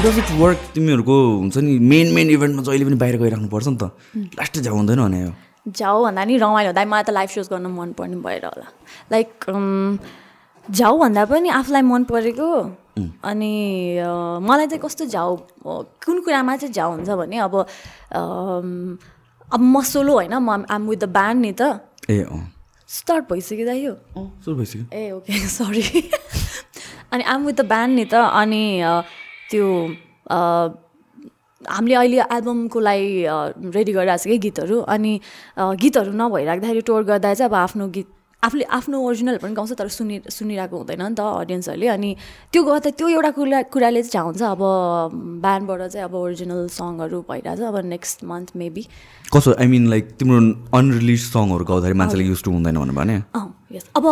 How does it work तिमीहरूको हुन्छ नि मेन मेन इभेन्टमा जहिले पनि बाहिर गइराख्नुपर्छ नि त। लास्ट जाउँ हुँदैन भने जाऊ भन्दा नि रमाइलो हुँदा मलाई त लाइभ सोज गर्न मनपर्ने भएर होला। लाइक जाऊ भन्दा पनि आफूलाई मन परेको। अनि मलाई चाहिँ कस्तो जाऊ कुन कुरामा चाहिँ जाऊ हुन्छ भने अब अब म सोलो होइन म आम विथ द ब्यान्ड नि त। ए स्टार्ट भइसक्यो दाइ यो। ए ओके सरी अनि आम विथ द ब्यान्ड नि त। अनि त्यो हामीले अहिले एल्बमको लागि रेडी गरिरहेको छ कि गीतहरू? अनि गीतहरू नभइराख्दाखेरि टोर गर्दा चाहिँ अब आफ्नो गीत आफूले आफ्नो ओरिजिनल पनि गाउँछ तर सुनि सुनिरहेको हुँदैन नि त अडियन्सहरूले अनि त्यो गर्दा त्यो एउटा कुरा कुराले चाहिँ चाहन्छ अब ब्यान्डबाट चाहिँ अब ओरिजिनल सङहरू भइरहेछ अब नेक्स्ट मन्थ मेबी कसो आई मिन लाइक तिम्रो अनरिलिज सङहरू गाउँदाखेरि मान्छेले युज टु हुँदैन भने? अँ यस अब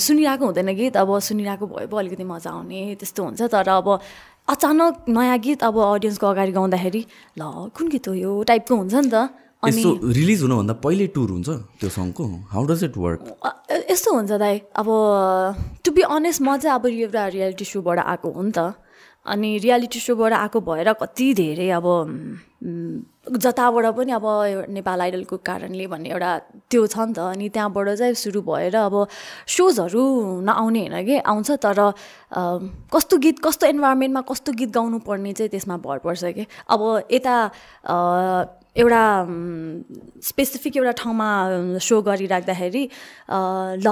सुनिरहेको हुँदैन गीत अब सुनिरहेको भयो पो अलिकति मजा आउने त्यस्तो हुन्छ। तर अब अचानक नयाँ गीत अब अडियन्सको अगाडि गाउँदाखेरि ल कुन गीत हो यो? टाइपको हुन्छ नि त। अनि रिलिज हुनुभन्दा पहिले टुर हुन्छ त्यो सङको? हाउ डज इट वर्क यस्तो हुन्छ दाइ। अब टु बी अनेस्ट म चाहिँ अब एउटा रियालिटी सोबाट आएको हो नि त। अनि रियालिटी सोबाट आएको भएर कति धेरै अब जताबाट पनि अब नेपाल आइडलको कारणले भन्ने एउटा त्यो छ नि त। अनि त्यहाँबाट चाहिँ सुरु भएर अब सोजहरू नआउने होइन कि? आउँछ तर कस्तो गीत कस्तो इन्भाइरोमेन्टमा कस्तो गीत गाउनु पर्ने चाहिँ त्यसमा भर पर्छ कि? अब यता एउटा स्पेसिफिक एउटा ठाउँमा सो गरिराख्दाखेरि ल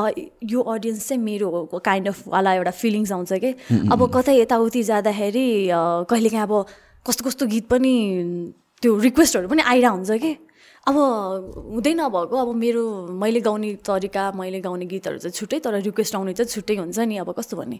यो अडियन्स चाहिँ मेरो काइन्ड अफ वाला एउटा फिलिङ्स आउँछ कि? अब कतै यताउति जाँदाखेरि कहिलेकाहीँ अब कस्तो कस्तो गीत पनि त्यो रिक्वेस्टहरू पनि आइरहेको हुन्छ कि? अब हुँदै नभएको अब मेरो मैले गाउने तरिका मैले गाउने गीतहरू चाहिँ छुट्टै तर रिक्वेस्ट आउने चाहिँ छुट्टै हुन्छ नि अब कस्तो भन्ने?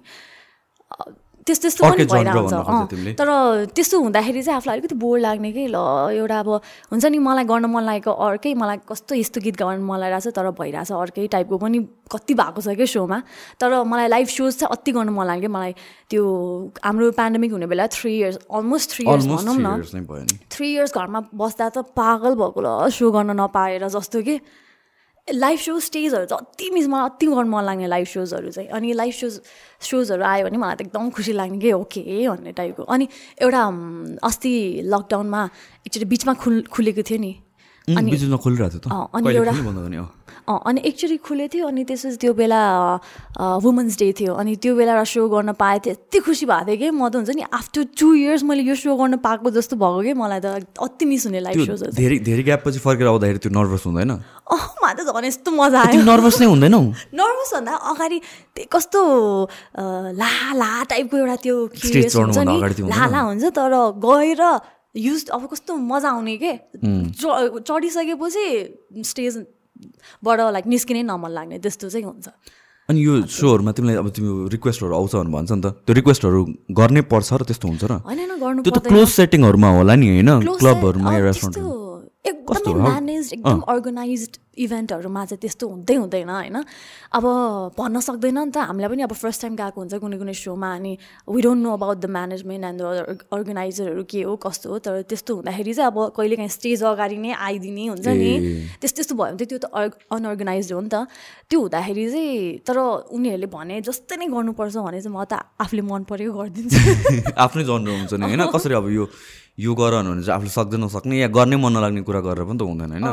त्यस्तो त्यस्तो पनि भइरहेको तर त्यस्तो हुँदाखेरि चाहिँ आफूलाई अलिकति बोर लाग्ने कि ल एउटा अब हुन्छ नि मलाई गर्न मन लागेको अर्कै मलाई कस्तो यस्तो गीत गाउनु मन लागिरहेको छ तर भइरहेछ अर्कै टाइपको पनि कति भएको छ क्या सोमा। तर मलाई लाइभ सोज चाहिँ अति गर्नु मन लाग्यो। मलाई त्यो हाम्रो पेन्डेमिक हुने बेला three years almost three years भनौँ न। थ्री इयर्स घरमा बस्दा त पागल भएको ल सो गर्न नपाएर जस्तो कि। लाइभ सो स्टेजहरू चाहिँ अति मिस मलाई अति गर्नु मन लाग्ने लाइभ सोजहरू चाहिँ अनि लाइभ सोज सोजहरू आयो भने मलाई त एकदम खुसी लाग्ने कि ओके भन्ने टाइपको अनि एउटा अस्ति लकडाउनमा एकचोटि बिचमा खुल खुलेको थियो नि। अनि एउटा अनि एकचोटि खुलेको थियो अनि त्यसपछि त्यो बेला वुमेन्स डे थियो। अनि त्यो बेला एउटा सो गर्न पाएँ यति खुसी भएको थियो कि म त हुन्छ नि आफ्टर टु इयर्स मैले यो सो गर्न पाएको जस्तो भएको कि मलाई त अति मिस हुने लाइफ सो धेरै धेरै ग्याप पछि फर्केर आउँदाखेरि त्यो नर्भस हुँदैन? अँ मलाई त झन् यस्तो मजा आयो। नर्भस नै हुँदैन नर्भस भन्दा अगाडि कस्तो ला ला टाइपको एउटा त्यो हुन्छ नि ला ला हुन्छ तर गएर युज अब कस्तो मजा आउने के? चढिसकेपछि स्टेज बाट लाइक निस्किनै नमन लाग्ने त्यस्तो चाहिँ हुन्छ। अनि यो सोहरूमा तिमीलाई अब तिमी रिक्वेस्टहरू आउँछ भनेर भन्छ नि त। त्यो रिक्वेस्टहरू गर्नै पर्छ र त्यस्तो हुन्छ र। त्यो त क्लोज सेटिङहरूमा होला नि होइन? क्लबहरूमा रेस्टुरेन्ट एकदमै म्यानेज एकदम अर्गनाइज इभेन्टहरूमा चाहिँ त्यस्तो हुँदै हुँदैन होइन? अब भन्न सक्दैन नि त। हामीलाई पनि अब फर्स्ट टाइम गएको हुन्छ कुनै कुनै सोमा अनि we don't know about the management and the अर्गनाइजरहरू के हो कस्तो हो? तर त्यस्तो हुँदाखेरि चाहिँ अब कहिलेकाहीँ स्टेज अगाडि नै आइदिने हुन्छ नि। त्यस्तो त्यस्तो भयो भने चाहिँ त्यो त अनअर्गनाइज हो नि त। त्यो हुँदाखेरि चाहिँ तर उनीहरूले भने जस्तै नै गर्नुपर्छ भने चाहिँ म त आफूले मन परेको गरिदिन्छु। आफ्नै जन्म हुन्छ नि होइन? कसरी अब यो यो गर भने चाहिँ आफूले सक्दैन नसक्ने या गर्नै मन नलाग्ने कुरा गरेर पनि त हुँदैन होइन?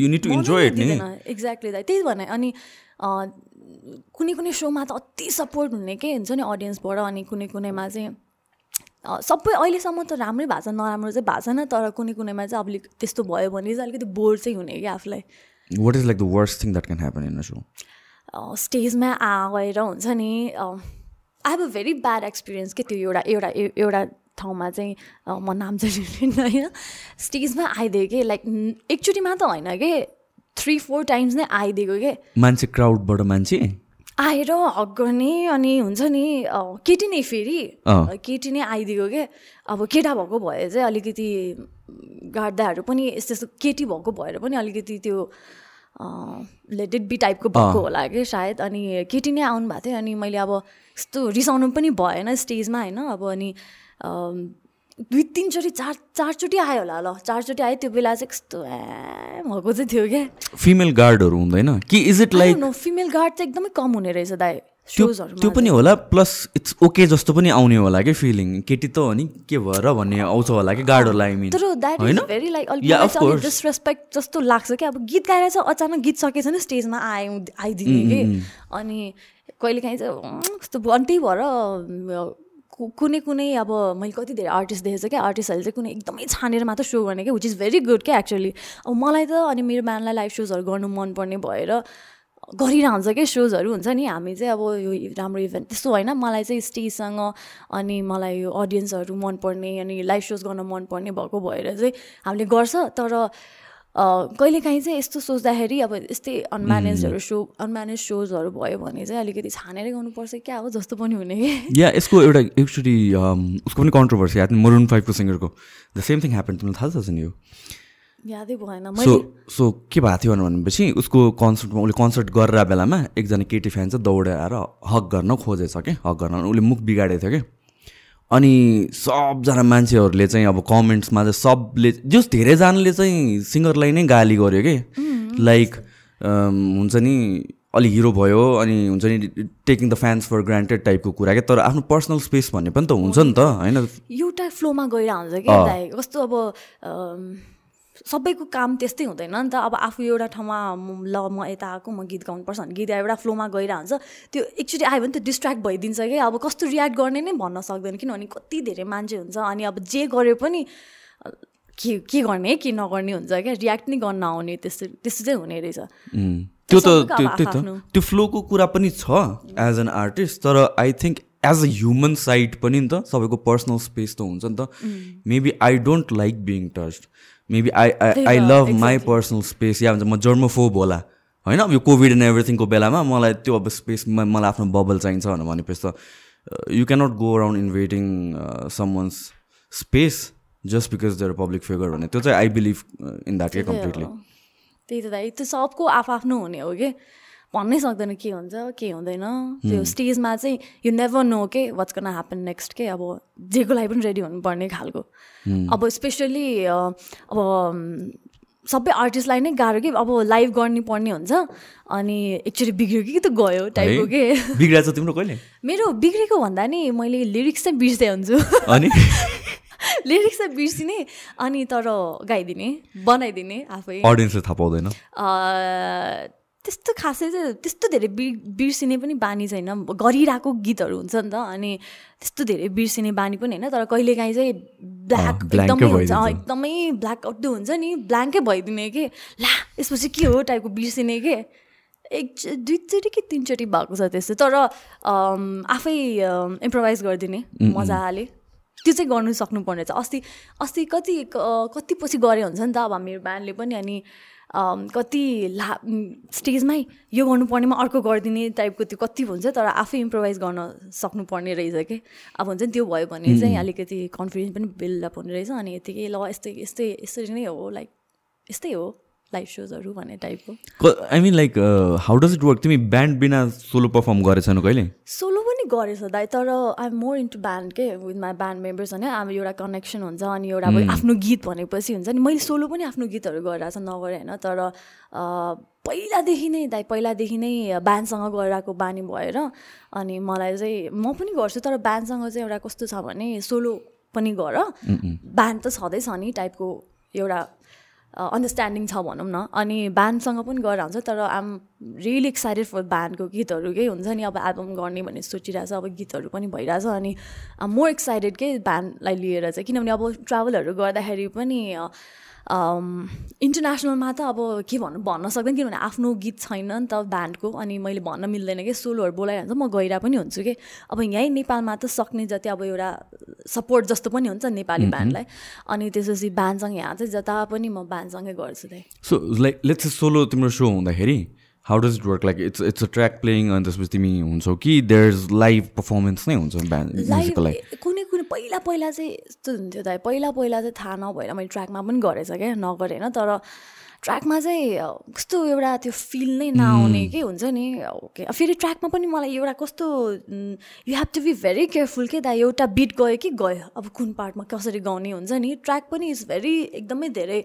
You need to enjoy it नि? एक्ज्याक्टली दाइ त्यही भने अनि कुनै कुनै सोमा त अति सपोर्ट हुने के हुन्छ नि अडियन्सबाट अनि कुनै कुनैमा चाहिँ सबै अहिलेसम्म त राम्रै भएको छ नराम्रो चाहिँ भएको छैन तर कुनै कुनैमा चाहिँ अब त्यस्तो भयो भने चाहिँ अलिकति बोर चाहिँ हुने कि आफूलाई। What is like the worst thing that can happen in so स्टेजमा आएर हुन्छ नि I have a very bad experience के त्यो एउटा एउटा एउटा ठाउँमा चाहिँ म नाम चाहिँ होइन स्टेजमा आइदियो कि लाइक एकचोटि मात्र होइन कि थ्री फोर टाइम्स नै आइदिएको के। मान्छे क्राउडबाट मान्छे? आएर हक गर्ने अनि हुन्छ नि केटी नै फेरि केटी नै आइदिएको के। अब केटा भएको भए चाहिँ अलिकति गाड्दाहरू पनि यस्तो यस्तो केटी भएको भएर पनि अलिकति त्यो लेटेड बी टाइपको भएको होला कि सायद। अनि केटी नै आउनु भएको थियो अनि मैले अब यस्तो रिसाउनु पनि भएन स्टेजमा होइन। अब अनि दुई तिनचोटि चार चारचोटि आयो होला ल चारचोटि आयो त्यो बेला चाहिँ कस्तो ए भएको चाहिँ थियो क्या। फिमेल गार्डहरू हुँदैन? कि is it like no female guard चाहिँ एकदमै कम हुने रहेछ दाइ त्यो पनि होला प्लस इट्स ओके जस्तो पनि आउने होला कि फिलिङ केटी त हो नि के भएर भन्ने आउँछ होला कि गाडोलाई मिन तर that is very like disrespect जस्तो लाग्छ कि अब गीत गाएर चाहिँ अचानक गीत सकेछ नि स्टेजमा आए आइदिने कि? अनि कहिलेकाहीँ चाहिँ कस्तो अन्त्य भएर कुनै कुनै अब मैले कति धेरै आर्टिस्ट देखेको छु क्या आर्टिस्टहरूले चाहिँ कुनै एकदमै छानेर मात्र सो गर्ने क्या विच इज भेरी गुड क्या एक्चुली अब मलाई त अनि मेरो ब्यान्डलाई लाइभ सोजहरू गर्नु मनपर्ने भएर गरिरहन्छ क्या सोजहरू हुन्छ नि। हामी चाहिँ अब यो राम्रो इभेन्ट त्यस्तो होइन। मलाई चाहिँ स्टेजसँग अनि मलाई यो अडियन्सहरू मनपर्ने अनि लाइभ सोज गर्न मनपर्ने भएको भएर चाहिँ हामीले गर्छ। तर कहिलेकाहीँ चाहिँ यस्तो सोच्दाखेरि अब यस्तै अनम्यानेजहरू सो अनम्यानेज सोजहरू भयो भने चाहिँ अलिकति छानेरै गर्नुपर्छ। क्या हो जस्तो पनि हुने। कि या यसको एउटा एक्चुली उसको पनि कन्ट्रोभर्सी आएको मरुन फाइभको सिङ्गरको द सेम थिङ ह्यापन तिमीलाई थाहा छ नि यो यादै भएन। सो सो के भएको थियो भनेपछि उसको कन्सर्टमा उसले कन्सर्ट गरेर बेलामा एकजना केटी फ्यान चाहिँ दौडाएर हक गर्न खोजेछ कि? हक गर्न। उसले मुख बिगाडेको थियो कि? अनि सबजना मान्छेहरूले चाहिँ अब कमेन्ट्समा चाहिँ सबले जस धेरैजनाले चाहिँ सिङ्गरलाई नै गाली गर्यो कि? लाइक हुन्छ नि अलि हिरो भयो अनि हुन्छ नि taking the fans for granted टाइपको कुरा क्या तर आफ्नो पर्सनल स्पेस भन्ने पनि त हुन्छ नि त होइन? एउटा फ्लोमा गएर हुन्छ कि कस्तो अब सबैको काम त्यस्तै हुँदैन नि त। अब आफू एउटा ठाउँमा ल म यता आएको म गीत गाउनुपर्छ भने गीत एउटा फ्लोमा गइरह हुन्छ त्यो एकचोटि आयो भने त डिस्ट्र्याक्ट भइदिन्छ कि अब कस्तो रियाक्ट गर्ने नै भन्न सक्दैन किनभने कति धेरै मान्छे हुन्छ अनि अब जे गरे पनि के के गर्ने के नगर्ने हुन्छ क्या? रियाक्ट नै गर्न आउने त्यस्तो त्यस्तो चाहिँ हुने रहेछ। त्यो त त्यो त्यो फ्लोको कुरा पनि छ एज एन आर्टिस्ट तर I think as a human side पनि नि त सबैको पर्सनल स्पेस त हुन्छ नि त। Maybe I don't like being touched maybe I I I love my personal space या भन्छ म जर्मोफोब होला। होइन अब यो कोभिड एन्ड एभ्रिथिङको बेलामा मलाई त्यो अब स्पेसमा मलाई आफ्नो बबल चाहिन्छ भनेर भनेपछि त you cannot go around invading some one's space just because they're public figure भने। त्यो चाहिँ आई बिलिभ इन द्याट के कम्प्लिटली त्यही त दाइ त्यो सबको आफ्नो हुने हो कि? भन्नै सक्दैन के हुन्छ के हुँदैन। त्यो स्टेजमा. चाहिँ यु नेभर नो के वाट्स कन ह्यापन नेक्स्ट के अब जेको लागि पनि रेडी हुनुपर्ने खालको. अब स्पेसली अब सबै आर्टिस्टलाई नै गाह्रो कि अब लाइभ गर्नु पर्ने हुन्छ। अनि एकचोटि बिग्रियो कि त गयो टाइपको के। बिग्रिएको तिम्रो कहिले? मेरो बिग्रेको भन्दा नि मैले लिरिक्स चाहिँ बिर्सदै हुन्छु। अनि? लिरिक्स चाहिँ बिर्सिने अनि तर गाइदिने बनाइदिने आफै। अडियन्सले थाहा पाउँदैन। त्यस्तो खासै चाहिँ त्यस्तो धेरै बि बिर्सिने पनि बानी छैन गरिरहेको गीतहरू हुन्छ नि त अनि त्यस्तो धेरै बिर्सिने बानी पनि होइन तर कहिलेकाहीँ चाहिँ ब्ल्याक एकदमै हुन्छ एकदमै ब्ल्याक आउट हुन्छ नि ब्ल्याङ्कै भइदिने कि? ला यसपछि के हो टाइपको बिर्सिने के? एक दुईचोटि कि तिनचोटि भएको छ त्यस्तो तर आफै इम्प्रोभाइज गरिदिने मजाले। त्यो चाहिँ गर्नु सक्नुपर्ने छ अस्ति अस्ति कति कति पछि गरे हुन्छ नि त अब मेरो ब्यान्डले पनि अनि कति ला स्टेजमै यो गर्नुपर्नेमा अर्को गरिदिने टाइपको त्यो कति हुन्छ तर आफै इम्प्रोभाइज गर्न सक्नुपर्ने रहेछ कि? अब हुन्छ नि त्यो भयो भने चाहिँ अलिकति कन्फिडेन्स पनि बिल्डअप हुने रहेछ अनि यतिकै ल यस्तै यस्तै यसरी नै हो लाइक यस्तै हो। लाइभ सोजहरू भन्ने टाइपको I mean like how does it work तिमी ब्यान्ड बिना सोलो पर्फर्म गरेछन् कहिले? सोलो पनि गरेछ दाइ तर I am more into band के विथ माई ब्यान्ड मेम्बर्स होइन अब एउटा कनेक्सन हुन्छ अनि एउटा अब आफ्नो गीत भनेपछि हुन्छ नि। मैले सोलो पनि आफ्नो गीतहरू गरिरहेको छ नगरेँ होइन तर पहिलादेखि नै दाइ पहिलादेखि नै ब्यान्डसँग गरिरहेको बानी भएर अनि मलाई चाहिँ म पनि गर्छु तर ब्यान्डसँग चाहिँ एउटा कस्तो छ भने सोलो पनि गर। ब्यान्ड त छँदैछ नि टाइपको एउटा अन्डरस्ट्यान्डिङ छ भनौँ न। अनि ब्यान्डसँग पनि गरेर हुन्छ तर आम रियली एक्साइटेड फर ब्यान्डको गीतहरू केही हुन्छ नि अब एल्बम गर्ने भन्ने सोचिरहेछ अब गीतहरू पनि भइरहेछ अनि मोर एक्साइटेड के ब्यान्डलाई लिएर चाहिँ। किनभने अब ट्राभलहरू गर्दाखेरि पनि इन्टरनेसनलमा त अब के भन्नु भन्न सक्दैन किनभने आफ्नो गीत छैन नि त ब्यान्डको अनि मैले भन्न मिल्दैन कि सोलोहरू बोलाइरहन्छ म गइरहेको पनि हुन्छु कि। अब यहीँ नेपालमा त सक्ने जति अब एउटा सपोर्ट जस्तो पनि हुन्छ नेपाली ब्यान्डलाई अनि त्यसपछि ब्यान्डसँग यहाँ चाहिँ जता पनि म ब्यान्डसँगै गर्छु त्यही। सो लाइक लेट्स सोलो तिम्रो सो हुँदाखेरि how does it work like it's it's a track playing अनि त्यसपछि तिमी हुन्छौ कि देयर इज लाइभ पर्फर्मेन्स नै हुन्छ ब्यान्ड कुनै पहिला पहिला चाहिँ यस्तो हुन्थ्यो त पहिला पहिला चाहिँ थाहा नभएर मैले ट्र्याकमा पनि गरेछ क्या नगरेँ होइन तर ट्र्याकमा चाहिँ कस्तो एउटा त्यो फिल नै नआउने के हुन्छ नि ओके। फेरि ट्र्याकमा पनि मलाई एउटा कस्तो you have to be very careful के दा एउटा बिट गयो कि गयो अब कुन पार्टमा कसरी गाउने हुन्छ नि ट्र्याक पनि इज भेरी एकदमै धेरै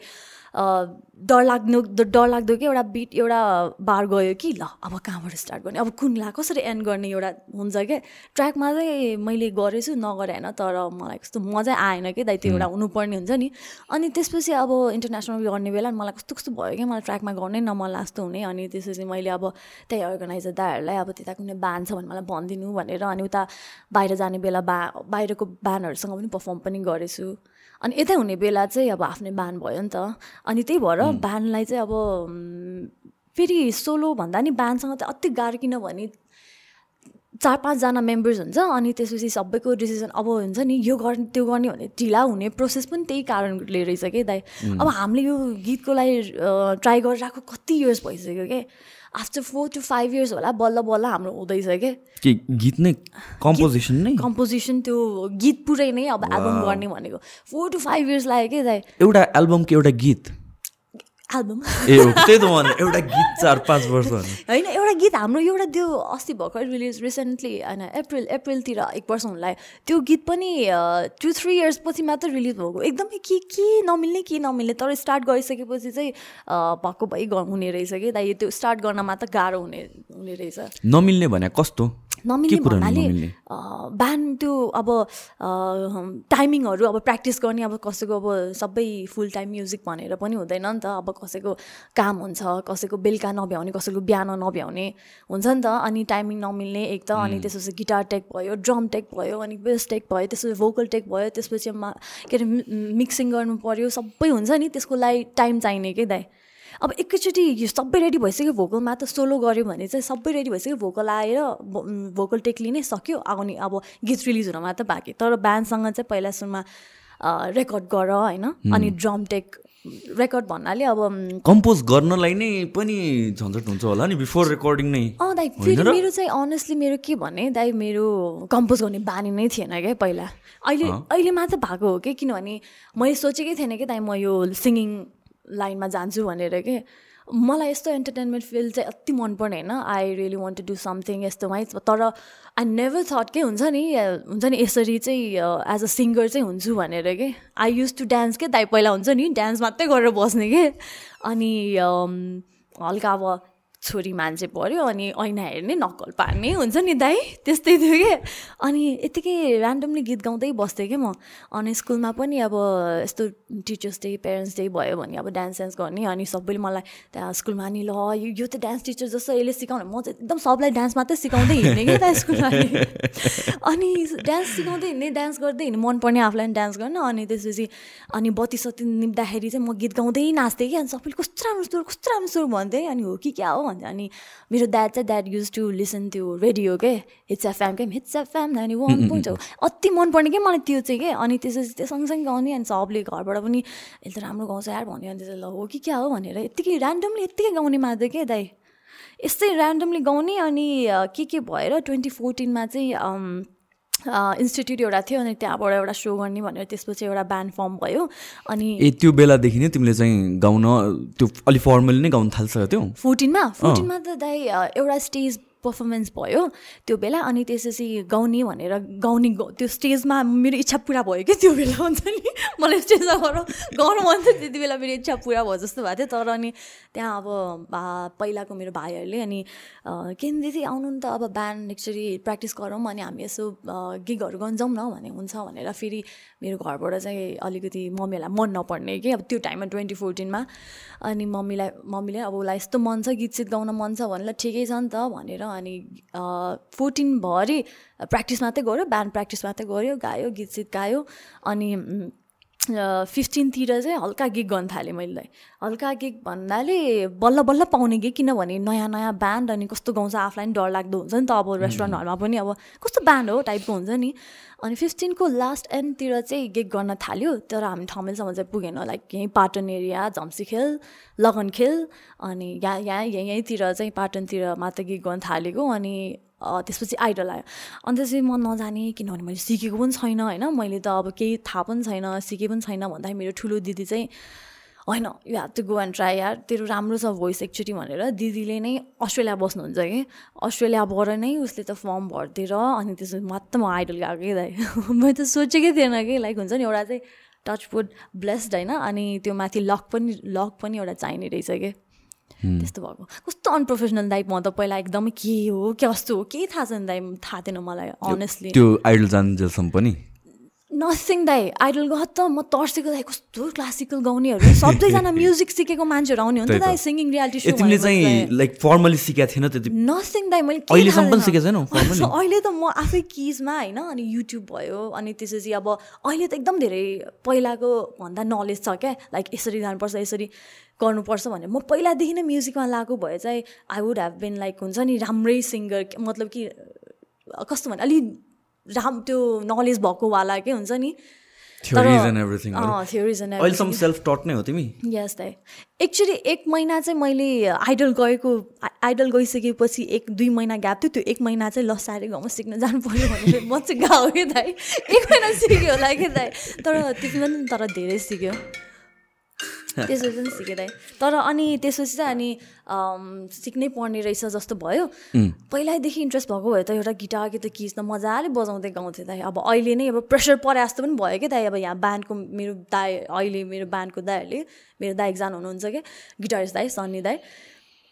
डर लाग्नु डर लाग्दो कि एउटा बिट एउटा बार गयो कि ल अब कहाँबाट स्टार्ट गर्ने? अब कुन ला कसरी एन्ड गर्ने एउटा हुन्छ क्या ट्र्याकमा चाहिँ मैले गरेछु नगरे होइन तर मलाई कस्तो मजा आएन कि दाइ त्यो एउटा हुनुपर्ने हुन्छ नि। अनि त्यसपछि अब इन्टरनेसनल गर्ने बेला मलाई कस्तो कस्तो भयो क्या मलाई ट्र्याकमा गर्नै न मन लाग्दो हुने। अनि त्यसपछि मैले अब त्यही अर्गनाइजर दाहरूलाई अब त्यता कुनै ब्यान्ड छ भने मलाई भनिदिनु भनेर अनि उता बाहिर जाने बेला बा बाहिरको ब्यान्डहरूसँग पनि पर्फर्म पनि गरेछु। अनि यतै हुने बेला चाहिँ अब आफ्नै ब्यान्ड भयो नि त। अनि त्यही भएर ब्यान्डलाई चाहिँ अब फेरि सोलो भन्दा नि ब्यान्डसँग चाहिँ अति गाह्रो किनभने चार पाँचजना मेम्बर्स हुन्छ अनि त्यसपछि सबैको डिसिजन अब हुन्छ नि यो गर्ने त्यो गर्ने भने ढिला हुने प्रोसेस पनि त्यही कारणले रहेछ कि दाइ। अब हामीले यो गीतको लागि ट्राई गरिरहेको कति इयर्स भइसक्यो क्या after four to five years होला बल्ल बल्ल हाम्रो हुँदैछ कि? गीत नै कम्पोजिसन नै? कम्पोजिसन त्यो गीत पुरै नै अब एल्बम गर्ने भनेको। फोर टु फाइभ इयर्स लाग्यो कि दाइ? एउटा एल्बमको एउटा गीत? एल्बम ए त्यही त भने एउटा गीत चार पाँच वर्ष होइन एउटा गीत हाम्रो एउटा त्यो अस्ति भर्खर रिलिज रिसेन्टली होइन अप्रिल अप्रिलतिर एक वर्ष हुनलाई त्यो गीत पनि टु थ्री इयर्स पछि मात्र रिलिज भएको। एकदमै के के नमिल्ने के नमिल्ने तर स्टार्ट गरिसकेपछि चाहिँ भक्क भइ हुने रहेछ कि दाइ त्यो स्टार्ट गर्न मात्र गाह्रो हुने हुने रहेछ। नमिल्ने भने कस्तो? नमिल्ने भन्नाले ब्यान्ड त्यो अब टाइमिङहरू अब प्र्याक्टिस गर्ने अब कसैको अब सबै फुल टाइम म्युजिक भनेर पनि हुँदैन नि त। अब कसैको काम हुन्छ कसैको बेलुका नभ्याउने कसैको बिहान नभ्याउने हुन्छ नि त। अनि टाइमिङ नमिल्ने एक त अनि त्यसपछि गिटार टेक भयो ड्रम टेक भयो अनि बेस टेक भयो त्यसपछि भोकल टेक भयो त्यसपछि के अरे मिक्सिङ गर्नु पऱ्यो सबै हुन्छ नि त्यसको लागि टाइम चाहिने कि दाइ? अब एकैचोटि यो सबै रेडी भइसक्यो भोकलमा त सोलो गऱ्यो भने चाहिँ सबै रेडी भइसक्यो भोकल आएर भोकल टेक लिने सक्यो आउने अब गीत रिलिज हुन मात्र बाँकी। तर ब्यान्डसँग चाहिँ पहिला सुरुमा रेकर्ड गर होइन? अनि ड्रम टेक रेकर्ड भन्नाले अब कम्पोज गर्नलाई नै पनि झन्झट हुन्छ होला नि बिफोर रेकर्डिङ नै। अँ दाइ फेरि मेरो चाहिँ अनेस्टली मेरो के भने दाइ मेरो कम्पोज गर्ने बानी नै थिएन क्या पहिला। अहिले अहिले मात्र भएको हो कि किनभने मैले सोचेकै थिएन कि दाइ म यो सिङ्गिङ लाइनमा जान्छु भनेर के? मलाई यस्तो इन्टरटेनमेन्ट फिल्ड चाहिँ अति मनपर्ने होइन। I really want to do something यस्तोमै तर आई नेभर थट के हुन्छ नि हुन्छ नि यसरी चाहिँ एज अ सिङ्गर चाहिँ हुन्छु भनेर के? आई युज टु डान्स के? दाइ पहिला हुन्छ नि डान्स मात्रै गरेर बस्ने के? अनि हल्का अब छोरी मान्छे पऱ्यो अनि ऐना हेर्ने नक्कल पार्ने हुन्छ नि दाइ त्यस्तै थियो कि? अनि यत्तिकै ऱ्यान्डमली गीत गाउँदै बस्थेँ कि म। अनि स्कुलमा पनि अब यस्तो टिचर्स डे पेरेन्ट्स डे भयो भने अब डान्स डान्स गर्ने अनि सबैले मलाई त्यहाँ स्कुलमा नि ल यो त डान्स टिचर जस्तो यसले सिकाउने। म चाहिँ एकदम सबलाई डान्स मात्रै सिकाउँदै हिँड्ने कि त स्कुलमा? अनि डान्स सिकाउँदै हिँड्ने डान्स गर्दै हिँड्ने मनपर्ने आफूलाई डान्स गर्न। अनि त्यसपछि अनि बत्ती सत्ती निप्दाखेरि चाहिँ म गीत गाउँदै नाच्थेँ कि? अनि सबैले कस्तो राम्रो सुर कस्तो राम्रो सुर भन्थेँ। अनि हो कि क्या हो? भन्छ अनि मेरो ड्याड चाहिँ ड्याड युज टु लिसन त्यो रेडियो के? हिट्स एफएम के? हिट्स एफएम अनि वान पोइन्ट हो अति मनपर्ने क्या मलाई त्यो चाहिँ के? अनि त्यसपछि त्यो सँगसँगै गाउने अनि सबले घरबाट पनि यसले त राम्रो गाउँछ यार भन्यो अनि त्यसलाई ल हो कि क्या हो भनेर यत्तिकै ऱ्यान्डमली यत्तिकै गाउने मात्रै के दाइ? यस्तै ऱ्यान्डमली गाउने अनि के के भएर ट्वेन्टी फोर्टिनमा चाहिँ इन्स्टिट्युट एउटा थियो अनि त्यहाँबाट एउटा सो गर्ने भनेर त्यसपछि एउटा ब्यान्ड फर्म भयो अनि ए त्यो बेलादेखि नै तिमीले चाहिँ गाउन त्यो अलिक फर्मली नै गाउन थाल्छ त्यो फोर्टिनमा फोर्टिनमा त दाइ एउटा स्टेज पर्फर्मेन्स भयो त्यो बेला अनि त्यसपछि गाउने भनेर गाउने त्यो स्टेजमा मेरो इच्छा पुरा भयो कि त्यो बेला हुन्छ नि। मलाई स्टेजमा गर गाउनु मन थियो त्यति बेला मेरो इच्छा पुरा भयो जस्तो भएको थियो। तर अनि त्यहाँ अब पहिलाको मेरो भाइहरूले अनि के दिदी आउनु नि त अब ब्यान्ड एक्चुली प्र्याक्टिस गरौँ अनि हामी यसो गिगहरू गर्न जाउँ न भने हुन्छ भनेर फेरि मेरो घरबाट चाहिँ अलिकति मम्मीहरूलाई मन नपर्ने कि अब त्यो टाइममा ट्वेन्टी फोर्टिनमा। अनि मम्मीलाई मम्मीले अब उसलाई यस्तो मन छ गीत सित गाउन मन छ भनेर ठिकै छ नि त भनेर अनि फोर्टिनभरि प्र्याक्टिस मात्रै गऱ्यो ब्यान्ड प्र्याक्टिस मात्रै गऱ्यो गायो गीत सित गायो। अनि फिफ्टिनतिर चाहिँ हल्का गिग गर्न थालेँ मैले हल्का गिग भन्नाले बल्ल बल्ल पाउने गिग किनभने नयाँ नयाँ ब्यान्ड अनि कस्तो गाउँछ आफूलाई पनि डर लाग्दो हुन्छ नि त अब रेस्टुरेन्टहरूमा पनि अब कस्तो ब्यान्ड हो टाइपको हुन्छ नि। अनि फिफ्टिनको लास्ट एन्डतिर चाहिँ गिग गर्न थाल्यो तर हामी ठमेलसम्म चाहिँ पुगेन। लाइक यहीँ पाटन एरिया झम्सीखेल लगनखेल अनि यहाँ यहाँ यहीँतिर चाहिँ पाटनतिर मात्र गिग गर्न थालेको। अनि त्यसपछि आइडल आयो। अन्त चाहिँ म नजाने किनभने मैले सिकेको पनि छैन होइन? मैले त अब केही थाहा पनि छैन सिके पनि छैन भन्दाखेरि मेरो ठुलो दिदी चाहिँ होइन you have to go and try यार तेरो राम्रो छ भोइस एकचोटि भनेर दिदीले नै अस्ट्रेलिया बस्नुहुन्छ कि? अस्ट्रेलियाबाट नै उसले त फर्म भरिदिएर अनि त्यसो मात्र म आइडल गएको दाइ। मैले त सोचेकै थिएन कि लाइक हुन्छ नि एउटा चाहिँ टचवुड ब्लेस्ड होइन? अनि त्यो माथि लक पनि लक पनि एउटा चाहिने रहेछ कि? त्यस्तो भएको। कस्तो अनप्रोफेसनल दाइ म त पहिला एकदमै के हो के कस्तो हो केही थाहा छैन दाइ थाहा थिएन मलाई अनेस्टली त्यो आइडल जान्जेलसम्म पनि? नथिङ दाई आइडल ग त म तर्सेको दाइ कस्तो क्लासिकल गाउनेहरू। सबैजना म्युजिक सिकेको मान्छेहरू आउने हो नि त दाइ सिङ्गिङ रियालिटी सो तिमीले चाहिँ लाइक फर्मली सिकेको थिएन त्यति। नथिङ दाइ मैले अहिलेसम्म पनि सिकेको छैन? अहिले त म आफै किजमा होइन अनि युट्युब भयो अनि त्यसपछि अब अहिले त एकदम धेरै पहिलाको भन्दा नलेज छ क्या। लाइक यसरी जानुपर्छ यसरी गर्नुपर्छ भने म पहिलादेखि नै म्युजिकमा लागु भए चाहिँ I would have been like हुन्छ नि राम्रै सिङ्गर मतलब कि कस्तो भने अलिक राम त्यो नलेज भएकोवाला के हुन्छ नि? सेल्फ टट नै हो तिमी? यस दाइ एक्चुली एक महिना चाहिँ मैले आइडल गएको आइडल गइसकेपछि एक दुई महिना ग्याप थियो। त्यो एक महिना चाहिँ लसारे गाउँमा सिक्न जानु पऱ्यो भनेर म चाहिँ गाउँ कि दाइ एक महिना सिक्यो होला कि दाइ तर त्यसमा पनि तर धेरै सिक्यो। त्यसो पनि सिकेँ तर अनि त्यसपछि चाहिँ अनि सिक्नै पर्ने रहेछ जस्तो भयो। पहिल्यैदेखि इन्ट्रेस्ट भएको भए त एउटा गिटार कि त किस त मजाले बजाउँदै गाउँथेँ दाइ। अब अहिले नै अब प्रेसर परे जस्तो पनि भयो क्या दाइ। अब यहाँ ब्यान्डको मेरो दाई अहिले मेरो ब्यान्डको दाईहरूले मेरो दाइ एकजना हुनुहुन्छ क्या गिटारिस्ट दाई सन्नी दाई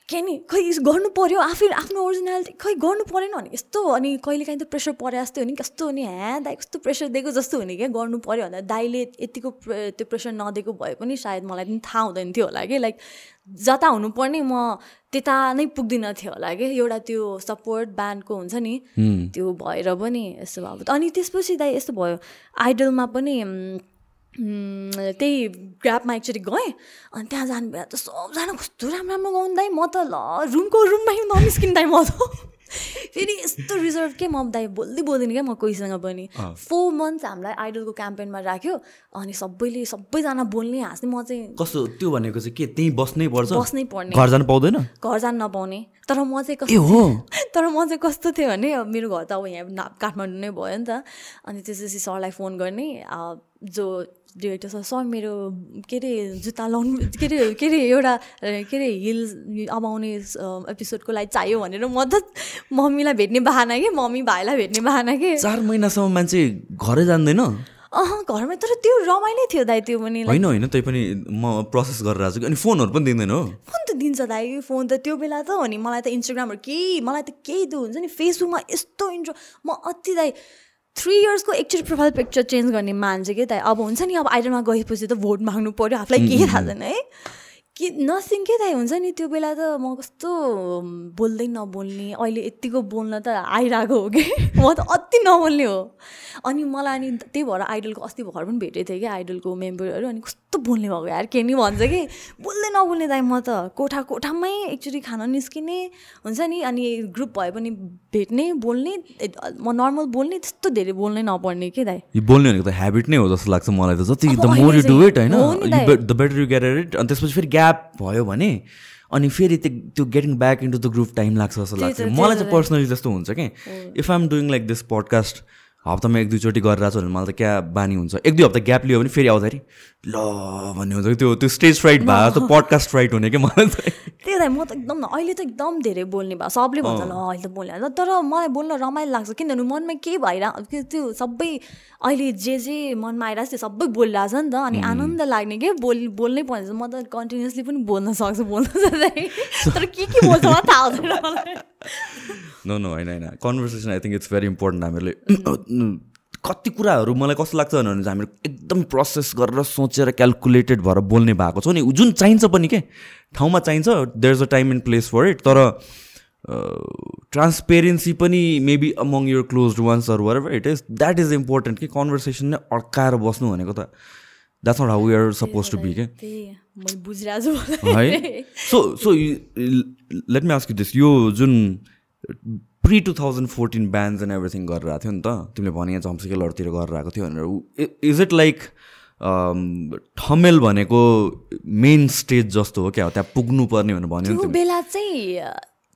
के नि खै गर्नु पऱ्यो आफै आफ्नो ओरिजिनालिटी खै गर्नु परेन भने यस्तो अनि कहिले काहीँ त प्रेसर परे जस्तै हो नि कस्तो नि ह्या दाइ कस्तो प्रेसर दिएको जस्तो हुने क्या गर्नु पऱ्यो भन्दा दाइले यतिको त्यो प्रेसर नदिएको भए पनि सायद मलाई पनि थाहा हुँदैन थियो होला कि लाइक जता हुनुपर्ने म त्यता नै पुग्दिनँ थियो होला कि एउटा त्यो सपोर्ट ब्यान्डको हुन्छ नि त्यो भएर पनि यस्तो भयो अनि त्यसपछि दाइ यस्तो भयो आइडलमा पनि त्यही ग्रापमा एकचोटि गएँ अनि त्यहाँ जानु भए त सबजना कस्तो राम्रो राम्रो गाउँदै म त ल रुमको रुममै ननिस्किँदै म त। फेरि यस्तो रिजर्भ के म दाइ बोल्दै बोल्दिनँ क्या म कोहीसँग पनि। फोर मन्थ्स हामीलाई आइडलको क्याम्पेनमा राख्यो अनि सबैले सबैजना बोल्ने हाँस्ने म चाहिँ कस्तो त्यो भनेको चाहिँ के त्यहीँ बस्नै पर्छ? बस्नै पर्ने। घर जानु पाउँदैन? घर जानु नपाउने। तर म चाहिँ कस्तो तर म चाहिँ कस्तो थियो भने मेरो घर त अब यहाँ काठमाडौँ नै भयो नि त। अनि त्यसपछि सरलाई फोन गर्ने जो डिरेक्टर सर सर मेरो के अरे जुत्ता लाउनु के अरे के अरे एउटा के अरे हिल अब आउने एपिसोडको लागि चाहियो भनेर म त मम्मीलाई भेट्ने बाहना कि? मम्मी भाइलाई भेट्ने बाहना कि? चार महिनासम्म मान्छे घरै जान्दैन? अह घरमा तर त्यो रमाइलो थियो दाइ त्यो पनि होइन होइन तै पनि म प्रोसेस गरेर आएको छु अनि फोनहरू पनि दिँदैन हो। फोन त दिन्छ दाइ फोन त त्यो बेला त हो नि। मलाई त इन्स्टाग्रामहरू केही मलाई त केही त्यो हुन्छ नि। फेसबुकमा यस्तो इन्ट्रो म अति दाइ थ्री इयर्सको एकचोटि प्रोफाइल पिक्चर चेन्ज गर्ने मान्छे क्या त अब हुन्छ नि अब आइडलमा गएपछि त भोट माग्नु पऱ्यो आफूलाई केही थाहा छैन है। कि नसिङ के हुन्छ नि त्यो बेला त म कस्तो बोल्दै नबोल्ने अहिले यत्तिको बोल्न त आइरहेको हो कि? म त अति नबोल्ने हो। अनि मलाई अनि त्यही भएर आइडलको अस्ति भर्खर पनि भेटेको थिएँ कि आइडलको मेम्बरहरू अनि कस्तो बोल्ने भएको यार के नि भन्छ कि? बोल्दै नबोल्ने दाइ म त। कोठा कोठामै एकचोटि खान निस्किने हुन्छ नि अनि ग्रुप भए पनि भेट्ने बोल्ने म नर्मल बोल्ने त्यस्तो धेरै बोल्नै नपर्ने के दाइ? बोल्ने भनेको त हेबिट नै हो जस्तो लाग्छ मलाई त। जति the more you do it होइन? The better you get it अनि त्यसपछि फेरि ग्याप भयो भने अनि फेरि त्यो त्यो getting back into the group time लाग्छ जस्तो लाग्छ। मलाई चाहिँ पर्सनली जस्तो हुन्छ कि? If I am doing like this podcast हप्तामा एक दुईचोटि गरिरहेको छ भने मलाई त क्या बानी हुन्छ। एक दुई हप्ता ग्याप लियो भने फेरि आउँदाखेरि ल भन्ने हुन्छ। त्यो त्यो स्टेज फ्राइट भयो त पडकास्ट फ्राइट हुने क्या मलाई त्यही त म त एकदम अहिले त एकदम धेरै बोल्ने भयो सबले भन्छ ल अहिले त बोल्ने तर मलाई बोल्न रमाइलो लाग्छ। किनभने मनमा के भइरहेको त्यो सबै अहिले जे जे मनमा आइरहेको त्यो सबै बोलिरहेको छ नि त। अनि आनन्द लाग्ने के? बोल बोल्नै पर्ने म त कन्टिन्युसली पनि बोल्न सक्छु बोल्न तर के के बोल्छ थाहा हुँदैन नो नो होइन होइन. Conversation I think it's very important हामीहरूले कति कुराहरू मलाई कस्तो लाग्छ भने हामीहरू एकदम प्रोसेस गरेर सोचेर क्यालकुलेटेड भएर बोल्ने भएको छौँ। नि जुन चाहिन्छ पनि के ठाउँमा चाहिन्छ there is a time and place for it तर ट्रान्सपेरेन्सी पनि maybe among your close ones or where it is that is important कि कन्भर्सेसन नै अड्काएर बस्नु भनेको त। That's not how are suppose to be के? है so so let me ask you this यो जुन pre two thousand fourteen bands and everything गरेर आएको थियो नि त। तिमीले भने झम्सिकेलहरूतिर गरेर आएको थियो भनेर। इज इट लाइक ठमेल भनेको मेन स्टेज जस्तो हो क्या? त्यहाँ पुग्नु पर्ने भनेर भन्यो त्यो बेला चाहिँ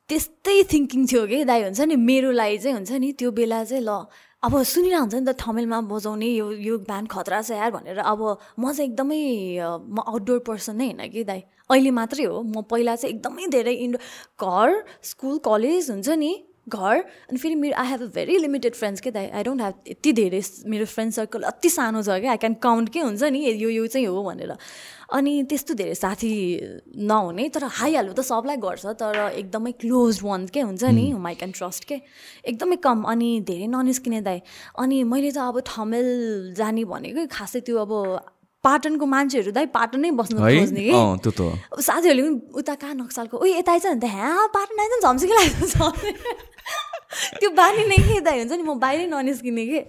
त्यस्तै थिङ्किङ थियो कि? दाइ हुन्छ नि? मेरो लागि चाहिँ हुन्छ नि त्यो बेला चाहिँ ल अब सुनिरहेको हुन्छ नि त थमेलमा बजाउने यो यो ब्यान्ड खतरा छ यार भनेर। अब म चाहिँ एकदमै म आउटडोर पर्सन नै होइन कि दाइ। अहिले मात्रै हो म पहिला चाहिँ एकदमै धेरै इन्डो घर स्कुल कलेज हुन्छ नि घर अनि फेरि मेरो I have a very limited friends के आई डोन्ट ह्याभ यति धेरै मेरो फ्रेन्ड सर्कल अति सानो छ क्या आई क्यान काउन्ट के हुन्छ नि यो यो चाहिँ हो भनेर। अनि त्यस्तो धेरै साथी नहुने तर हाइहाल्नु त सबलाई गर्छ तर एकदमै क्लोज वान के हुन्छ नि माई क्यान ट्रस्ट के एकदमै कम अनि धेरै ननिस्किने दाइ। अनि मैले त अब थमेल जाने भनेको खासै त्यो अब पाटनको मान्छेहरू दाइ पाटनै बस्नु खोज्ने कि? साथीहरूले पनि उता कहाँ नक्सालको? ओ यता आइज नि त। ह्या पाटन आइज झम्सिकै लाग्छ त्यो बानी नै के दाइ? हुन्छ नि म बाहिरै ननिस्किने कि?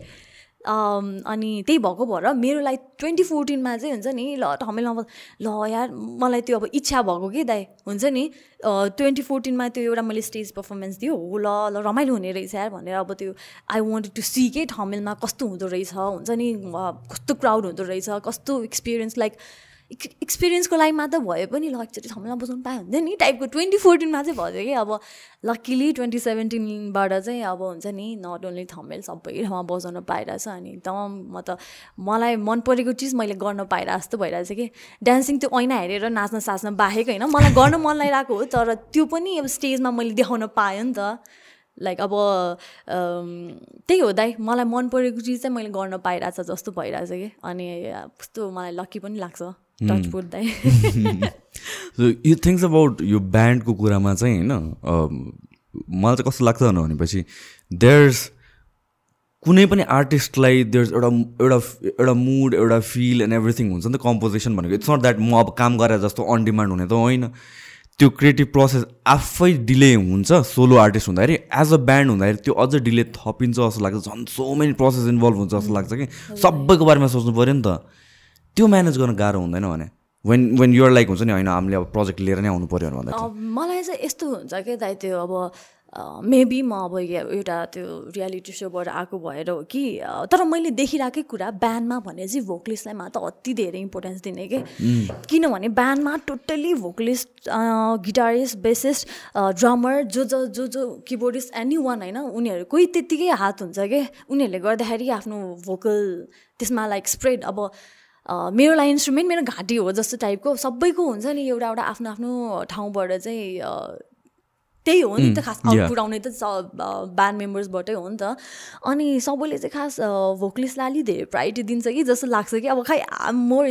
अनि त्यही भएको भएर मेरो लागि ट्वेन्टी फोर्टिनमा चाहिँ हुन्छ नि ल ठमेलमा ल यार मलाई त्यो अब इच्छा भएको कि दाइ? हुन्छ नि ट्वेन्टी फोर्टिनमा त्यो एउटा मैले स्टेज पर्फर्मेन्स दियो हो ल ल रमाइलो हुने रहेछ यार भनेर अब त्यो आई वान्ट टु सी के ठमेलमा कस्तो हुँदो रहेछ हुन्छ नि कस्तो क्राउड हुँदो रहेछ कस्तो एक्सपिरियन्स लाइक एक्सपिरियन्सको लागि मात्र भए पनि ल एकचोटि ठाउँमा बजाउनु पायो हुन्थ्यो नि? टाइपको ट्वेन्टी फोर्टिनमा चाहिँ भयो कि अब लक्किली ट्वेन्टी सेभेन्टिनबाट चाहिँ अब हुन्छ नि नट ओन्ली थमेल सबै ठाउँमा बजाउन पाइरहेछ अनि एकदम म त मलाई मन परेको चिज मैले गर्न पाइरहेको जस्तो भइरहेछ कि? डान्सिङ त्यो ऐना हेरेर नाच्न साच्न बाहेक होइन मलाई गर्न मन लागिरहेको हो तर त्यो पनि अब स्टेजमा मैले देखाउन पाएँ नि त। लाइक अब त्यही हो दाइ मलाई मन परेको चिज चाहिँ मैले गर्न पाइरहेछ जस्तो भइरहेछ कि? अनि कस्तो मलाई लक्की पनि लाग्छ। टचवुड दाइ यो थिङ्स अबाउट यो ब्यान्डको कुरामा चाहिँ होइन मलाई चाहिँ कस्तो लाग्छ भनेपछि देयर्स कुनै पनि आर्टिस्टलाई देयर्स एउटा एउटा एउटा मुड एउटा फिल एन्ड एभ्रिथिङ हुन्छ नि त कम्पोजिसन भनेको। इट्स नट द्याट म अब काम गरेर जस्तो अन डिमान्ड हुने त होइन। त्यो क्रिएटिभ प्रोसेस आफै डिले हुन्छ सोलो आर्टिस्ट हुँदाखेरि। एज अ ब्यान्ड हुँदाखेरि त्यो अझ डिले थपिन्छ जस्तो लाग्छ। झन् सो मेनी प्रोसेस इन्भल्भ हुन्छ जस्तो लाग्छ कि। सबैको बारेमा सोच्नु पऱ्यो नि त। त्यो म्यानेज गर्न गाह्रो हुँदैन भने। वेन वेन युआर लाइक हुन्छ नि होइन हामीले अब प्रोजेक्ट लिएर नै आउनु पऱ्यो भन्दा मलाई चाहिँ यस्तो हुन्छ कि दाइ त्यो अब मेबी म अब एउटा त्यो रियालिटी सोबाट आएको भएर हो कि तर मैले देखिरहेकै कुरा ब्यान्डमा भने चाहिँ भोकलिस्टलाई मात्र अति धेरै इम्पोर्टेन्स दिने कि। किनभने ब्यान्डमा totally vocalist guitarist bassist drummer जो जो जो जो किबोर्डिस्ट एनी वान होइन उनीहरूकै त्यत्तिकै हात हुन्छ कि। उनीहरूले गर्दाखेरि आफ्नो भोकल त्यसमा लाइक स्प्रेड अब मेरो लागि इन्स्ट्रुमेन्ट मेरो घाँटी हो जस्तो टाइपको सबैको हुन्छ नि एउटा एउटा आफ्नो आफ्नो ठाउँबाट चाहिँ त्यही हो नि त खास पुऱ्याउने त ब्यान्ड मेम्बर्सबाटै हो नि त। अनि सबैले चाहिँ खास भोकलिस्टलाई अलिक धेरै प्रायोरिटी दिन्छ कि जस्तो लाग्छ कि अब खै I'm more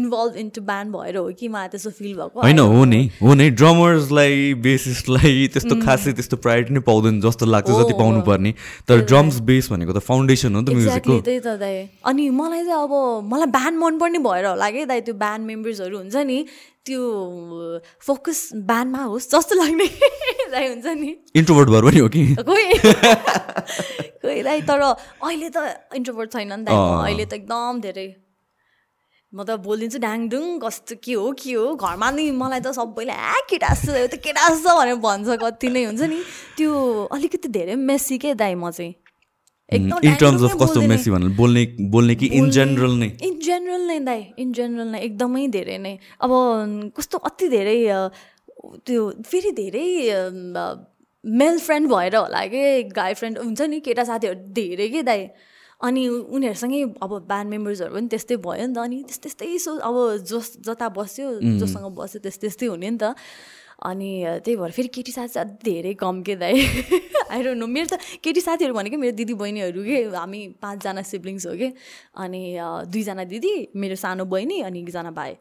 involve into band भएर हो कि मलाई त्यस्तो फिल भएको। होइन हो नि हो नि। ड्रमर्सलाई बेसिसलाई त्यस्तो खासै त्यस्तो प्रायोरिटी नै पाउँदैन जस्तो लाग्छ जति पाउनु पर्ने तर ड्रम्स बेस भनेको त फाउन्डेसन हो नि त म्युजिकको त्यही त दाइ अनि मलाई चाहिँ अब मलाई ब्यान्ड मनपर्ने भएर होला कि दाइ त्यो ब्यान्ड मेम्बर्सहरू हुन्छ नि। त्यो फोकस ब्यान्डमा होस् जस्तो लाग्ने हुन्छ नि। इन्ट्रोभर्ट भएर पनि हो कि? कोही कोही राई तर अहिले त इन्ट्रोभर्ट छैन नि त। अहिले त एकदम धेरै म त बोलिदिन्छु ड्याङडुङ कस्तो के हो के हो घरमा नि मलाई त सबैले आ केटा जस्तो त केटा जस्तो भनेर भन्छ कति नै हुन्छ नि। त्यो अलिकति धेरै मेसी के दाइ म चाहिँ। इन टर्म्स अफ कस्तो मेसी भन्नु बोल्ने बोल्ने कि इन जेनरल नै? इन जेनरल नै दाइ इन जेनरल नै एकदमै धेरै नै। अब कस्तो अति धेरै त्यो फेरि धेरै मेल फ्रेन्ड भएर होला कि? गाई फ्रेन्ड हुन्छ नि केटा साथीहरू धेरै के दाइ? अनि उनीहरूसँगै अब ब्यान्ड मेम्बर्सहरू पनि त्यस्तै भयो नि त। अनि त्यस्तै त्यस्तै सो अब जस जता बस्यो जोसँग बस्यो त्यस्तै त्यस्तै हुने नि त। अनि त्यही भएर फेरि केटी साथी चाहिँ धेरै कम के दाइ? आइरो नो मेरो त केटी साथीहरू भनेको मेरो दिदी बहिनीहरू के? हामी पाँचजना सिब्लिङ्स हो कि? अनि दुईजना दिदी मेरो सानो बहिनी अनि एकजना भाइ।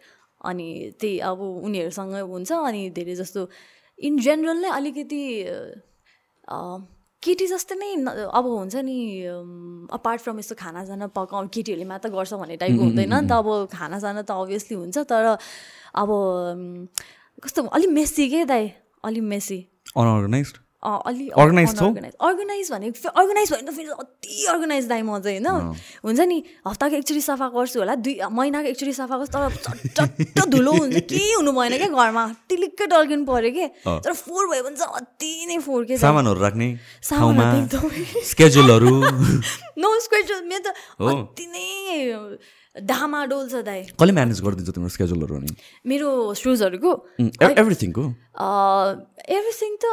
अनि त्यही अब उनीहरूसँग हुन्छ अनि धेरै जस्तो इन जेनरल नै अलिकति केटी जस्तै नै अब हुन्छ नि अपार्ट फ्रम यस्तो खानाजाना पकाउ केटीहरूले मात्र गर्छ भन्ने टाइपको हुँदैन नि त। अब खानाजाना त अभियसली हुन्छ तर अब कस्तो अलिक मेसी के दाइ? अलिक मेसी। अनअर्गनाइज अलि अर्गनाइज अर्गनाइज भनेको अर्गनाइज भयो भने त फेरि अति अर्गनाइज दाइ म चाहिँ होइन? हुन्छ नि हप्ताको एकचोटि सफा गर्छु होला दुई महिनाको एकचोटि सफा गर्छु तर चट्ट धुलो हुन्छ। केही हुनु भएन क्या घरमा? टिलिक्कै टल्किनु पऱ्यो कि? तर फोहोर भयो भने चाहिँ अति नै फोहोर के सामानहरू राख्ने स्केड्युलहरू नो स्केड्युल मेरो त अति नै डामाडोल छ दाइ कसले म्यानेज गरिदिन्छ तिम्रो स्केड्युलहरू नि मेरो सुजहरूको एभ्रिथिङको एभ्रिथिङ त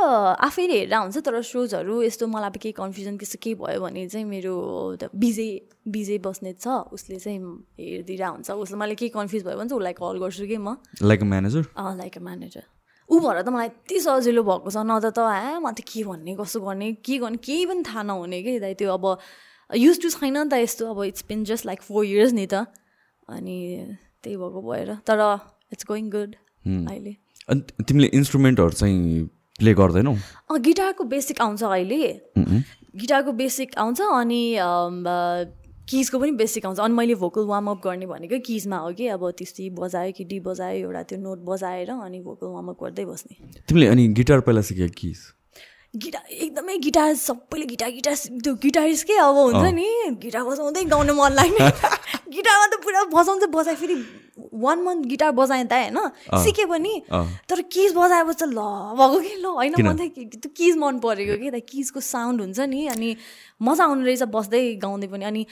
आफैले हेरेर हुन्छ तर सोजहरू यस्तो मलाई केही कन्फ्युजन त्यस्तो केही भयो भने चाहिँ मेरो बिजे बिजे बस्ने छ उसले चाहिँ हेरिदिएर हुन्छ। उसले मैले केही कन्फ्युज भयो भने चाहिँ उसलाई कल गर्छु कि म। Like a manager like a manager ऊ भएर त मलाई यति सजिलो भएको छ न त ए म त के भन्ने कसो गर्ने के गर्ने केही पनि थाहा नहुने कि दाइ त्यो अब युज टु छैन नि त यस्तो अब it's been just like four years नि त। अनि त्यही भएको भएर तर इट्स गोइङ गुड अहिले। अनि तिमीले इन्स्ट्रुमेन्टहरू चाहिँ प्ले गर्दैनौ? गिटारको बेसिक आउँछ अहिले। गिटारको बेसिक आउँछ अनि किजको पनि बेसिक आउँछ। अनि मैले भोकल वार्मअप गर्ने भनेको किजमा हो कि अब त्यस्तै बजायो कि डी बजायो एउटा त्यो नोट बजाएर अनि भोकल वार्मअप गर्दै बस्ने। तिमीले अनि गिटार पहिला सिक्यो किज? गिटार एकदमै गिटार सबैले गिटार गिटार त्यो गिटारिस के अब हुन्छ नि। गिटार बजाउँदै गाउनु मन लाग्ने। गिटारमा त पुरा बजाउँदै बजाए फेरि वान मन्थ गिटार बजाएँ त होइन? सिकेँ पनि। तर किज बजाएपछि ल भएको कि ल? होइन मन त्यो किज मन परेको कि त। किजको साउन्ड हुन्छ नि अनि मजा आउने रहेछ बस्दै गाउँदै पनि। अनि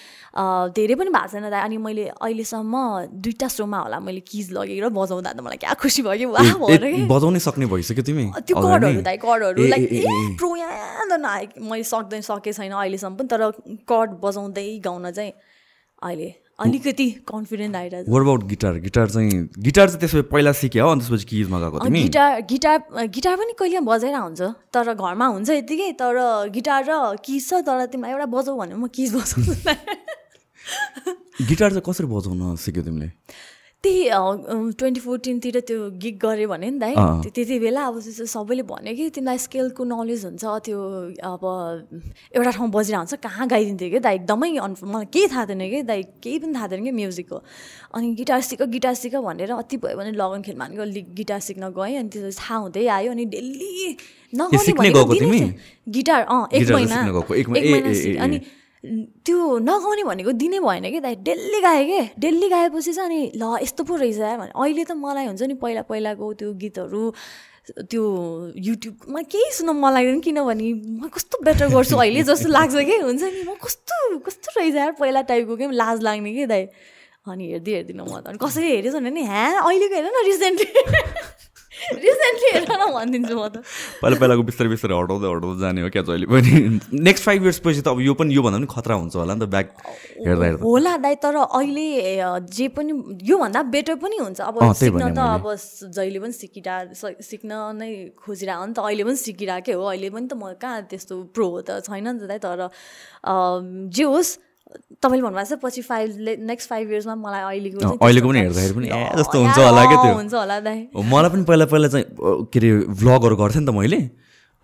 धेरै पनि भएको छैन दाइ। अनि मैले अहिलेसम्म दुइटा सोमा होला मैले किज लगेर बजाउँदा त मलाई क्या खुसी भयो कि वाह बजाउनै सक्ने भइसक्यो तिमी? त्यो कर्डहरू दाइ कर्डहरू लाइक प्रो यहाँ आए मैले सक्दै सकेको छैन अहिलेसम्म पनि तर कर्ड बजाउँदै गाउन चाहिँ अहिले अलिकति कन्फिडेन्ट आइरहेको वर अबाउट गिटार गिटार चाहिँ गिटार चाहिँ त्यसपछि पहिला सिक्यो हो अनि त्यसपछि किजमा गएको तिमी? गिटार गिटार गिटार पनि कहिले बजाएर हुन्छ तर घरमा हुन्छ यतिकै तर गिटार र किज छ तर तिमीलाई एउटा बजाऊ भने म किज बजाउँछु। गिटार चाहिँ कसरी बजाउन सिक्यो तिमीले? त्यही ट्वेन्टी फोर्टिनतिर त्यो गिग गऱ्यो भने नि दाइ। त्यति बेला अब सबैले भन्यो कि तिमीलाई स्केलको नलेज हुन्छ त्यो अब एउटा ठाउँ बजिरहेको हुन्छ कहाँ गाइदिन्थ्यो कि दाइ? एकदमै अन मलाई केही थाहा थिएन कि दाइ केही पनि थाहा थिएन कि म्युजिकको अनि गिटार सिक गिटार सिक भनेर अति भयो भने लगन खेल मानेको गिटार सिक्न गएँ अनि त्यो थाहा हुँदै आयो अनि डेली नगाउने गिटार अँ एक महिना एक महिना अनि त्यो नगाउने भनेको दिने भएन कि? दाइ डेली गाएँ कि? डेली गाएपछि चाहिँ अनि ल यस्तो पो रहेछ भने। अहिले त मलाई हुन्छ नि पहिला पहिलाको त्यो गीतहरू त्यो युट्युबमा केही सुन्न मन लाग्दैन किनभने म कस्तो बेटर गर्छु? अहिले जस्तो लाग्छ कि? हुन्छ नि म कस्तो कस्तो रहेछ यार पहिला टाइपको के? लाज लाग्ने कि दाइ? अनि हेर्दै हेर्दिनँ म त अनि कसरी हेरेछ भने नि ह्या अहिलेको हेर न रिसेन्टली रिसेन्टली हेर न भनिदिन्छु म त पहिला पहिलाको बिस्तारै बिस्तारै हटाउँदै हटाउँदै जाने हो क्या जहिले पनि नेक्स्ट फाइभ इयर्स पछि त अब यो पनि योभन्दा पनि खतरा हुन्छ होला नि त ब्याक हेर्दा हेर्दा होला दाइ तर अहिले जे पनि योभन्दा बेटर पनि हुन्छ अब सिक्न त अब जहिले पनि सिकिरह सिक्न नै खोजिरहेको नि त अहिले पनि सिकिरहेकै हो अहिले पनि त म कहाँ त्यस्तो प्रो त छैन नि त दाइ तर जे होस् तपाईँले भन्नुभएको छ पछि फाइभ नेक्स्ट फाइभ इयर्समा मलाई अहिलेको अहिलेको पनि हेर्दाखेरि पनि ए जस्तो हुन्छ होला क्या त्यो। हुन्छ होला दाइ। मलाई पनि पहिला पहिला चाहिँ के अरे भ्लगहरू गर्थेँ नि त मैले।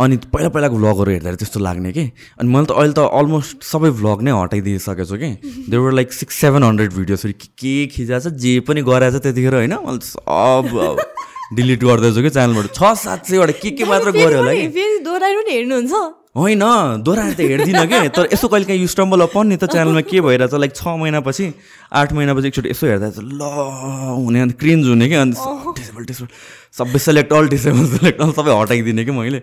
अनि पहिला पहिलाको भ्लगहरू हेर्दाखेरि त्यस्तो लाग्ने कि। अनि मैले त अहिले त अलमोस्ट सबै भ्लग नै हटाइदिइसकेको छु कि। There were like six seven hundred भिडियोजहरू के खिचाएको छ जे पनि गराएको छ त्यतिखेर होइन मैले सब डिलिट गर्दैछु कि च्यानलबाट छ सात सयवटा के के मात्र गऱ्यो होला कि। फेरि दोहोऱ्याएर पनि हेर्नुहुन्छ। होइन दोहोऱ्याएर त हेर्दिनँ कि? तर यसो कहिले काहीँ युस्टम्बल अपन नि त च्यानलमा के भइरहेछ लाइक छ महिनापछि आठ महिनापछि एकचोटि यसो हेर्दा चाहिँ ल हुने अन्त क्रिन्ज हुने कि? अन्त डिसेबल डिसेबल सबै select all disable select all सबै हटाइदिने कि मैले?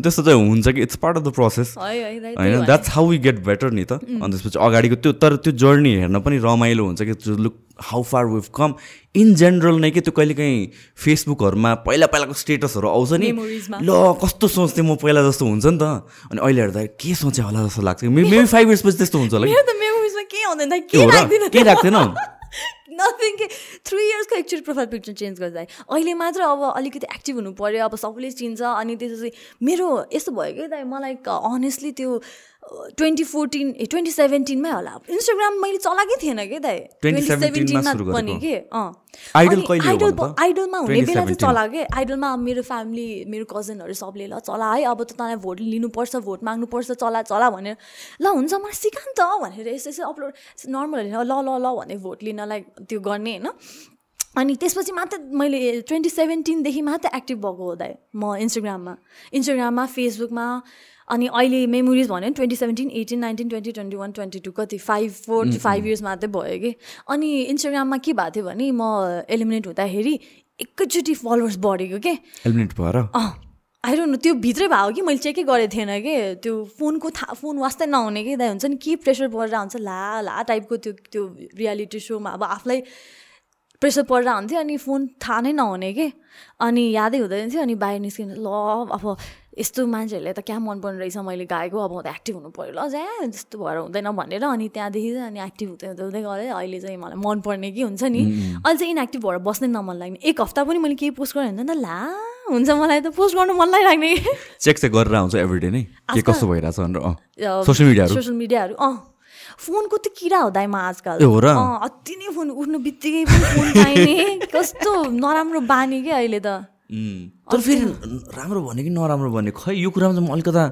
त्यस्तो चाहिँ हुन्छ कि? It's part of the process होइन that's how we get better नि त। अनि त्यसपछि अगाडिको त्यो तर त्यो जर्नी हेर्न पनि रमाइलो हुन्छ कि? Look how far we've come in general नै कि त्यो कहिले काहीँ फेसबुकहरूमा पहिला पहिलाको स्टेटसहरू आउँछ नि ल कस्तो सोच्थेँ म पहिला जस्तो हुन्छ नि त। अनि अहिले हेर्दा के सोचेँ होला जस्तो लाग्छ। मेबी फाइभ इयर्सपछि त्यस्तो हुन्छ होला के? राख्दैन। नथिङ के। थ्री इयर्सको एक्चुअली प्रोफाइल पिक्चर चेन्ज गर्दा अहिले मात्र अब अलिकति एक्टिभ हुनु पऱ्यो अब सबैले चिन्छ। अनि त्यसपछि मेरो यस्तो भयो कि दाइ मलाई अनेस्टली त्यो ट्वेन्टी फोर्टिन ए ट्वेन्टी सेभेन्टिनमै होला। इन्स्टाग्राम मैले चलाएकै थिएन कि दाइ? ट्वेन्टी सेभेन्टिनमा पनि के? आइडल आइडलमा हुने बेला चाहिँ चला के आइडलमा मेरो फ्यामिली मेरो कजनहरू सबले ल चला है अब त तँलाई भोट लिनुपर्छ भोट माग्नुपर्छ चला चला भनेर। ल हुन्छ मलाई सिका नि त भनेर यसो यसो अपलोड नर्मल ल ल ल भने भोट लिनलाई त्यो गर्ने होइन। अनि त्यसपछि मात्र मैले ट्वेन्टी सेभेन्टिनदेखि मात्र एक्टिभ भएको हो दाइ म इन्स्टाग्राममा। इन्स्टाग्राममा फेसबुकमा अनि अहिले मेमोरिज भन्यो भने twenty seventeen eighteen nineteen twenty twenty one twenty two कति फाइभ फोर फाइभ इयर्स मात्रै भयो कि। अनि इन्स्टाग्राममा के भएको थियो भने म एलिमिनेट हुँदाखेरि एकैचोटि फलोवर्स बढेको के। एलिमिनेट भएर? अँ। आइडोन्ट त्यो भित्रै भयो कि मैले चेकै गरेको थिएन कि। त्यो फोनको थाहा फोन वास्तै नहुने कि। दाइ हुन्छ नि के प्रेसर परेर हुन्छ ला ला टाइपको त्यो त्यो रियालिटी सोमा अब आफूलाई प्रेसर परिरहेको हुन्थ्यो अनि फोन थाहा नै नहुने कि। अनि यादै हुँदैन थियो अनि बाहिर निस्किनु ल अब यस्तो मान्छेहरूले त क्या मन पर्ने रहेछ मैले गाएको अब त एक्टिभ हुनु पऱ्यो ल ज्या जस्तो भएर हुँदैन भनेर अनि त्यहाँदेखि चाहिँ अनि एक्टिभ हुँदै हुँदै हुँदै गएँ अहिले चाहिँ मलाई मनपर्ने कि हुन्छ नि। अहिले चाहिँ इनएक्टिभ भएर बस्नै नमन लाग्ने। एक हप्ता पनि मैले केही पोस्ट गरेँ भने त ला हुन्छ मलाई त पोस्ट गर्नु मन लागिराख्ने। चेक चाहिँ गरेर आउँछ एभ्रिडे नै? के कस्तो भइरहेछ भनेर? सोसियल मिडियाहरू सोसियल मिडियाहरू अँ। फोनको त किरा हो दाइमा आजकल। अति नै फोन उठ्नु बित्तिकै फोन पाइने। कस्तो नराम्रो बानी क्या अहिले त। तर फेरि राम्रो भने कि नराम्रो भने खै यो कुरामा चाहिँ म अलिकता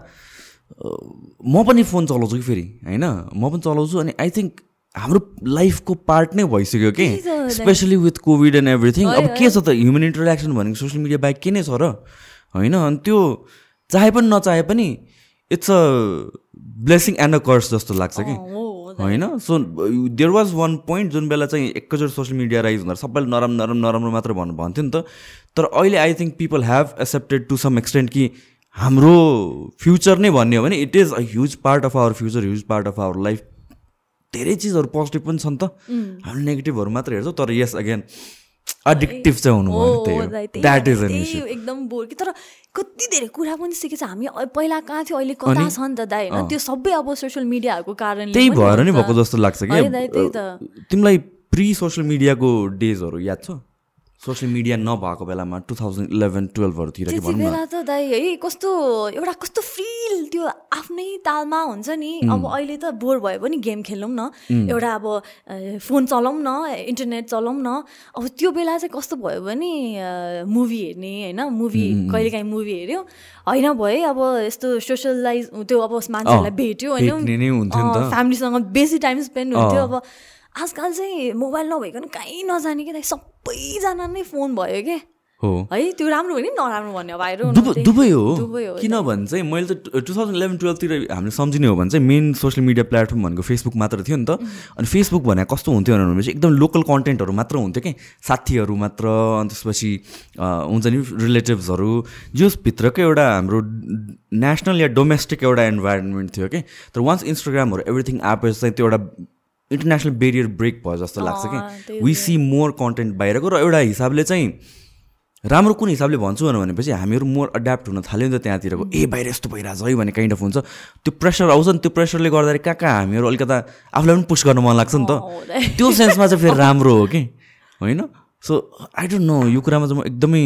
म पनि फोन चलाउँछु कि फेरि होइन? म पनि चलाउँछु अनि आई थिङ्क हाम्रो लाइफको पार्ट नै भइसक्यो कि? Especially with COVID and everything अब के छ त ह्युमन इन्टरेक्सन भनेको सोसियल मिडिया बाहेक के नै छ र? होइन? अनि त्यो चाहे पनि नचाहे पनि it's a blessing and a curse जस्तो लाग्छ कि? होइन? So there was one point जुन बेला चाहिँ एकैचोटि सोसियल मिडिया राइज हुँदा सबैले नराम्रो नराम्रो नराम्रो मात्र भन्नु भन्थ्यो नि त। तर अहिले I think people have accepted to some extent कि हाम्रो फ्युचर नै भन्ने हो भने it is a huge part of our future huge part of our life धेरै चिजहरू पोजिटिभ पनि छ नि त हामीले नेगेटिभहरू मात्र हेर्छौँ। तर यस अगेन एडिक्टिभ चाहिँ हुनु द्याट इज एन एकदम बोर कि तर कति धेरै कुरा पनि सिकेछ। हामी पहिला कहाँ थियो अहिले कता छ नि त दाइ? होइन त्यो सबै अब सोसियल मिडियाहरूको कारणले त्यही भएर नि भएको जस्तो लाग्छ कि तिमीलाई प्रि सोसियल मिडियाको डेजहरू याद छ? सोसियल मिडिया नभएको बेलामा टु थाउजन्ड इलेभेन टुवेल्भहरूतिर बेला त दाइ है कस्तो एउटा कस्तो फिल त्यो आफ्नै तालमा हुन्छ नि। अब अहिले त बोर भयो भने गेम खेलौँ न। एउटा अब फोन चलाउँ न इन्टरनेट चलाउँ न। अब त्यो बेला चाहिँ कस्तो भयो भने मुभी हेर्ने होइन? मुभी कहिलेकाहीँ मुभी हेऱ्यो। होइन भयो अब यस्तो सोसियलाइज त्यो अब मान्छेहरूलाई भेट्यो होइन? फ्यामिलीसँग बेसी टाइम स्पेन्ड हुन्थ्यो। अब आजकल चाहिँ मोबाइल नभइकन कहीँ नजाने कि सबैजना नै फोन भयो क्या हो। है त्यो राम्रो हो नि? नराम्रो भन्ने बाहिर दुबई हो। किनभने चाहिँ मैले त टु थाउजन्ड इलेभेन टुवेल्भतिर हामीले सम्झिने हो भने चाहिँ मेन सोसियल मिडिया प्लेटफर्म भनेको फेसबुक मात्र थियो नि त। अनि फेसबुक भने कस्तो हुन्थ्यो भनेपछि एकदम लोकल कन्टेन्टहरू मात्र हुन्थ्यो कि? साथीहरू मात्र अनि त्यसपछि हुन्छ नि रिलेटिभ्सहरू। भित्रकै एउटा हाम्रो नेसनल या डोमेस्टिक एउटा इन्भाइरोमेन्ट थियो कि? तर वान्स इन्स्टाग्रामहरू एभ्रिथिङ एपेस चाहिँ त्यो एउटा इन्टरनेसनल बेरियर ब्रेक भयो जस्तो लाग्छ कि। वी सी मोर कन्टेन्ट बाहिरको र एउटा हिसाबले चाहिँ राम्रो कुन हिसाबले भन्छु भनेपछि हामीहरू मोर एड्याप्ट हुन थाल्यो नि त त्यहाँतिरको। ए बाहिर यस्तो भइरहेछ है भन्ने काइन्ड अफ हुन्छ। त्यो प्रेसर आउँछ नि त्यो प्रेसरले गर्दाखेरि कहाँ कहाँ हामीहरू अलिकता आफूलाई पनि पुस्ट गर्न मन लाग्छ नि त। त्यो सेन्समा चाहिँ फेरि राम्रो हो कि। होइन? सो आई डोन्ट नो यो कुरामा चाहिँ म एकदमै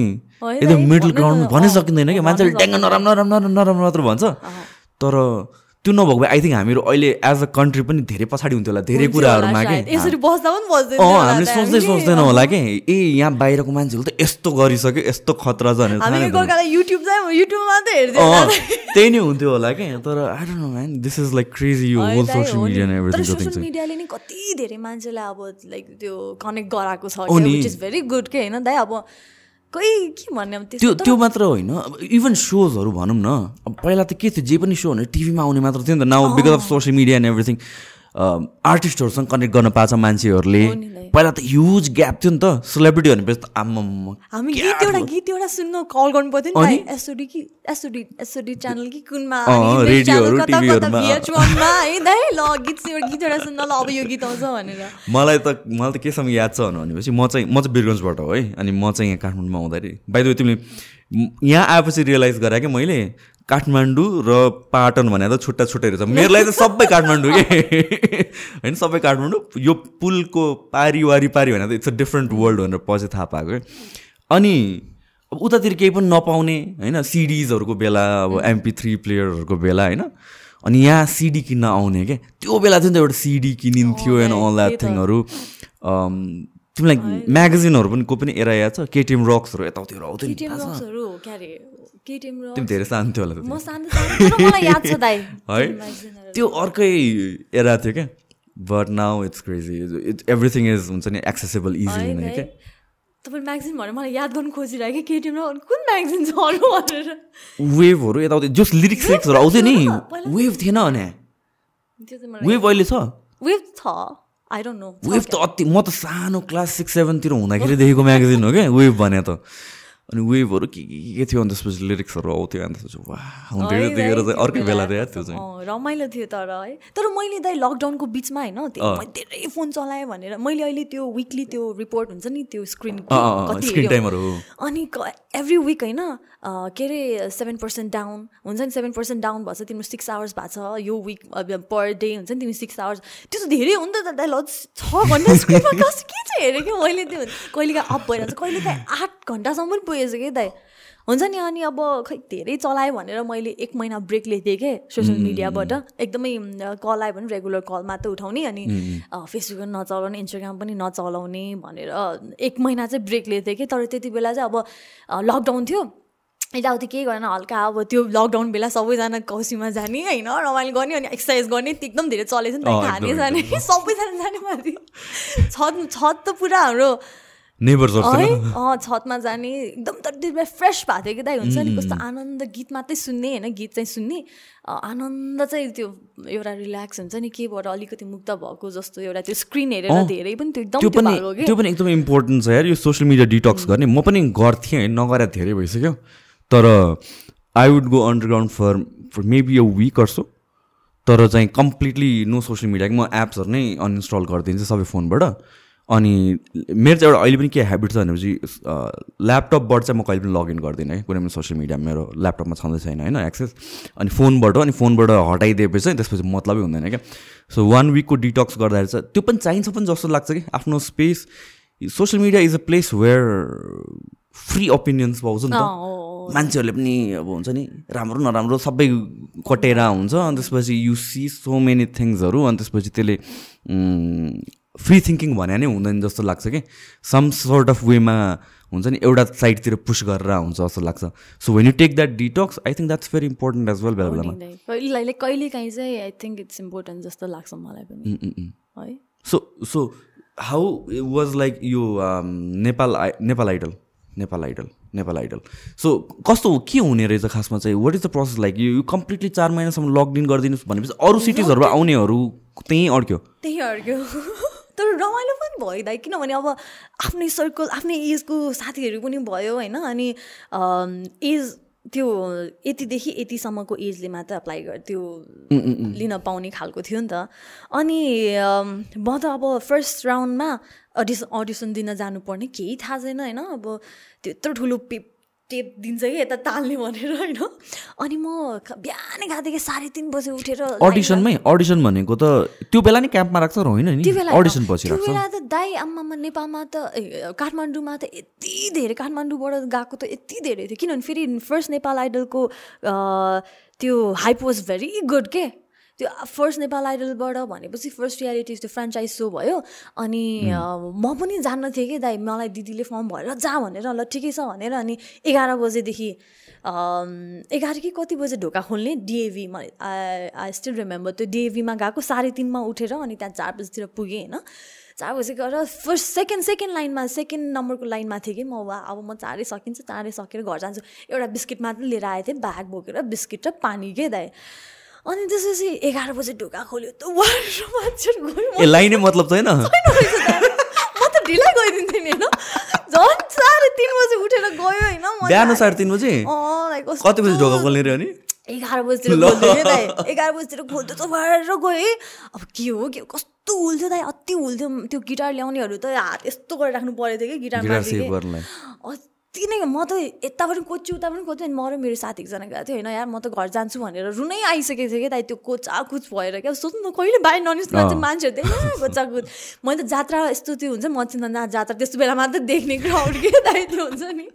एकदम मिडल ग्राउन्ड भनै सकिँदैन कि। मान्छेले ड्याङ्ग नराम्रो नराम्रो नराम्रो मात्र भन्छ। तर त्यो नभएको भए आई थिङ्क हामीहरू अहिले एज अ कन्ट्री पनि धेरै पछाडि हुन्थ्यो होला धेरै कुराहरूमा कि? हामीले सोच्दै सोच्दैन होला कि? ए यहाँ बाहिरको मान्छेहरू त यस्तो गरिसक्यो यस्तो खतरा छ त्यही नै हुन्थ्यो होला कि? तर I don't know man this is like crazy यो होल सोसियल मिडिया सोसियल मिडियाले नि। कति धेरै मान्छेलाई अब लाइक त्यो कनेक्ट गराएको छ इज भेरी गुड के होइन दाइ? अब खै के भन्ने त्यो त्यो मात्र होइन। अब इभन सोजहरू भनौँ न अब पहिला त के थियो जे पनि सो भने टिभीमा आउने मात्र थियो नि त। Now because of social media and everything आर्टिस्टहरूसँग connect गर्न पाएको छ मान्छेहरूले। पहिला त ह्युज ग्याप थियो नि त सेलिब्रिटी भनेपछि त आम्म हामी गीत एउटा गीत एउटा सुन्न कल गर्नु पर्थ्यो नि एसओडी कि एसओडी एसओडी च्यानल कि कुनमा? रेडियोहरू टिभीहरूमा है दाइ ल गीत गीत एउटा सुन्न ल अब यो गीत आउँछ भनेर। मलाई त मलाई त केसँग याद छ भनेपछि म चाहिँ म चाहिँ बिरगन्जबाट हो है। अनि म चाहिँ यहाँ काठमाडौँमा आउँदाखेरि बाहिर तिमीले यहाँ आएपछि रियलाइज गरेँ कि मैले काठमाडौँ र पाटन भने त छुट्टा छुट्टै रहेछ। मेरो लागि त सबै काठमाडौँ के? होइन सबै काठमाडौँ। यो पुलको पारी वारी पारी भने त इट्स अ डिफ्रेन्ट वर्ल्ड भनेर पछि थाहा पाएको अनि अब उतातिर केही पनि नपाउने होइन सिडिजहरूको बेला अब एमपी थ्री प्लेयरहरूको बेला होइन। अनि यहाँ सिडी किन्न आउने क्या त्यो बेला नि त एउटा सिडी किनिन्थ्यो एन्ड अल द्याट थिङहरू तिमीलाई म्यागजिनहरू पनि को पनि एरा याद छ? केटिएम रक्सहरू यताउतिर आउँथ्यो तिमी। धेरै सानो थियो होला है? त्यो अर्कै एरा थियो क्या। But now it's crazy it everything is हुन्छ नि एक्सेसेबल इजी हुने क्या। तपाईँ म्यागजिन भनेर मलाई याद गर्नु खोजिरहेको कि केटिएम र कुन म्यागजिन छ भनेर? वेभहरू यताउति जस लिरिक्स लिरिक्सहरू आउँथ्यो नि। वेभ थिएन भने। वेभ अहिले छ? वेभ छ। आई डोन्ट नो वेभ त अति म त सानो क्लास सिक्स सेभेनतिर हुँदाखेरि देखेको म्यागजिन हो क्या वेभ भने त अनि वेभहरू के के के थियो अनि त्यसपछि लिरिक्सहरू आउँथ्यो अनि त्यसपछि वा त्यतिखेर चाहिँ अर्कै बेला थियो त्यो चाहिँ। रमाइलो थियो तर है। तर मैले दाइ लकडाउनको बिचमा होइन धेरै फोन चलाएँ भनेर मैले अहिले त्यो विकली त्यो रिपोर्ट हुन्छ नि त्यो स्क्रिन स्क्रिन टाइमहरू अनि एभ्री विक होइन के अरे सेभेन पर्सेन्ट डाउन हुन्छ नि सेभेन पर्सेन्ट डाउन भएछ तिम्रो सिक्स आवर्स भएको छ यो विक पर डे हुन्छ नि तिमी सिक्स आवर्स त्यो चाहिँ धेरै हो नि त दाइ ल छ घन्टा स्क्रिनमा कस्तो के चाहिँ हेरेँ कि मैले त्यो कहिले काहीँ अप भइरहन्छ कहिले काहीँ आठ घन्टासम्म पनि पुगेछ कि दाइ। हुन्छ नि अनि अब खै धेरै चलाएँ भनेर मैले एक महिना ब्रेक लिएको थिएँ सोसियल मिडियाबाट एकदमै कल आयो भने रेगुलर कल मात्रै उठाउने अनि फेसबुक पनि नचलाउने इन्स्टाग्राम पनि नचलाउने भनेर एक महिना चाहिँ ब्रेक लिएको थिएँ कि। तर त्यति बेला चाहिँ अब लकडाउन थियो। यताउति केही गरेन हल्का अब त्यो लकडाउन बेला सबैजना कौसीमा जाने होइन रमाइलो गर्ने अनि एक्सर्साइज गर्ने एकदम धेरै चलेको छ नि त खाने जाने सबैजना जाने माथि। छत छत त पुरा हाम्रो है? छतमा जाने एकदम त फ्रेस भएको थियो कि दाइ हुन्छ नि? कस्तो आनन्द गीत मात्रै सुन्ने होइन? गीत चाहिँ सुन्ने। आनन्द चाहिँ त्यो एउटा रिल्याक्स हुन्छ नि केबाट अलिकति मुक्त भएको जस्तो एउटा त्यो स्क्रिन हेरेर धेरै पनि त्यो एकदम त्यो पनि एकदम इम्पोर्टेन्ट छ यार यो सोसियल मिडिया डिटक्स गर्ने। म पनि गर्थेँ होइन नगरेर धेरै भइसक्यो। तर I would go underground for for maybe a week or so तर चाहिँ कम्प्लिटली नो सोसियल मिडिया म एप्सहरू नै अनइन्स्टल गरिदिन्छु सबै फोनबाट। अनि मेरो चाहिँ एउटा अहिले पनि के ह्याबिट छ भनेपछि ल्यापटपबाट चाहिँ म कहिले पनि लगइन गर्दिनँ है। कुनै पनि सोसियल मिडिया मेरो ल्यापटपमा छँदै छैन होइन एक्सेस अनि फोनबाट अनि फोनबाट हटाइदिएपछि त्यसपछि मतलबै हुँदैन क्या। सो वान विकको डिटक्स गर्दाखेरि चाहिँ त्यो पनि चाहिन्छ पनि जस्तो लाग्छ कि। आफ्नो space social media is a place where free opinions पाउँछ नि त। मान्छेहरूले पनि अब हुन्छ नि राम्रो नराम्रो सबै कटेर हुन्छ अनि त्यसपछि यु सी सो मेनी थिङ्सहरू अनि त्यसपछि त्यसले फ्री थिङ्किङ भने नै हुँदैन जस्तो लाग्छ कि। सम सोर्ट अफ वेमा हुन्छ नि एउटा साइडतिर पुस गरेर हुन्छ जस्तो लाग्छ। So when you take that detox I think that's very important as well बेला बेलामा कहिले काहीँ चाहिँ आई थिङ्क इट्स इम्पोर्टेन्ट जस्तो लाग्छ मलाई पनि। है? So so how was like यो Nepal Nepal Idol Nepal Idol Nepal Idol so कस्तो के हुने रहेछ खासमा चाहिँ? What is the process like यो कम्प्लिटली चार महिनासम्म लगइन गरिदिनुहोस् भनेपछि अरू सिटिजहरू आउनेहरू त्यहीँ अड्क्यो। त्यहीँ अड्क्यो। तर रमाइलो पनि भयो दाइ किनभने अब आफ्नै सर्कल आफ्नै एजको साथीहरू पनि भयो होइन अनि एज त्यो यतिदेखि यतिसम्मको एजले मात्र अप्लाई गर त्यो लिन पाउने खालको थियो नि त। अनि म त अब फर्स्ट राउन्डमा अडिसन अडिसन दिन जानुपर्ने केही थाहा छैन होइन। अब त्यत्रो ठुलो पेप टेप दिन्छ कि यता ताल्ने भनेर होइन? अनि म बिहानै गएको साढे तिन बजे उठेर अडिसनमै अडिसन भनेको त त्यो बेला नै क्याम्पमा राख्छ र होइन नि? अडिसन पछि त्यो बेला त दाई आम्मामा नेपालमा त काठमाडौँमा त यति धेरै काठमाडौँबाट गएको त यति धेरै थियो। किनभने फेरि फर्स्ट नेपाल आइडलको त्यो हाइप वाज भेरी गुड के? त्यो फर्स्ट नेपाल आइडलबाट भनेपछि फर्स्ट रियालिटी त्यो फ्रेन्चाइज सो भयो। अनि म पनि जान्न थिएँ कि दाइ मलाई दिदीले फर्म भएर जा भनेर ल ठिकै छ भनेर। अनि एघार बजेदेखि एघार कि कति बजे ढोका खोल्ने? DAV I I still remember त्यो डिएभीमा गएको साढे तिनमा उठेर अनि त्यहाँ चार बजीतिर पुगेँ होइन। चार बजी गएर फर्स्ट सेकेन्ड सेकेन्ड लाइनमा सेकेन्ड नम्बरको लाइनमा थिएँ कि म। वा अब म चाँडै सकिन्छ चाँडै सकेर घर जान्छु। एउटा बिस्किट मात्रै लिएर आएको थिएँ ब्याग बोकेर बिस्किट र पानी के दाइ। अनि त्यसपछि एघार बजे ढोका खोल्यो त गयो। लाइनै मतलब छैन म त ढिलै गइदिन्थेँ नि होइन? झन् साढे तिन बजी उठेर गयो होइन? बिहान साढे तिन बजे? कति बजी ढोका खोल्ने रे अनि? एघार बजीतिर खोल्थ्यो एघार बजीतिर खोल्थ्यो त भएर गएँ। अब के हो के कस्तो हुल्थ्यो दाइ? अति हुल्थ्यो त्यो गिटार ल्याउनेहरू त हात यस्तो गरेर राख्नु परेको थियो कि गिटारमा यति नै म त यता पनि कोच्छु उता पनि कोच्छु अनि म र मेरो साथी एकजना गएको थियो होइन यार म त घर जान्छु भनेर रुनै आइसकेको थियो कि दाइ त्यो कोचाकुच भएर क्या। सोच्नु न कहिले बाहिर ननिस्नु चाहिँ मान्छेहरू त्यही कोचाकुच मैले त जात्रा यस्तो त्यो हुन्छ म चाहिँ जात्रा त्यस्तो बेला मात्रै देख्ने क्राउड के दाइ त्यो हुन्छ नि।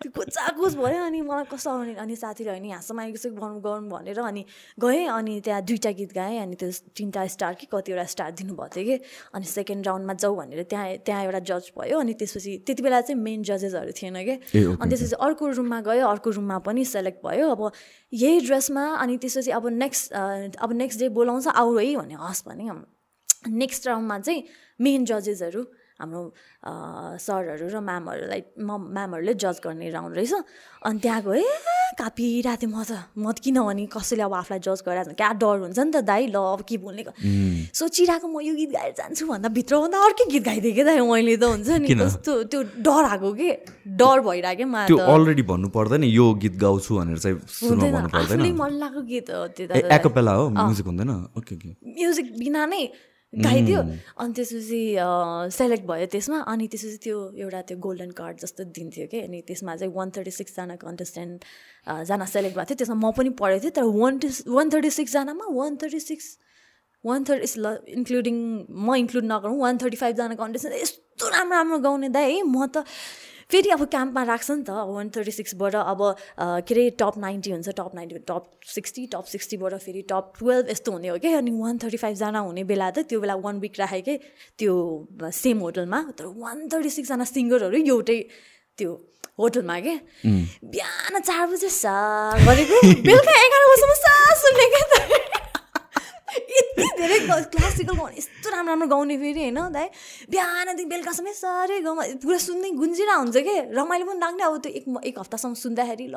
त्यो कोचाकुच भयो अनि मलाई कस्तो आउने अनि साथीले होइन यहाँसम्म आइसक्यो गर्नु गर्नु भनेर अनि गएँ अनि त्यहाँ दुइटा गीत गाएँ अनि त्यो तिनवटा स्टार कि कतिवटा स्टार दिनुभएको थियो कि अनि सेकेन्ड राउन्डमा जाउँ भनेर त्यहाँ त्यहाँ एउटा जज भयो अनि त्यसपछि त्यति बेला चाहिँ मेन जजेसहरू थिएन कि अनि त्यसपछि अर्को रुममा गयो अर्को रुममा पनि सेलेक्ट भयो। अब यही ड्रेसमा अनि त्यसपछि अब नेक्स्ट अब नेक्स्ट डे बोलाउँछ आऊ है भने हस् भने नेक्स्ट राउन्डमा चाहिँ मेन जजेसहरू हाम्रो सरहरू र म्यामहरूलाई म्यामहरूले जज गर्ने राउन्ड रहेछ। अनि त्यहाँ गएँ कापिरहेको थिएँ म त म त किनभने कसैले अब आफूलाई जज गरिरहेको क्या डर हुन्छ नि त दाइ ल अब के बोल्ने सोचिरहेको म यो गीत गाएर जान्छु भन्दा भित्रभन्दा अर्कै गीत गाइदिएँ क्या दाइ मैले त हुन्छ नि। कस्तो त्यो डर आएको कि? डर भइरहेको त्यो अलरेडी भन्नु पर्दैन यो गीत गाउँछु भनेर चाहिँ मन लागेको गीत हो त्यो म्युजिक बिना नै गाइदियो अनि त्यसपछि सेलेक्ट भयो त्यसमा। अनि त्यसपछि त्यो एउटा त्यो गोल्डन कार्ड जस्तो दिन्थ्यो कि। अनि त्यसमा चाहिँ वान थर्टी सिक्सजना कन्टेस्टेन्ट जना सेलेक्ट भएको थियो। त्यसमा म पनि पढेको थिएँ। तर one one thirty सिक्सजनामा one thirty six one thirty ल इन्क्लुडिङ म इन्क्लुड नगरौँ वान थर्टी फाइभजना कन्टेस्टेन्ट यस्तो राम्रो राम्रो गाउने दाइ। है म त फेरि अब क्याम्पमा राख्छ नि त वान थर्टी सिक्सबाट अब के अरे टप नाइन्टी हुन्छ top ninety top sixty top सिक्सटीबाट फेरि टप टुवेल्भ यस्तो हुने हो कि? अनि वान थर्टी फाइभजना हुने बेला त त्यो बेला वान विक राखेँ कि? त्यो सेम होटलमा तर वान थर्टी सिक्सजना सिङ्गरहरू एउटै त्यो होटलमा के? बिहान चार बजे सा गरेको बेलुका एघार बजीसम्म सा सुन्ने क्या यति धेरै क्लासिकल गाउने यस्तो राम्रो राम्रो गाउने फेरि होइन दाइ। बिहानदेखि बेलुकासम्म साह्रै गाउँमा पुरा सुन्दै गुन्जिरहेको हुन्छ कि? रमाइलो पनि लाग्ने। अब त्यो एक एक हप्तासम्म सुन्दाखेरि ल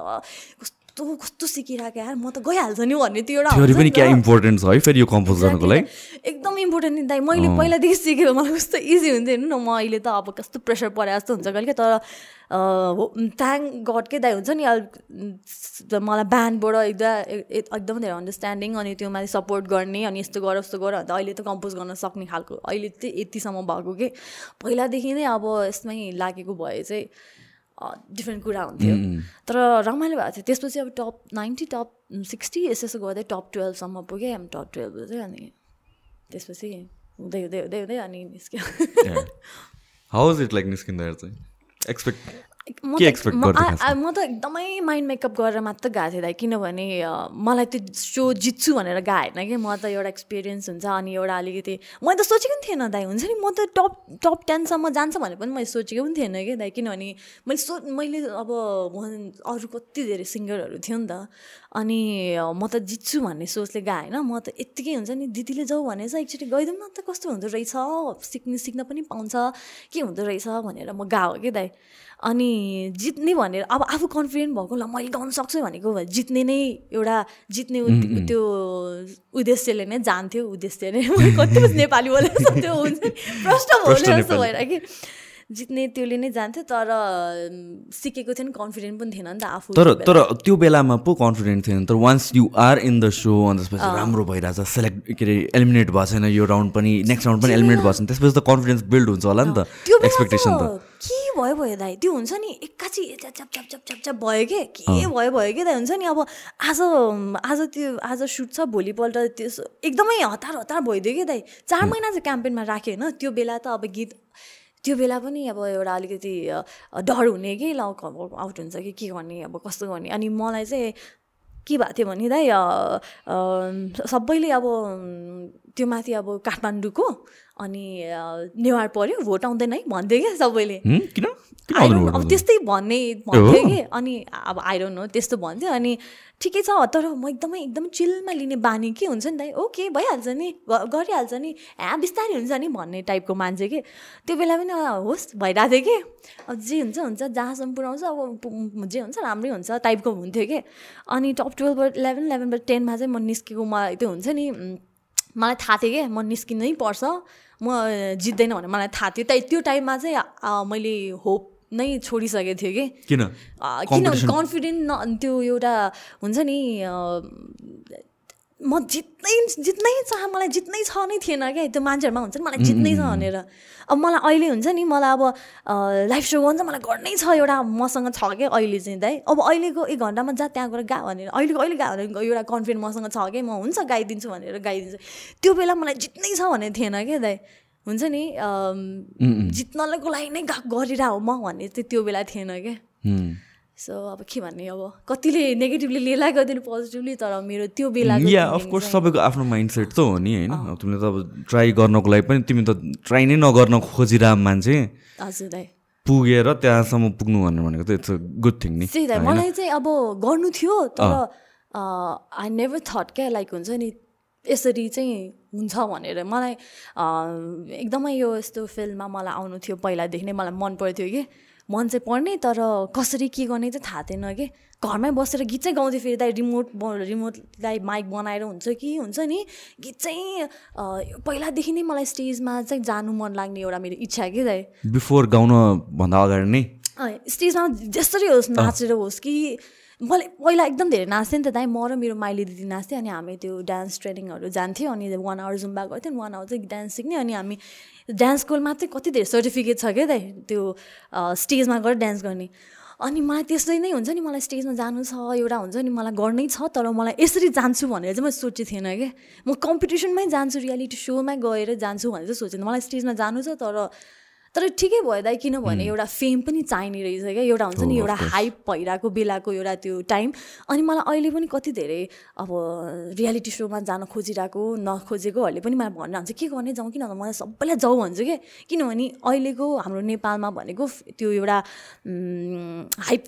कस्तो कस्तो सिकिरहेको यार म त गइहाल्छ नि भन्ने त्यो एउटा पनि क्या इम्पोर्टेन्ट छ है फेरि यो कम्पोज गर्नुको लागि? एकदम इम्पोर्टेन्ट नि दाइ मैले पहिलादेखि सिकेको मलाई कस्तो इजी हुन्थ्यो हेर्नु न म अहिले त अब कस्तो प्रेसर परे जस्तो हुन्छ कहिले तर थ्याङ्क गडकै दाइ हुन्छ नि मलाई ब्यान्डबाट एकदम एकदम धेरै अन्डरस्ट्यान्डिङ अनि त्यो माथि सपोर्ट गर्ने अनि यस्तो गर यस्तो गर अन्त अहिले त कम्पोज गर्न सक्ने खालको अहिले चाहिँ यतिसम्म भएको कि? पहिलादेखि नै अब यसमै लागेको भए चाहिँ डिफ्रेन्ट कुरा हुन्थ्यो। तर रमाइलो भएको थियो। त्यसपछि अब टप नाइन्टी टप सिक्सटी यसो यसो गर्दै टप टुवेल्भसम्म पुगेँ। हामी टप टुवेल्भ चाहिँ अनि त्यसपछि हुँदै हुँदै हुँदै हुँदै अनि निस्क्यो। हाउ इज इट लाइक निस्किँदा चाहिँ? एक्सपेक्ट म त एकदमै माइन्ड मेकअप गरेर मात्र गएको थिएँ दाइ किनभने मलाई त्यो सो जित्छु भनेर गएको होइन कि? म त एउटा एक्सपिरियन्स हुन्छ अनि एउटा अलिकति मैले त सोचेको पनि थिएन दाइ हुन्छ नि? म त टप टप टेनसम्म जान्छ भनेर पनि मैले सोचेको पनि थिएन कि? दाइ किनभने मैले सो मैले अब अरू कति धेरै सिङ्गरहरू थियो नि त अनि म त जित्छु भन्ने सोचले गएँ होइन? म त यत्तिकै हुन्छ नि? दिदीले जाऊ भनेछ एकचोटि गइदिउँ न त कस्तो हुँदो रहेछ? सिक्ने सिक्न पनि पाउँछ के हुँदो रहेछ भनेर म गएको कि दाइ? अनि जित्ने भनेर अब आफू कन्फिडेन्ट भएको ल मैले गाउनु सक्छु भनेको जित्ने नै एउटा जित्ने त्यो उद्देश्यले नै जान्थ्यो उद्देश्य नै कति नेपाली बोलेर त्यो हुन्छ प्रश्न भयो जस्तो भएर कि जित्ने त्यसले नै जान्थ्यो तर सिकेको थिएन कन्फिडेन्ट पनि थिएन नि त आफू तर तर त्यो बेलामा पो कन्फिडेन्ट थिएन। तर once you are in the so अनि त्यसपछि राम्रो भइरहेछ सेलेक्ट के अरे एलिमिनेट भएको छैन यो राउन्ड पनि नेक्स्ट राउन्ड पनि एलिमिनेट भएको छैन। त्यसपछि त कन्फिडेन्स बिल्ड हुन्छ होला नि त एक्सपेक्टेसन त के भयो भयो दाइ? त्यो हुन्छ नि एक्कासी च्याप भयो कि? के भयो भयो कि दाइ? हुन्छ नि अब आज आज त्यो आज सुट छ भोलिपल्ट त्यो एकदमै हतार हतार भइदियो कि दाइ? चार महिना चाहिँ क्याम्पेनमा राख्यो होइन त्यो बेला त अब गीत त्यो बेला पनि अब एउटा अलिकति डर हुने कि ल आउट हुन्छ कि के गर्ने अब कस्तो गर्ने? अनि मलाई चाहिँ के भएको थियो भने दाइ सबैले अब त्यो माथि अब काठमाडौँको अनि नेवार पऱ्यो भोट आउँदैन है भन्थ्यो क्या सबैले। अब त्यस्तै भन्ने भन्थ्यो कि। अनि अब आइरहनु हो त्यस्तो भन्थ्यो। अनि ठिकै छ तर म एकदमै एकदमै चिलमा लिने बानी के हुन्छ नि त? ओके भइहाल्छ नि गरिहाल्छ नि। ह्या बिस्तारै हुन्छ नि भन्ने टाइपको मान्छे कि। त्यो बेला पनि होस् भइरहेको थियो कि। अब जे हुन्छ हुन्छ जहाँसम्म पुऱ्याउँछ अब जे हुन्छ राम्रै हुन्छ टाइपको हुन्थ्यो कि। अनि टप टुवेल्भबाट इलेभेन इलेभेनबाट टेनमा चाहिँ म निस्केको मलाई त्यो हुन्छ नि मलाई थाहा थियो कि? म निस्किनै पर्छ। म जित्दैन भने मलाई थाहा थियो। त्यही त्यो टाइममा चाहिँ मैले होप नै छोडिसकेको थियो कि? किन? किन कन्फिडेन्ट न त्यो एउटा हुन्छ नि म जित्नै जित्नै चाह मलाई जित्नै छ नै थिएन क्या त्यो मान्छेहरूमा हुन्छ नि मलाई जित्नै छ भनेर। अब मलाई अहिले हुन्छ नि मलाई अब लाइभ सो गर्नु मलाई गर्नै छ एउटा मसँग छ क्या अहिले चाहिँ दाइ। अब अहिलेको एक घन्टामा जा त्यहाँ गएर गा भनेर अहिलेको अहिले गा भनेर एउटा कन्फिडेन्ट मसँग छ कि म हुन्छ गाइदिन्छु भनेर गाइदिन्छु। त्यो बेला मलाई जित्नै छ भने थिएन क्या दाइ। हुन्छ नि जित्नलाई लागि नै गा गरिरह हो म भन्ने चाहिँ त्यो बेला थिएन क्या। सो अब के भन्ने अब कतिले नेगेटिभली लिएला कतिले पोजिटिभली तर मेरो त्यो बेला या अफकोर्स सबैको आफ्नो माइन्ड सेट त हो नि होइन? तिमीले त अब ट्राई गर्नको लागि पनि तिमी त ट्राई नै नगर्न खोजिरह मान्छे। हजुर पुगेर त्यहाँसम्म पुग्नु भन्नु भनेको त इट्स अ गुड थिङ नि मलाई चाहिँ अब गर्नु थियो तर आई नेभर थट क्या लाइक हुन्छ नि यसरी चाहिँ हुन्छ भनेर। मलाई एकदमै यो यस्तो फिल्डमा मलाई आउनु थियो पहिलादेखि नै मलाई मन पर्थ्यो कि। मन चाहिँ पर्ने तर कसरी के गर्ने चाहिँ थाहा थिएन कि। घरमै बसेर गीत चाहिँ गाउँथ्यो फेरि दाइ रिमोट रिमोटलाई माइक बनाएर हुन्छ कि हुन्छ नि। गीत चाहिँ पहिलादेखि नै मलाई स्टेजमा चाहिँ जानु मन लाग्ने एउटा मेरो इच्छा कि दाइ। बिफोर गाउन भन्दा अगाडि नै? स्टेजमा जसरी होस् नाचेर होस् कि मैले पहिला एकदम धेरै नाच्थेँ नि त दाइ। म र मेरो माइली दिदी नाच्थेँ अनि हामी त्यो डान्स ट्रेनिङहरू जान्थ्यौँ अनि वान आवर जुम्बा गर्थ्यौँ वान आवर चाहिँ डान्स सिक्ने अनि हामी डान्स स्कुलमा चाहिँ कति धेरै सर्टिफिकेट छ क्या दाइ? त्यो स्टेजमा गएर डान्स गर्ने। अनि मलाई त्यस्तै नै हुन्छ नि मलाई स्टेजमा जानु छ एउटा हुन्छ नि मलाई गर्नै छ तर मलाई यसरी जान्छु भनेर चाहिँ मैले सोचेको थिएन क्या। म कम्पिटिसनमै जान्छु रियालिटी सोमै गएर जान्छु भनेर चाहिँ सोचेन मलाई स्टेजमा जानु छ तर तर ठिकै भयो दाइ किनभने एउटा फेम पनि चाहिने रहेछ क्या। एउटा हुन्छ नि एउटा हाइप भइरहेको बेलाको एउटा त्यो टाइम अनि मलाई अहिले पनि कति धेरै अब रियालिटी सोमा जान खोजिरहेको नखोजेकोहरूले पनि मलाई भन्न हुन्छ के गर्ने जाउँ किन मलाई सबैलाई जाउँ भन्छु कि किनभने अहिलेको हाम्रो नेपालमा भनेको त्यो एउटा हाइप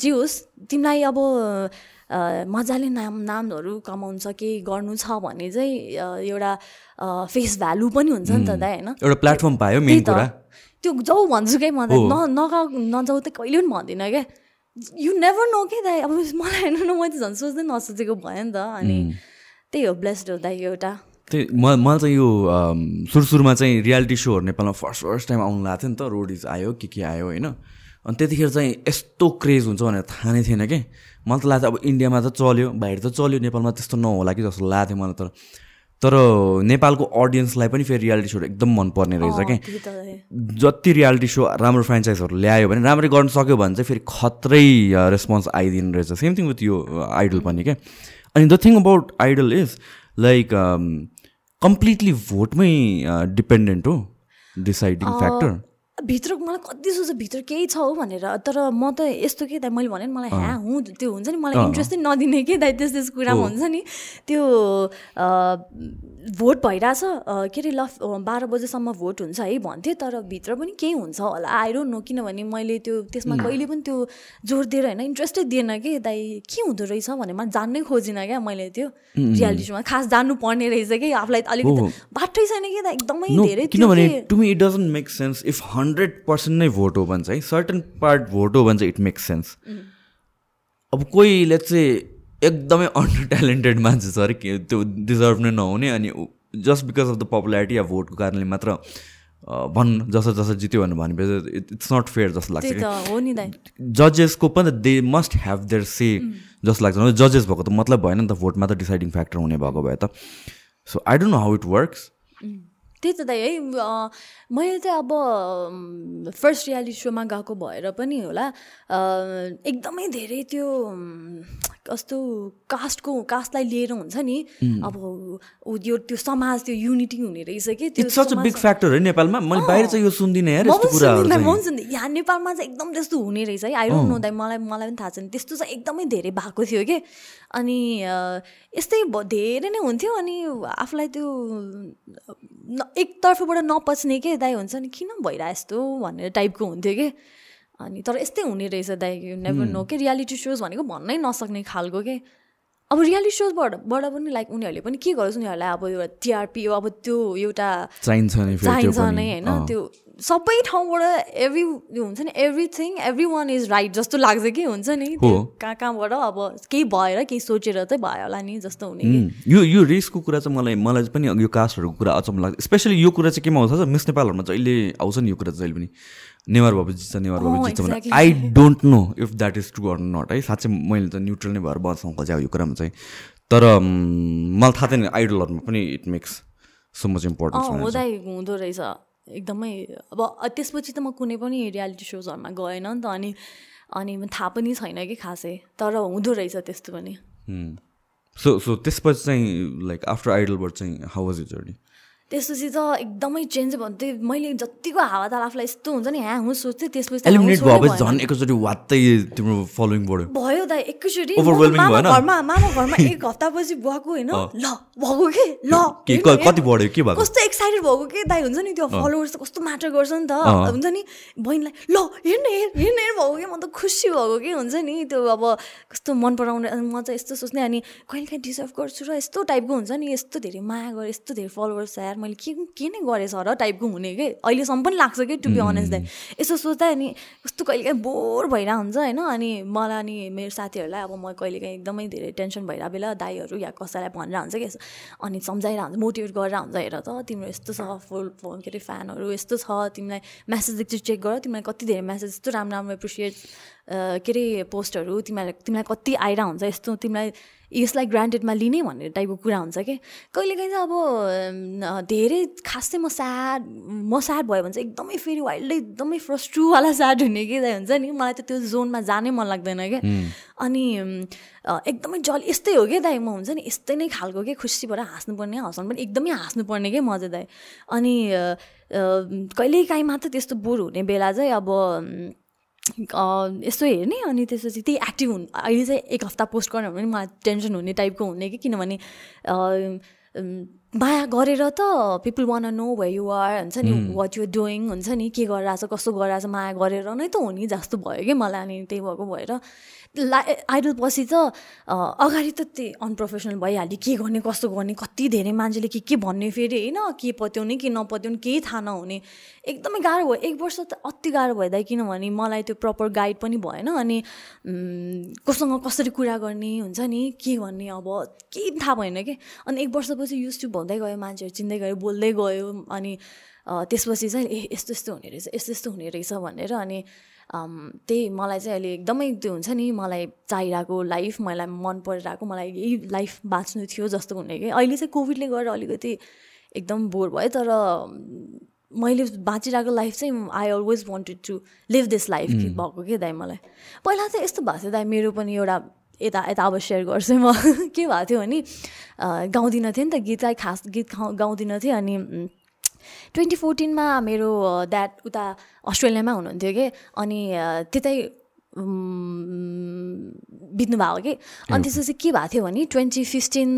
जे होस् तिमीलाई अब मजाले नाम नामहरू कमाउँछ केही गर्नु छ भने चाहिँ एउटा फेस भ्यालु पनि हुन्छ नि त दाइ होइन? एउटा प्लेटफर्म पायो त्यो जाउँ भन्छु क्या म त? न नगाउ नजाउ त कहिले पनि भन्दिनँ क्या यु नेभर नो के दाइ? अब मलाई हेर्नु न मैले झन् सोच्दै नसोचेको भयो नि त अनि त्यही हो ब्लेस्ड हो दाइ एउटा। त्यही म मलाई चाहिँ यो सुरु सुरुमा चाहिँ रियालिटी सोहरू नेपालमा फर्स्ट फर्स्ट टाइम आउनु लाग्थ्यो नि त रोडिज आयो के के आयो होइन? अनि त्यतिखेर चाहिँ यस्तो क्रेज हुन्छ भनेर थाहा नै थिएन कि? मलाई त लाग्थ्यो अब इन्डियामा त चल्यो बाहिर त चल्यो नेपालमा त्यस्तो नहोला कि जस्तो लाग्थ्यो मलाई तर तर नेपालको अडियन्सलाई पनि फेरि रियालिटी सो एकदम मनपर्ने रहेछ कि जति रियालिटी सो राम्रो फ्रेन्चाइजहरू ल्यायो भने राम्ररी गर्न सक्यो भने चाहिँ फेरि खत्रै रेस्पोन्स आइदिने रहेछ। सेम थिङ विथ यो आइडल पनि क्या। अनि the thing about idol is like completely भोटमै dependent हो डिसाइडिङ फ्याक्टर भित्र मलाई कति सोच्छ भित्र केही छ हो भनेर। तर म त यस्तो के दाइ मैले भने नि मलाई ह्या हुँ त्यो हुन्छ नि मलाई इन्ट्रेस्टै नदिने के दाइ त्यस त्यस कुरामा हुन्छ नि। त्यो भोट भइरहेछ। के अरे ल बाह्र बजेसम्म भोट हुन्छ है भन्थेँ तर भित्र पनि केही हुन्छ होला। आइरो नो किनभने मैले त्यो त्यसमा कहिले पनि त्यो जोड दिएर होइन इन्ट्रेस्टै दिएन कि। दाइ के हुँदो रहेछ भने म जान्नै खोजिनँ क्या मैले त्यो रियालिटी सोमा खास जान्नु पर्ने रहेछ कि आफूलाई अलिकति बाटै छैन कि एकदमै धेरै किनभने to me it doesn't make sense if hundred percent नै भोट हो भने चाहिँ सर्टन पार्ट भोट हो भने चाहिँ इट मेक्स सेन्स अब कोही चाहिँ एकदमै अन्डर ट्यालेन्टेड मान्छे छ अरे त्यो डिजर्भ नै नहुने अनि just because of the popularity या भोटको कारणले मात्र भन् जसो जसो जित्यो भनेर भनेपछि इट्स नट फेयर जस्तो लाग्छ जजेसको पनि they must have their say जस्तो लाग्छ। जजेस भएको त मतलब भएन नि त भोटमा त डिसाइडिङ फ्याक्टर हुने भएको भए त। So I don't know how it works त्यही त दाइ है मैले चाहिँ अब फर्स्ट रियालिटी सोमा गएको भएर पनि होला एकदमै धेरै त्यो कस्तो कास्टको कास्टलाई लिएर हुन्छ नि अब यो त्यो समाज त्यो युनिटी हुने रहेछ कि त्यो सच बिग फ्याक्टर है नेपालमा। मैले बाहिर चाहिँ यो सुन्दिनँ यार यस्तो कुराहरू चाहिँ। यहाँ नेपालमा चाहिँ एकदम त्यस्तो हुने रहेछ है। आई डोन्ट नो मलाई मलाई पनि थाहा छैन। त्यस्तो चाहिँ एकदमै धेरै भएको थियो कि। अनि यस्तै धेरै नै हुन्थ्यो। अनि आफूलाई त्यो एकतर्फबाट नपच्ने के दाइ हुन्छ नि किन भइरहेको यस्तो भनेर टाइपको हुन्थ्यो कि? अनि तर यस्तै हुने रहेछ दाइ यु नेभर नो के रियालिटी सोज भनेको भन्नै नसक्ने खालको के? अब रियालिटी सोजबाट बाट पनि लाइक उनीहरूले पनि के गरोस् उनीहरूलाई अब एउटा टिआरपी अब त्यो एउटा चाहिन्छ नै होइन त्यो सबै ठाउँबाट एभ्री हुन्छ नि everything every one is right जस्तो लाग्छ कि हुन्छ नि? कहाँ कहाँबाट अब केही भएर केही सोचेर चाहिँ भयो होला नि जस्तो हुने यो यो रेसको कुरा चाहिँ मलाई मलाई पनि यो कास्टहरूको कुरा अचम्म लाग्छ। स्पेसली यो कुरा चाहिँ केमा आउँछ? मिस नेपालहरूमा अहिले आउँछ नि यो कुरा जहिले पनि। नेवार बाबु जित्छ नेवार बाबु जित्छ भने I don't know if that is true or not है। साँच्चै मैले त न्युट्रल नै भएर बस्नु खोजेँ यो कुरामा चाहिँ। तर मलाई थाहा थिएन आइडलहरूमा पनि it makes so much important हुँदो रहेछ। एकदमै अब त्यसपछि त म कुनै पनि रियालिटी सोजहरूमा गएन नि त अनि अनि थाहा पनि छैन कि खासै। तर हुँदो रहेछ त्यस्तो पनि। सो सो त्यसपछि चाहिँ लाइक आफ्टर आइडलबाट चाहिँ हाउ वाज यु जर्नी त्यसपछि त एकदमै चेन्ज भयो त्यही मैले जतिको हावा त आफूलाई यस्तो हुन्छ नि ह्या हुँ सोच्थेँ त्यसपछि एलिमिनेट भएपछि झन् एकैचोटि वात्तै तिम्रो फलोइङ बढ्यो। भयो त एकैचोटि। घरमा मामा घरमा एक हप्तापछि भएको होइन। ल भएको के? ल कति बढ्यो? के भएको? कस्तो एक्साइटेड भएको के दाइ? हुन्छ नि त्यो फलोवर्स त कस्तो म्याटर गर्छ नि त। हुन्छ नि? बहिनीलाई ल हेर्न हेर हेर्न हेर भएको कि? म त खुसी भएको के? हुन्छ नि? त्यो अब कस्तो मन पराउने म चाहिँ यस्तो सोच्ने अनि कहिले काहीँ डिजर्भ गर्छु र यस्तो टाइपको हुन्छ नि यस्तो धेरै माया गरेँ यस्तो धेरै फलोवर्स यार मैले के के नै गरेछ र टाइपको हुने कि? अहिलेसम्म पनि लाग्छ कि टु बी अनेस्ट दाइ यसो सोच्दा अनि कस्तो कहिले काहीँ बोर भइरहेको हुन्छ होइन अनि मलाई अनि मेरो साथीहरूलाई अब म कहिले काहीँ एकदमै धेरै टेन्सन भइरहेको बेला दाईहरू या कसैलाई भनेर हुन्छ कि अनि सम्झाइरहेको हुन्छ मोटिभेट गरेर हुन्छ हेर त तिम्रो यस्तो छ फुल फोन के अरे फ्यानहरू यस्तो छ तिमीलाई म्यासेज एकचोटि चेक गर तिमीलाई कति धेरै म्यासेज यस्तो राम्रो राम्रो एप्रिसिएट के अरे पोस्टहरू तिमीलाई तिमीलाई कति आइरहेको हुन्छ यस्तो तिमीलाई यसलाई ग्रान्टेडमा लिने भन्ने टाइपको कुरा हुन्छ कि? कहिलेकाहीँ चाहिँ अब धेरै खास चाहिँ म स्याड म स्याड भयो भने चाहिँ एकदमै फेरि वाइल्डै एकदमै फ्रस्ट्रुवाला स्याड हुने कि हुन्छ नि? मलाई त त्यो जोनमा जानै मन लाग्दैन क्या अनि एकदमै जल यस्तै हो क्या दाइ? म हुन्छ नि यस्तै नै खालको के? खुसी भएर हाँस्नुपर्ने हँसाउनु पनि एकदमै हाँस्नुपर्ने क्या मजा दाइ? अनि कहिलेकाहीँ मात्र त्यस्तो बोर हुने बेला चाहिँ अब यस्तो हेर्ने अनि त्यसपछि त्यही एक्टिभ हुनु अहिले चाहिँ एक हप्ता पोस्ट गर्नु भने मलाई टेन्सन हुने टाइपको हुने कि किनभने माया गरेर त पिपल वान नो भए युआर हुन्छ नि वाट युआर डुइङ हुन्छ नि के गरिरहेछ कस्तो गरिरहेछ माया गरेर नै त हो नि जस्तो भयो कि मलाई अनि त्यही भएको भएर। ला आइडल पछि त अगाडि त त्यही अनप्रोफेसनल भइहाल्यो। के गर्ने कस्तो गर्ने कति धेरै मान्छेले के के भन्ने फेरि होइन? के पत्याउने के नपत्याउने केही थाहा नहुने। एकदमै गाह्रो भयो। एक वर्ष त अति गाह्रो भइदियो किनभने मलाई त्यो प्रपर गाइड पनि भएन। अनि कोसँग कसरी कुरा गर्ने हुन्छ नि के गर्ने अब केही थाहा भएन कि। अनि एक वर्षपछि टु भन्दै गयो मान्छेहरू चिन्दै गयो बोल्दै गयो। अनि त्यसपछि चाहिँ ए यस्तो यस्तो हुने रहेछ यस्तो यस्तो हुने रहेछ भनेर। अनि त्यही मलाई चाहिँ अहिले एकदमै त्यो हुन्छ नि मलाई चाहिरहेको लाइफ मलाई मन परिरहेको मलाई यही लाइफ बाँच्नु थियो जस्तो हुने कि। अहिले चाहिँ कोभिडले गर्दा अलिकति एकदम बोर भयो तर मैले बाँचिरहेको लाइफ चाहिँ I always wanted to live this life भएको के दाइ मलाई। पहिला चाहिँ यस्तो भएको थियो दाइ मेरो पनि एउटा यता यता अब सेयर गर्छु म। के भएको थियो भने गाउँदिनँ थिएँ नि त गीतलाई खास गीत गाउँदिनँ थिएँ अनि ट्वेन्टी फोर्टिनमा मेरो ड्याड उता अस्ट्रेलियामा हुनुहुन्थ्यो कि अनि त्यतै बित्नु भएको कि। अनि त्यसपछि के भएको थियो भने ट्वेन्टी फिफ्टिन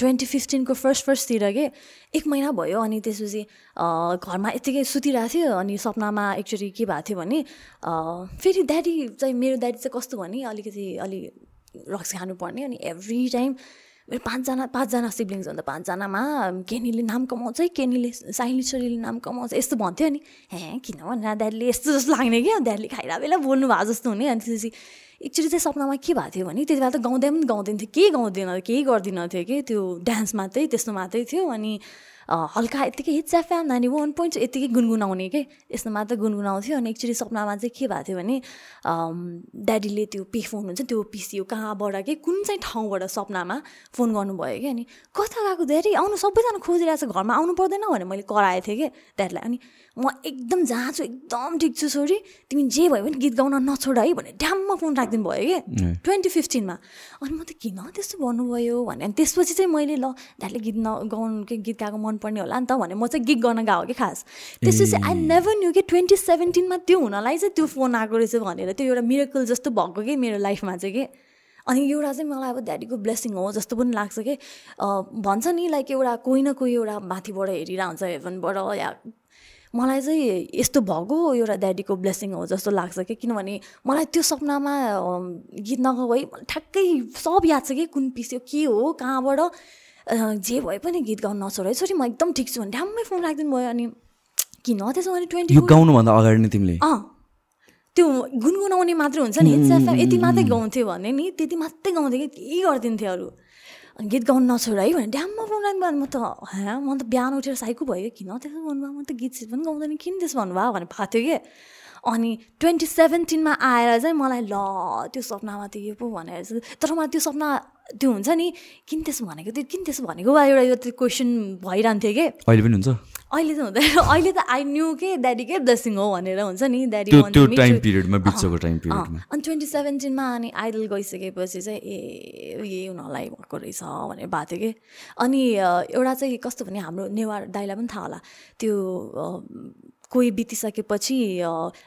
ट्वेन्टी फिफ्टिनको फर्स्ट फर्स्टतिर के एक महिना भयो अनि त्यसपछि घरमा यत्तिकै सुतिरहेको थियो अनि सपनामा एक्चुली के भएको थियो भने फेरि ड्याडी चाहिँ मेरो ड्याडी चाहिँ कस्तो भने अलिकति अलि रक्स खानुपर्ने अनि एभ्री टाइम मेरो पाँचजना पाँचजना सिब्लिङ्स अन्त पाँचजनामा केनीले नाम कमाउँछ है केनीले साइली छोरीले नाम कमाउँछ यस्तो भन्थ्यो नि हे किन भन्नु ड्याडीले यस्तो जस्तो लाग्ने क्या? ड्याडीले खाइरहेको बेला बोल्नु भएको जस्तो हुने। अनि त्यसपछि एक्चुली चाहिँ सपनामा के भएको थियो भने त्यति बेला त गाउँदै पनि गाउँदैन थियो। केही गाउँदैन केही गर्दिनँ थियो कि त्यो डान्स मात्रै त्यस्तो मात्रै थियो। अनि हल्का यत्तिकै एफएम नानी वान पोइन्ट यत्तिकै गुनगुनाउने के? यस्तो मात्र गुनगुनाउँथ्यो अनि एक्चुली सपनामा चाहिँ के भएको थियो भने ड्याडीले त्यो पे फोन हुन्छ त्यो पिसियो कहाँबाट के कुन चाहिँ ठाउँबाट सपनामा फोन गर्नुभयो कि? अनि कता गएको? ड्याडी आउनु सबैजना खोजिरहेको छ घरमा आउनु पर्दैन भनेर मैले कराएको थिएँ कि? ड्याडीलाई अनि म एकदम जहाँ छु एकदम ठिक छु छोरी तिमी जे भयो भने गीत गाउन नछोड है भने ड्याममा फोन राखिदिनु भयो कि? ट्वेन्टी फिफ्टिनमा अनि म त किन त्यस्तो भन्नुभयो भने अनि त्यसपछि चाहिँ मैले ल ड्याडीले गीत न गाउनु के गीत गाएको मन मनपर्ने होला नि त भने म चाहिँ गिग गर्न गएको कि खास? त्यसपछि आई नेभर न्यू कि ट्वेन्टी सेभेन्टिनमा त्यो हुनलाई चाहिँ त्यो फोन आएको रहेछ भनेर। त्यो एउटा मिरेकल जस्तो भएको कि मेरो लाइफमा चाहिँ कि। अनि एउटा चाहिँ मलाई अब ड्याडीको ब्लेसिङ हो जस्तो पनि लाग्छ कि। भन्छ नि लाइक एउटा कोही न कोही एउटा माथिबाट हेरिरहेको हुन्छ हेभनबाट या मलाई चाहिँ यस्तो भएको एउटा ड्याडीको ब्लेसिङ हो जस्तो लाग्छ कि। किनभने मलाई त्यो सपनामा गीत नगाउ है। ठ्याक्कै सब याद छ कि कुन पिस्यो के हो कहाँबाट? जे भए पनि गीत गाउनु नछोड है छोरी म एकदम ठिक छु भने ड्याम्मै फोन राखिदिनु भयो अनि किन त्यसो भने ट्वेन्टी गाउनुभन्दा अगाडि नै तिमीले। अँ। त्यो गुनगुनाउने मात्रै हुन्छ नि यति मात्रै गाउँथ्यो भने नि त्यति मात्रै गाउँथ्यो कि केही गरिदिन्थ्यो अरू। गीत गाउनु नछोड है भने ड्याममा फोन राख्नु म त हाँ म त बिहान उठेर साइको भयो किन त्यसो भन्नुभयो? म त गीत सित पनि गाउँदैन किन त्यसो भन्नुभयो? भने भएको थियो कि। अनि ट्वेन्टी सेभेन्टिनमा आएर चाहिँ मलाई ल त्यो सपनामा त यो पो भनेर चाहिँ तर मलाई त्यो सपना त्यो हुन्छ नि किन त्यसो भनेको त्यो किन त्यसो भनेको वा एउटा यो त्यो क्वेसन भइरहन्थ्यो कि? अहिले पनि हुन्छ? अहिले त हुँदैन। अहिले त आई न्यू के ड्याडीकै ब्लेसिङ हो भनेर हुन्छ नि ड्याडी त्यो टाइम पिरियडमा बित्छको टाइम पिरियडमा अनि ट्वेन्टी सेभेन्टिनमा अनि आइडल गइसकेपछि चाहिँ ए यही हुनलाई भएको रहेछ भनेर भएको थियो कि। अनि एउटा चाहिँ कस्तो भने हाम्रो नेवार दाइलाई पनि थाहा होला। त्यो कोही बितिसकेपछि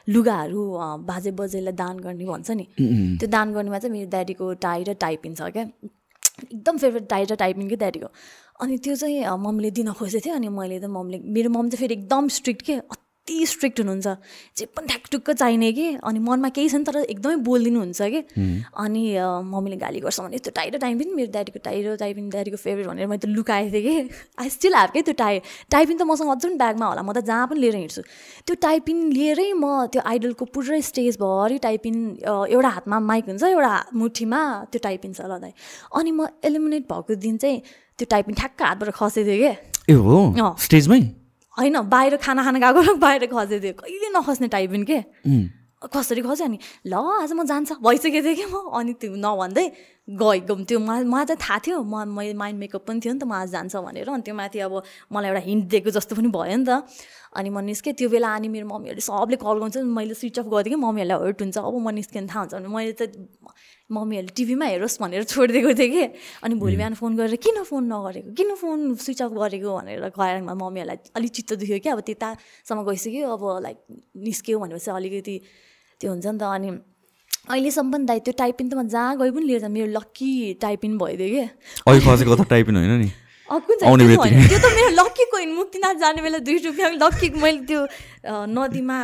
लुगाहरू बाजे बजेलाई दान गर्ने भन्छ नि। त्यो दान गर्नेमा चाहिँ मेरो ड्याडीको टाई र टाइपिङ छ क्या। एकदम फेभरेट टाई र टाइपिङ क्या ड्याडीको। अनि त्यो चाहिँ मम्मीले दिन खोजेको थियो अनि मैले त मम्मीले मेरो मम चाहिँ फेरि एकदम स्ट्रिक्ट के कति स्ट्रिक्ट हुनुहुन्छ जे पनि ठ्याकटुक्क चाहिने कि? अनि मनमा केही छैन तर एकदमै बोलिदिनुहुन्छ कि? अनि मम्मीले गाली गर्छ भने त्यो टाइ र टाइम पनि मेरो ड्याडीको टाइ र टाइपिन ड्याडीको फेभरेट भनेर मैले त लुकाएको थिएँ कि? आई स्टिल हार क्या त्यो टाइ टाइपिन त मसँग अझै ब्यागमा होला म त जहाँ पनि लिएर हिँड्छु। त्यो टाइपिन लिएरै म त्यो आइडलको पुरै स्टेजभरि टाइपिन एउटा हातमा माइक हुन्छ एउटा मुठीमा त्यो टाइपिन छ ल दाइ। अनि म एलिमिनेट भएको दिन चाहिँ त्यो टाइपिन ठ्याक्क हातबाट खसेको थियो क्या ए हो? स्टेजमै? होइन बाहिर खाना खाना गएको बाहिर खसेको थियो कहिले नखस्ने टाइपिन के? कसरी खस्यो अनि? ल आज म जान्छ। भइसकेको थिएँ कि म। अनि त्यो नभन्दै गएको त्यो मलाई चाहिँ थाहा थियो। म मैले माइन्ड मेकअप पनि थियो नि त। म आज जान्छ भनेर। अनि त्यो माथि अब मलाई एउटा हिन्ट दिएको जस्तो पनि भयो नि त। अनि म निस्केँ। त्यो बेला अनि मेरो मम्मीहरूले सबले कल गर्छ। मैले स्विच अफ गरिदिएँ कि मम्मीहरूलाई हर्ट हुन्छ। अब म निस्किनु थाहा हुन्छ भने मैले त मम्मीहरूले टिभीमा हेरोस् भनेर छोडिदिएको थिएँ कि? अनि भोलि बिहान फोन गरेर किन फोन नगरेको? किन फोन स्विच अफ गरेको? भनेर गएर मम्मीहरूलाई अलिक चित्त दुख्यो कि अब त्यतासम्म गइसक्यो अब लाइक निस्क्यो भनेपछि अलिकति त्यो हुन्छ नि त। अनि अहिलेसम्म पनि दाइ त्यो टाइपिङ त म जहाँ गए पनि लिएर मेरो लक्की टाइपिङ भइदियो कि? टाइपिङ होइन नि? त्यो त मेरो लक्की कोइन मुक्तिनाथ जाने बेला दुई रुपियाँ लक्की मैले त्यो नदीमा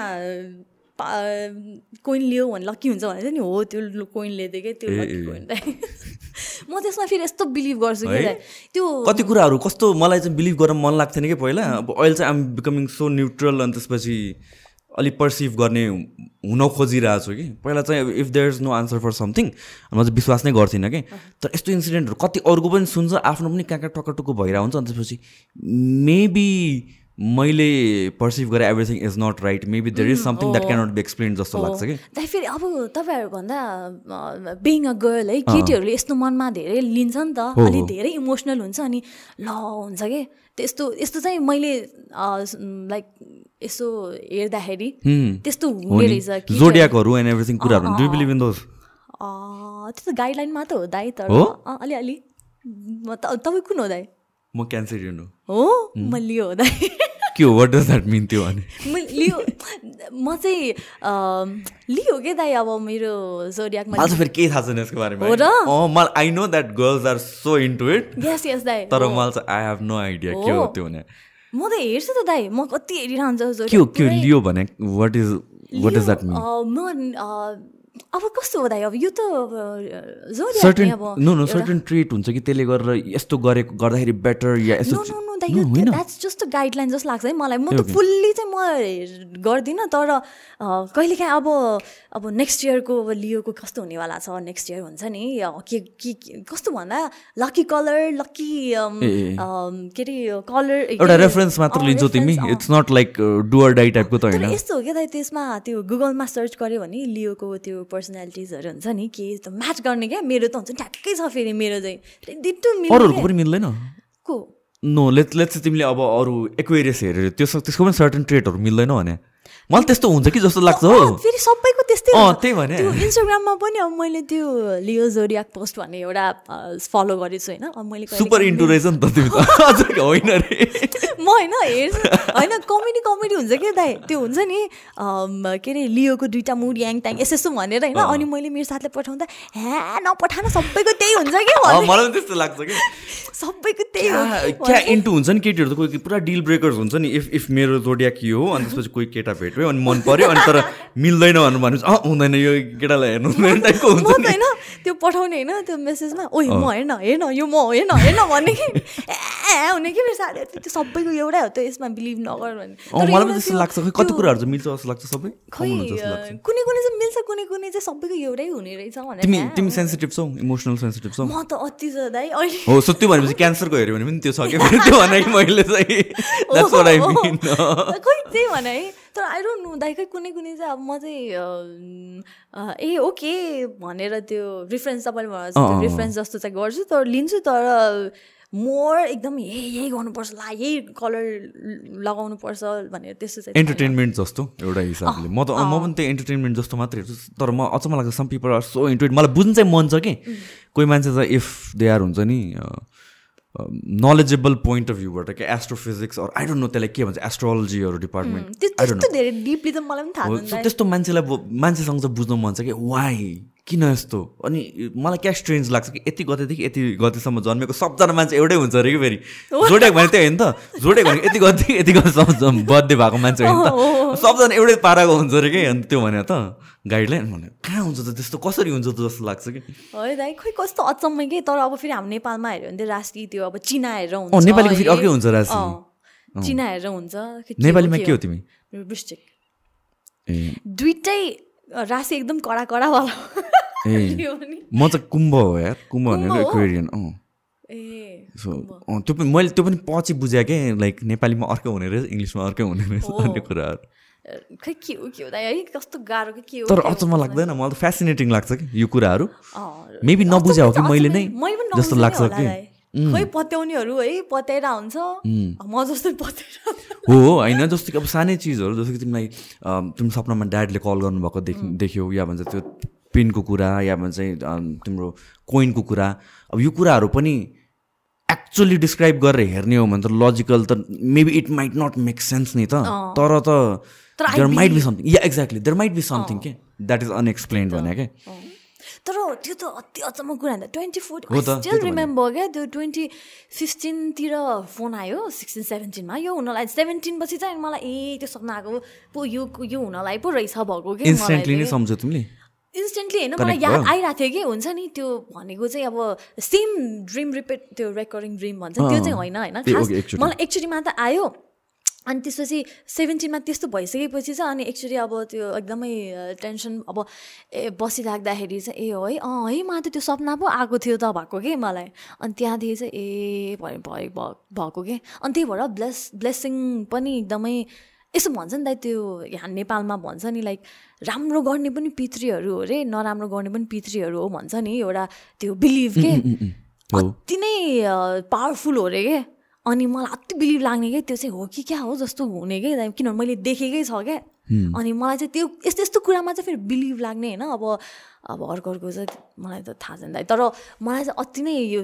कोइन लियो भने लक्की हुन्छ भने चाहिँ नि हो त्यो कोइन लिएको क्या त्यो लक्की कोइन म त्यसमा फेरि यस्तो बिलिभ गर्छु कि त्यो कति कुराहरू कस्तो मलाई चाहिँ बिलिभ गर्न मन लाग्थेन कि पहिला? अब अहिले चाहिँ आम बिकमिङ सो न्युट्रल अनि त्यसपछि अलिक पर्सिभ गर्ने हुन खोजिरहेको छु कि। पहिला चाहिँ if there is no answer for something म चाहिँ विश्वास नै गर्थिनँ कि। तर यस्तो इन्सिडेन्टहरू कति अरूको पनि सुन्छ आफ्नो पनि कहाँ कहाँ टक्कटुक्को भइरहेको हुन्छ अनि त्यसपछि मेबी मैले पर्सिभ गरेँ everything is not right maybe there is something that cannot be explain जस्तो लाग्छ कि? फेरि अब तपाईँहरू भन्दा बिङ अ गर्ल है केटीहरूले यस्तो मनमा धेरै लिन्छ नि त। अनि धेरै इमोसनल हुन्छ अनि ल हुन्छ कि? त्यस्तो यस्तो चाहिँ मैले लाइक यसो हेर्दाखेरि त्यस्तो हुने रहेछ जोडियाकहरू एन्ड एभ्रिथिङ कुराहरू डु बिलिभ इन दोज त्यस्तो गाइडलाइन मात्र हो दाइ तर। अलिअलि तपाईँ कुन हो दाइ म क्यान्सरियन हो। हो? म लियो हो दाइ के हो वाट डज द्याट मिन त्यो अनि लियो म चाहिँ लियो के दाइ अब मेरो जोडियाकमा मलाई फेरि केही थाहा छैन यसको बारेमा। हो र? मलाई I know that girls are so into it yes yes दाइ। तर मलाई चाहिँ आई हेभ नो आइडिया के हो त्यो भने। म त हेर्छु त दाइ म कति हेरिरहन्छ के हो के लियो भने what is what is that mean म अब कस्तो हो दाइ अब यो त certain no no certain treat हुन्छ कि त्यसले गरेर यस्तो गरेको गर्दाखेरि बेटर या यस्तो द्याट्स जस्ट गाइडलाइन जस्तो लाग्छ है मलाई। म त फुल्ली चाहिँ म गर्दिनँ तर कहिलेकाहीँ अब अब नेक्स्ट इयरको अब लियोको कस्तो हुनेवाला छ? नेक्स्ट इयर हुन्छ नि। के के कस्तो भन्दा? लकी कलर लकी के अरे कलर एउटा रेफरेन्स मात्र लिन्छौ तिमी। It's not like do or die टाइपको त होइन। यस्तो हो क्या त त्यसमा त्यो गुगलमा सर्च गऱ्यो भने लियोको त्यो पर्सनालिटिजहरू हुन्छ नि के त म्याच गर्ने क्या? मेरो त हुन्छ ठ्याक्कै छ फेरि मेरो चाहिँ। अरूहरूको पनि मिल्दैन? को? नो लेट लेट्स तिमीले अब अरू एक्वेरियस हेरेर त्यो त्यसको पनि सर्टन ट्रेटहरू मिल्दैन भने। मलाई त्यस्तो हुन्छ कि जस्तो लाग्छ हो। फेरि सबैको त्यस्तै त्यही भने। इन्स्टाग्राममा पनि अब मैले त्यो लियो जोरियाक पोस्ट भन्ने एउटा फलो गरेको छु होइन? अब मैले सुपर इन्टु रहेछ नि त तिमी त। होइन रे? म होइन हेर्छु होइन कमेडी कमेडी हुन्छ क्या दाइ। त्यो हुन्छ नि के अरे लियोको दुइटा मुड याङ ट्याङ यस्तो यस्तो भनेर होइन? अनि मैले मेरो साथलाई पठाउँदा ह्या नपठान सबैको त्यही हुन्छ कि मलाई त्यस्तो लाग्छ कि। सबैको त्यही हो। क्या इन्टु हुन्छ नि केटीहरू त कोही पुरा डिल ब्रेकर्स हुन्छ नि इफ इफ मेरो जोडिया के हो अनि त्यसपछि कोही केटा भेट्यो अनि मन पऱ्यो अनि तर मिल्दैन भन्नु भने अँ हुँदैन यो केटालाई हेर्नु हुँदैन टाइपको हुन्छ होइन। त्यो पठाउने होइन त्यो मेसेजमा ओइ म हेर्न हेर्न यो म हेर्न हेर्न भन्ने कि। ए हुने कि मेरो साथीहरू त्यो सबैको एउटै हो त यसमा बिलिभ नगर भने मलाई पनि त्यस्तो लाग्छ खै। कति कुराहरू चाहिँ मिल्छ जस्तो लाग्छ सबै? खै कुनै कुनै चाहिँ मिल्छ कुनै कुनै चाहिँ सबैको एउटै हुने रहेछ भनेर तिमी तिमी सेन्सिटिभ छौ इमोसनल सेन्सिटिभ छौ। म त अति दाइ अहिले। हो सो त्यो भनेपछि क्यान्सरको हेऱ्यो भने पनि त्यो छ कि त्यो भने मैले चाहिँ. खै त्यही भने है। तर आई डोन्ट नो दाइ खै कुनै कुनै चाहिँ अब म चाहिँ ए ओके भनेर त्यो रिफरेन्स तपाईँले रिफरेन्स जस्तो चाहिँ गर्छु तर लिन्छु तर मोर एकदम यही यही गर्नुपर्छ ला यही कलर लगाउनुपर्छ भनेर त्यस्तो चाहिँ एन्टरटेनमेन्ट जस्तो एउटा हिसाबले। म त म पनि त्यही एन्टरटेनमेन्ट जस्तो मात्रै हेर्छु तर म अचम्म लाग्छ some people are so interest मलाई बुझ्नु चाहिँ मन छ कि। कोही मान्छे चाहिँ इफ दे आर हुन्छ नि नलेजेबल पोइन्ट अफ भ्यूबाट के एस्ट्रोफिजिक्स अरू आई डोन्ट नो त्यसलाई के भन्छ एस्ट्रोलोजीहरू डिपार्टमेन्ट त्यस्तो मान्छेलाई मान्छेसँग चाहिँ बुझ्नु मन छ कि वाइ किन यस्तो? अनि मलाई क्या स्ट्रेन्ज लाग्छ कि यति गतेदेखि यति गतिसम्म जन्मेको सबजना मान्छे एउटै हुन्छ अरे कि फेरि? जोडेको भने त्यही होइन त। जोडेको भने यति गति यति गतिसम्म बर्थडे भएको मान्छे होइन त। सबजना एउटै पाराको हुन्छ अरे कि? अनि त्यो भने त गाइडलाइन भने कहाँ हुन्छ त त्यस्तो? कसरी हुन्छ त जस्तो लाग्छ कि? है दाइ खोइ कस्तो अचम्मै कि? तर अब फेरि हाम्रो नेपालमा हेऱ्यो भने राष्ट्रिय त्यो अब चिना हेरेर हुन्छ नेपालीको फेरि अर्कै हुन्छ राष्ट्रिय चिना हेरेर हुन्छ। नेपालीमा के हो तिमी? वृश्चिक दुइटै राशि एकदम कडा कडावाला ए म चाहिँ कुम्भ हो यार कुम्भ भनेको एक्वेरियन अँ। सो त्यो पनि मैले त्यो पनि पछि बुझेँ कि लाइक नेपालीमा अर्कै हुने रहेछ इङ्ग्लिसमा अर्कै हुने रहेछ अन्य कुराहरू। खै के हो के है कस्तो गाह्रो के हो तर अचम्म लाग्दैन मलाई त फेसिनेटिङ लाग्छ कि यो कुराहरू। मेबी नबुझे हो कि मैले नै जस्तो लाग्छ कि। खै पत्याउनेहरू है पत्याएर हुन्छ म जस्तो पत्याएर हो होइन जस्तो कि अब सानै चिजहरू जस्तो कि तिमीलाई तिम्रो सपनामा ड्याडले कल गर्नुभएको देख देख्यौ या भन्छ त्यो पिनको कुरा या भन्छ तिम्रो कोइनको कुरा अब यो कुराहरू पनि एक्चुली डिस्क्राइब गरेर हेर्ने हो भने त लजिकल त maybe it might not make sense नि त तर त there might be something yeah exactly there might be something के द्याट इज अनएक्सप्लेन्ड भने क्या तर त्यो त अति अचम्म कुरा ट्वेन्टी फोर स्टिल रिमेम्बर क्या त्यो ट्वेन्टी फिफ्टिनतिर फोन आयो सिक्सटिन सेभेन्टिनमा। यो हुनलाई सेभेन्टिन पछि चाहिँ मलाई ए त्यो सपना आएको पो यो यो हुनलाई पो रहेछ भएको कि इन्स्टेन्टली नै सम्झ्यो तिमीले? इन्स्टेन्टली होइन मलाई याद आइरहेको थियो कि हुन्छ नि? त्यो भनेको चाहिँ अब सेम ड्रिम रिपिट त्यो रेकर्डिङ ड्रिम भन्छ त्यो चाहिँ होइन होइन। मलाई एक्चुलीमा त आयो। अनि त्यसपछि सेभेन्टिनमा त्यस्तो भइसकेपछि चाहिँ अनि एक्चुली अब त्यो एकदमै टेन्सन अब ए बसिराख्दाखेरि चाहिँ ए है अँ है मलाई त त्यो सपना पो आएको थियो त भएको कि मलाई। अनि त्यहाँदेखि चाहिँ ए भयो भएको कि। अनि त्यही भएर ब्लेस ब्लेसिङ पनि एकदमै यसो भन्छ नि त त्यो यहाँ नेपालमा भन्छ नि लाइक राम्रो गर्ने पनि पितृहरू हो अरे नराम्रो गर्ने पनि पितृहरू हो भन्छ नि एउटा त्यो बिलिभ के। अति नै पावरफुल हो अरे के। अनि मलाई अति बिलिभ लाग्ने क्या त्यो चाहिँ हो कि क्या हो जस्तो हुने क्या किनभने मैले देखेकै छ क्या अनि मलाई चाहिँ त्यो यस्तो यस्तो कुरामा चाहिँ फेरि बिलिभ लाग्ने होइन। अब अब अर्को अर्को चाहिँ मलाई त थाहा छैन तर मलाई चाहिँ अति नै यो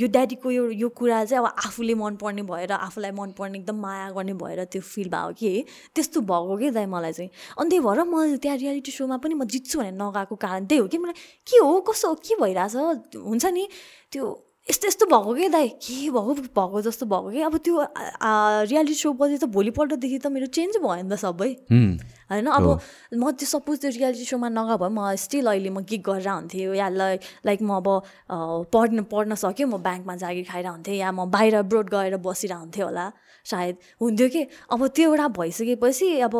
यो ड्याडीको यो यो कुरा चाहिँ अब आफूले मनपर्ने भएर आफूलाई मनपर्ने एकदम माया गर्ने भएर त्यो फिल भयो कि त्यस्तो भएको कि दाइ मलाई चाहिँ। अनि त्यही भएर म त्यहाँ रियालिटी सोमा पनि म जित्छु भनेर नगएको कारण त्यही हो कि। मलाई के हो कसो के भइरहेछ हुन्छ नि। त्यो यस्तो यस्तो भएको कि दाइ? के भएको? भएको जस्तो भएको कि? अब त्यो रियालिटी सो पछि त भोलिपल्टदेखि त मेरो चेन्ज भयो नि त सबै। होइन अब म त्यो सपोज त्यो रियालिटी सोमा नगए भए म स्टिल अहिले म गिक गरेर हुन्थेँ। या लाइक म अब पढ्न पढ्न सक्यो म ब्याङ्कमा जागिर खाएर हुन्थेँ। या म बाहिर ब्रोड गएर बसिरह हुन्थेँ होला। सायद हुन्थ्यो कि? अब त्यो एउटा भइसकेपछि अब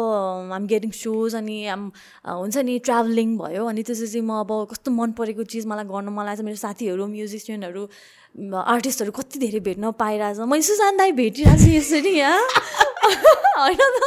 आम गेटिङ सोज अनि आम हुन्छ नि ट्राभलिङ भयो अनि त्यसपछि म अब कस्तो मन परेको चिज मलाई गर्नु मलाई चाहिँ मेरो साथीहरू म्युजिसियनहरू आर्टिस्टहरू कति धेरै भेट्न पाइरहेछ। मैले सुशान्त दाई भेटिरहेको छु यसरी यहाँ होइन त?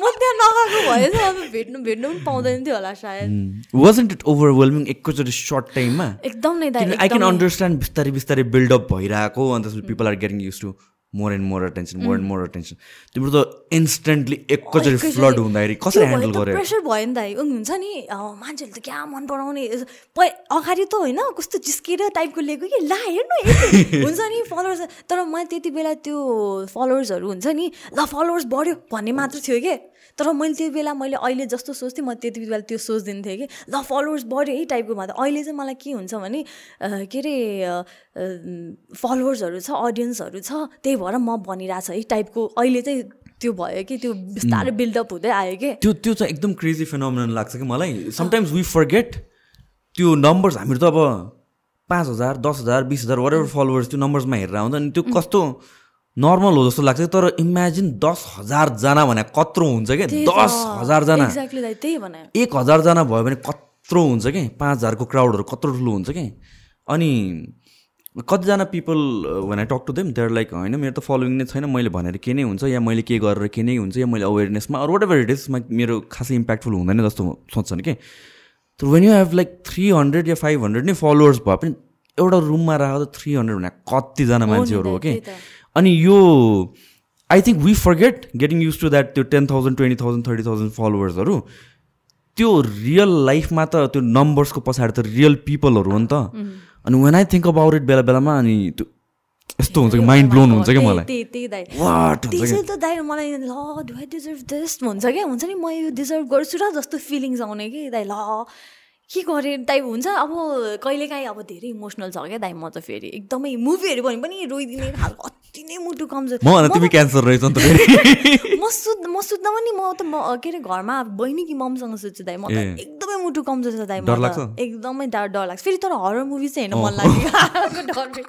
म त्यहाँ नगएको भए चाहिँ अब भेट्नु भेट्नु पनि पाउँदैन थियो होला सायद। वाजन्ट इट ओभरवेलमिङ एकैचोटि सर्ट टाइममा एकदम नै आई क्यान अन्डरस्ट्यान्ड बिस्तारै बिस्तारै बिल्डअप भइरहेको अन्त people are getting use to more and more attention more and more attention तिम्रो त इन्स्टेन्टली एकैचोटि फ्लड हुँदाखेरि कसरी ह्यान्डल गर्यो? प्रेसर भयो नि त। हुन्छ नि। मान्छेहरूले त क्या मन पराउने। अगाडि त होइन कस्तो जिस्केर टाइपको लिएको कि? ला हेर्नु हुन्छ नि फलोवर्स तर मैले त्यति बेला त्यो फलोवर्सहरू हुन्छ नि ल फलोवर्स बढ्यो भन्ने मात्र थियो कि? तर मैले त्यो बेला मैले अहिले जस्तो सोच्थेँ म त्यति बेला त्यो सोच्दिनँ थिएँ कि ल फलोवर्स बढ्यो है टाइपको त। अहिले चाहिँ मलाई के हुन्छ भने के अरे फलोवर्सहरू छ अडियन्सहरू छ त्यही भएर म भनिरहेको छ है टाइपको अहिले चाहिँ त्यो भयो कि त्यो बिस्तारै बिल्डअप हुँदै आयो कि। त्यो त्यो चाहिँ एकदम क्रेजी फिनोमिनन लाग्छ कि मलाई। समटाइम्स वी फर्गेट त्यो नम्बर्स हामीहरू त अब पाँच हजार दस हजार बिस हजार वाट एभर फलोवर्स त्यो नम्बर्समा हेरेर आउँदा अनि त्यो कस्तो नर्मल हो जस्तो लाग्छ तर इमेजिन दस हजारजना भने कत्रो हुन्छ क्या दस हजारजना एक हजारजना भयो भने कत्रो हुन्छ कि? पाँच हजारको क्राउडहरू कत्रो ठुलो हुन्छ कि? अनि कतिजना people I talk to them there like होइन मेरो त फलोइङ नै छैन। मैले भनेर के नै हुन्छ या मैले के गरेर के नै हुन्छ या मैले अवेरनेसमा अरू वाट एभर इट इज मेरो खासै इम्प्याक्टफुल हुँदैन जस्तो सोच्छन् कि? तर when you have like three hundred yeah five hundred नै फलोवर्स भए पनि एउटा रुममा राखेर थ्री हन्ड्रेड भने कतिजना मान्छेहरू हो कि? अनि यो I think we forget getting use to that त्यो ten thousand twenty thousand thirty thousand फलोवर्सहरू त्यो रियल लाइफमा त त्यो नम्बर्सको पछाडि त रियल पिपलहरू हो नि त। अनि when I think about it बेला बेलामा अनि त्यो यस्तो हुन्छ कि माइन्ड ब्लोन हुन्छ कि मलाई? त्यसै त दाइ मलाई ल डु आई डिजर्भ दिस हुन्छ क्या हुन्छ नि म यो डिजर्भ गर्छु र जस्तो फिलिङ्स आउने कि दाइ ल। के गरेँ दाइ हुन्छ। अब कहिलेकाहीँ अब धेरै इमोसनल छ क्या दाइ म त फेरि एकदमै मुभीहरू भने पनि रोइदिने खालको अति नै मुटु कमजोर। तिमी क्यान्सर रहेछ नि त म सुत् म सुत्दा पनि म त म के अरे घरमा बहिनी कि ममसँग सुत्छु दाइ म त एकदमै मुटु कमजोर छ दाइ लाग्छ? एकदमै डर डर लाग्छ। फेरि तर हरर मुभी चाहिँ हेर्नु मन लाग्यो।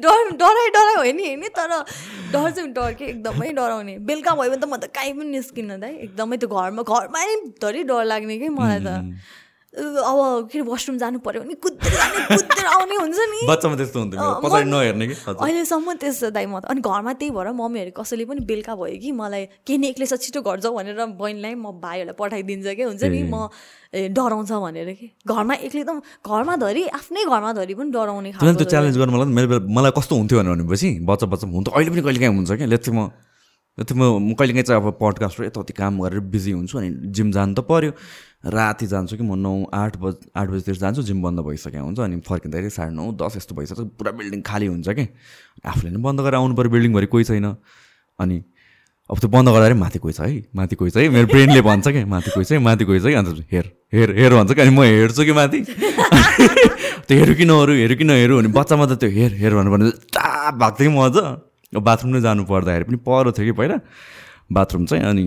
डर डराइ डराइ होइन नि होइन तर डर चाहिँ डर के एकदमै डराउने। बेलुका भयो भने त म त काहीँ पनि निस्किनँ दाइ। एकदमै त्यो घरमा घरमा नै धरि डर लाग्ने कि मलाई त। अब के अरे वासरुम जानु पऱ्यो भने कुद्दै जाने कुद्दै आउने हुन्छ नि बच्चामा त्यस्तो हुन्थ्यो पछाडि नहेर्ने कि अहिलेसम्म त्यस्तो दाइ म त अनि घरमा त्यही भएर मम्मीहरू कसैले पनि बेलुका भयो कि मलाई के नि एक्लै छिटो घर जाऊ भनेर बहिनीलाई म भाइहरूलाई पठाइदिन्छ कि हुन्छ नि म डराउँछ भनेर कि घरमा एक्लै त घरमा धरि आफ्नै घरमा धरि पनि डराउने त्यो च्यालेन्ज गर्नु मलाई मेरो मलाई कस्तो हुन्थ्यो भनेपछि बच्चा बच्चा हुन्थ्यो अहिले पनि कहिले काहीँ हुन्छ क्या लेट्स म म कहिले काहीँ चाहिँ अब पडकास्ट यताउति काम गरेर बिजी हुन्छु अनि जिम जानु त पऱ्यो राति जान्छु कि म नौ आठ बज आठ बजीतिर जान्छु जिम बन्द भइसक्यो हुन्छ अनि फर्किँदाखेरि साढे नौ दस यस्तो भइसक्छ। पुरा बिल्डिङ खाली हुन्छ कि? आफूले नै बन्द गरेर आउनु पऱ्यो बिल्डिङभरि कोही छैन। अनि अब त्यो बन्द गर्दाखेरि माथि कोही छ है? माथि कोही छ है? मेरो ब्रेनले भन्छ कि? माथि कोही छ है? माथि कोही छ कि अन्त हेर हेर हेर भन्छ कि? अनि म हेर्छु कि माथि? त्यो हेरौँ कि नहरू हेरौँ कि नहेरौँ भने बच्चामा त त्यो हेर हेर भनेर भने टाप भएको थियो कि म अझ। बाथरुम नै जानु पर्दाखेरि पनि पर थियो कि पहिला? बाथरुम चाहिँ अनि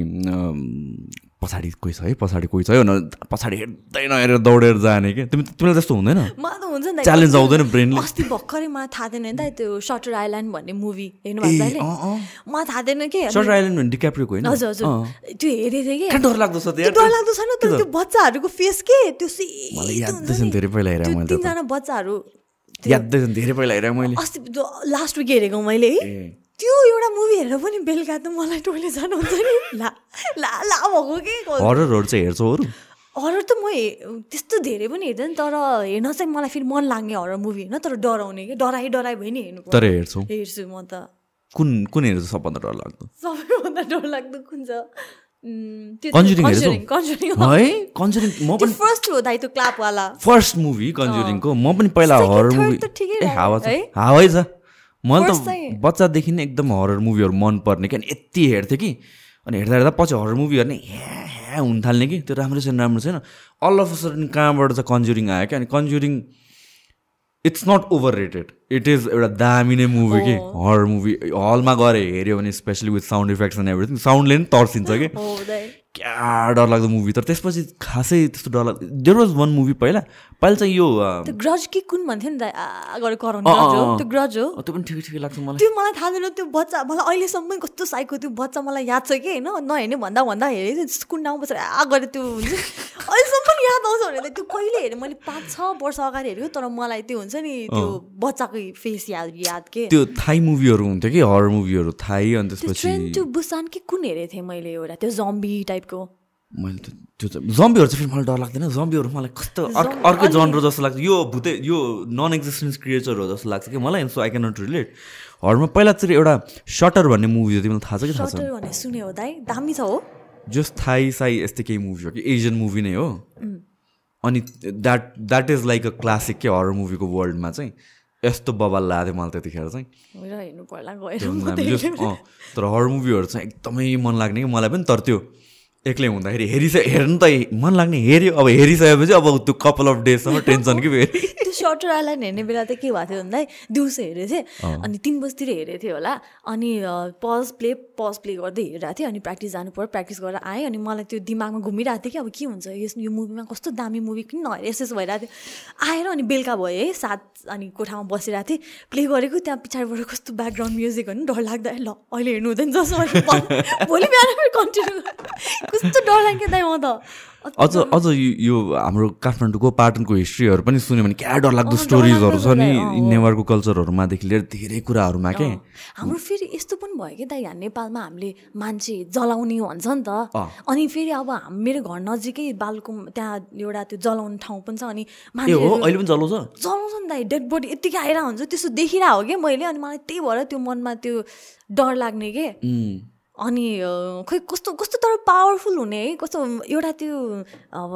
पछाडि कोही छ है? पछाडि कोही छ है? भनेर पछाडि हेर्दै नहेरेर दौडेर जाने कि? तिमी तिमीलाई त्यस्तो हुँदैन। च्यालेन्ज आउँदैन ब्रेनले अस्ति भर्खरै मलाई थाहा थिएन नि त त्यो सटर आइल्यान्ड भन्ने मुभी हेर्नु मलाई थाहा थिएन कि? सटर आइल्यान्ड भन्ने डिक्याप्रियोको होइन? हजुर हजुर। त्यो हेरेको थिएँ कि। डर लाग्दो छ डर लाग्दो छैन तर त्यो बच्चाहरूको फेस के? त्यो मलाई याद धेरै पहिला हेरेँ मैले तिनजना बच्चाहरू याद धेरै पहिला हेरेँ मैले। अस्ति लास्ट विक हेरेको मैले। है त्यो एउटा मुभी हेरेर पनि बेलुका त मलाई टोइलेट जानुहुन्छ नि। ला ला ला भएको के हररहरू चाहिँ हेर्छौ अरू? हरर त म त्यस्तो धेरै पनि हेर्दैन तर हेर्न चाहिँ मलाई फेरि मन लाग्ने हरर मुभी होइन तर डराउने कि? डराइ डराइ भयो नि हेर्नु तर हेर्छौ। हेर्छु म त। कुन कुन हेर्छ सबभन्दा डर लाग्दो? सबैभन्दा डर लाग्दो कुन छ? फर्स्ट मुभी कन्जुरिङको म पनि पहिला हरर मुभी हावा छ हावै छ मैले त बच्चादेखि नै एकदम हरर मुभीहरू मनपर्ने क्या यति हेर्थेँ कि अनि हेर्दा हेर्दा पछि हरर मुभी हेर्ने ह्या ह्या हुन थाल्ने कि त्यो राम्रो छैन राम्रो छैन अल अफ सडन कहाँबाट चाहिँ कन्जुरिङ आयो क्या अनि Conjuring it's not overrated it is एउटा दामी नै मुभी कि हरर मुभी हलमा गएर हेऱ्यो भने specially with sound effects and everything साउन्डले नि तर्सिन्छ कि। क्या डरलाग्दो मुभी तर त्यसपछि खासै त्यस्तो डरलाग्दो देयर वाज वान मुभी पहिला पहिला चाहिँ यो ग्रज कि कुन भन्थ्यो नि त त्यो ग्रज हो? त्यो पनि ठिकै ठिकै लाग्छ मलाई। त्यो मलाई थाहा छैन त्यो बच्चा मलाई अहिलेसम्म कस्तो साइको त्यो बच्चा मलाई याद छ कि होइन? नहेर्ने भन्दा भन्दा हेरेँ कुन ठाउँ बसेर आ गरेर त्यो हुन्छ। अहिलेसम्म पनि याद आउँछ भने त्यो कहिले हेरेँ? मैले पाँच छ वर्ष अगाडि हेरेको तर मलाई त्यो हुन्छ नि त्यो बच्चाको फेस याद याद के? त्यो थाई मुभीहरू हुन्थ्यो कि हरर मुभीहरू थाई अनि त्यसपछि त्यो बुसान कि कुन हेरेको थिएँ मैले एउटा? त्यो जम्बी टाइपको मैले त त्यो चाहिँ जम्बीहरू चाहिँ फेरि मलाई डर लाग्दैन। जम्बीहरू मलाई कस्तो अर्कै जनरो जस्तो लाग्छ। यो भुते यो नन एक्जिस्टेन्स क्रिएचर हो जस्तो लाग्छ कि मलाई so I can not relate हरमा पहिला चाहिँ एउटा सटर भन्ने मुभी हो तिमीलाई थाहा छ कि थाहा छ सुने हो दाइ। दामी छ हो। जस थाई साई यस्तै केही मुभी हो कि? एसियन मुभी नै हो। अनि that that is like a classic के हरर मुभीको वर्ल्डमा चाहिँ यस्तो बबाल लाग्यो मलाई त्यतिखेर चाहिँ। तर हरर मुभीहरू चाहिँ एकदमै मन लाग्ने कि? मलाई पनि तर त्यो एक्लै हुँदाखेरि हेरिसके हेर्नु त मन लाग्ने हेऱ्यो। अब हेरिसकेपछि अब त्यो कपाल अफ डेजसम्म टेन्सन कि फेरि? त्यो सटर आइल्यान्ड हेर्ने बेला त के भएको थियो भन्दा दिउँसो हेरेको थिएँ। अनि तिन बजीतिर हेरेको थिएँ होला। अनि पज प्ले पज प्ले गर्दै हेरिरहेको थिएँ। अनि प्र्याक्टिस जानु पऱ्यो। प्र्याक्टिस गरेर आएँ। अनि मलाई त्यो दिमागमा घुमिरहेको थियो कि अब के हुन्छ? यस यो मुभीमा कस्तो दामी मुभी किन नहेर यस भइरहेको थियो? आएर अनि बेलुका भयो है सात अनि कोठामा बसिरहेको थिएँ। प्ले गरेको त्यहाँ पछाडिबाट कस्तो ब्याकग्राउन्ड म्युजिक होइन डर लाग्दा ल अहिले हेर्नु हुँदैन जस्तो भोलि बिहान कन्टिन्यू कस्तो डर लाग्यो दाइ म त। अझ अझ यो हाम्रो काठमाडौँको पाटनको हिस्ट्रीहरू पनि सुन्यो भने क्या डरलाग्दो स्टोरिजहरू छ नि। नेवारको कल्चरहरूमादेखि लिएर धेरै कुराहरूमा के हाम्रो फेरि यस्तो पनि भयो कि दाइ नेपालमा हामीले मान्छे जलाउने भन्छ नि त। अनि फेरि अब मेरो घर नजिकै बालको त्यहाँ एउटा त्यो जलाउने ठाउँ पनि छ अनि अहिले पनि जलाउँछ? जलाउँछ नि दाइ। डेड बडी यत्तिकै आएर हुन्छ त्यस्तो देखिरहेको हो कि मैले। अनि मलाई त्यही भएर त्यो मनमा त्यो डर लाग्ने के। अनि खोइ कस्तो कस्तो तर पावरफुल हुने है कस्तो एउटा त्यो अब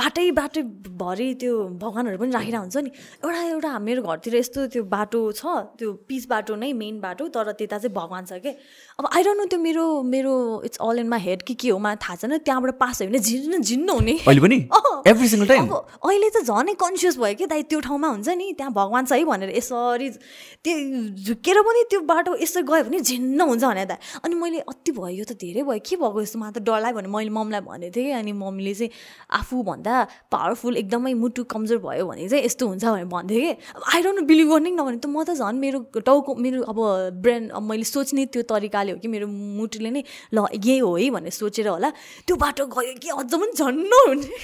बाटै बाटै भरि त्यो भगवान्हरू पनि राखिरहेको हुन्छ नि। एउटा एउटा मेरो घरतिर यस्तो त्यो बाटो छ त्यो पिच बाटो नै मेन बाटो तर त्यता चाहिँ भगवान् छ क्या अब आइरहनु त्यो मेरो मेरो it's all in my head कि के हो मलाई थाहा छैन त्यहाँबाट पास भयो भने झिन्न झिन्न हुने। अहिले पनि? टाइम अहिले त झनै कन्सियस भयो कि दाइ त्यो ठाउँमा हुन्छ नि त्यहाँ भगवान् छ है भनेर यसरी त्यो झुकेर पनि त्यो बाटो यसो गयो भने झिन्न हुन्छ भने दाइ अनि मैले अति भयो यो त धेरै भयो। के भएको यस्तो मलाई त डर लाग्यो भने मैले मम्मीलाई भनेको थिएँ अनि मम्मीले चाहिँ आफूभन्दा पावरफुल एकदमै मुटु कमजोर भयो भने चाहिँ यस्तो हुन्छ भनेर भन्थ्यो कि? अब आई डोन्ट बिलिभ गर्ने नभने त म त झन् मेरो टाउको मेरो अब ब्रेन अब मैले सोच्ने त्यो तरिकाले हो कि मेरो मुटुले नै ल यही हो है भनेर सोचेर होला। त्यो बाटो गयो कि अझ पनि झन्न हुने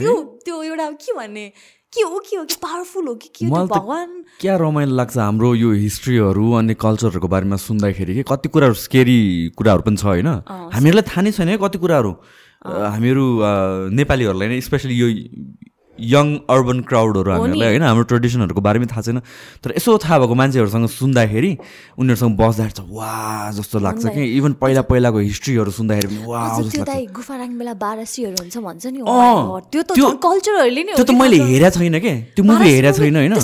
त्यो त्यो एउटा के भन्ने? के हो के हो कि पावरफुल हो कि के भगवान्? क्या रमाइलो लाग्छ हाम्रो यो हिस्ट्रीहरू अनि कल्चरहरूको बारेमा सुन्दाखेरि कि कति कुराहरू स्केरी कुराहरू पनि छ होइन? हामीहरूलाई थाहा नै छैन है कति कुराहरू। हामीहरू नेपालीहरूलाई नै स्पेसली यो यङ अर्बन क्राउडहरू हामीहरूलाई होइन हाम्रो ट्रेडिसनहरूको बारेमा थाहा छैन। तर यसो थाहा भएको मान्छेहरूसँग सुन्दाखेरि उनीहरूसँग बस्दाखेरि छ वा जस्तो लाग्छ कि। इभन पहिला पहिलाको हिस्ट्रीहरू सुन्दाखेरि पनि वा त्यो त मैले हेरेको छैन कि? त्यो मुभी हेरेको छैन होइन?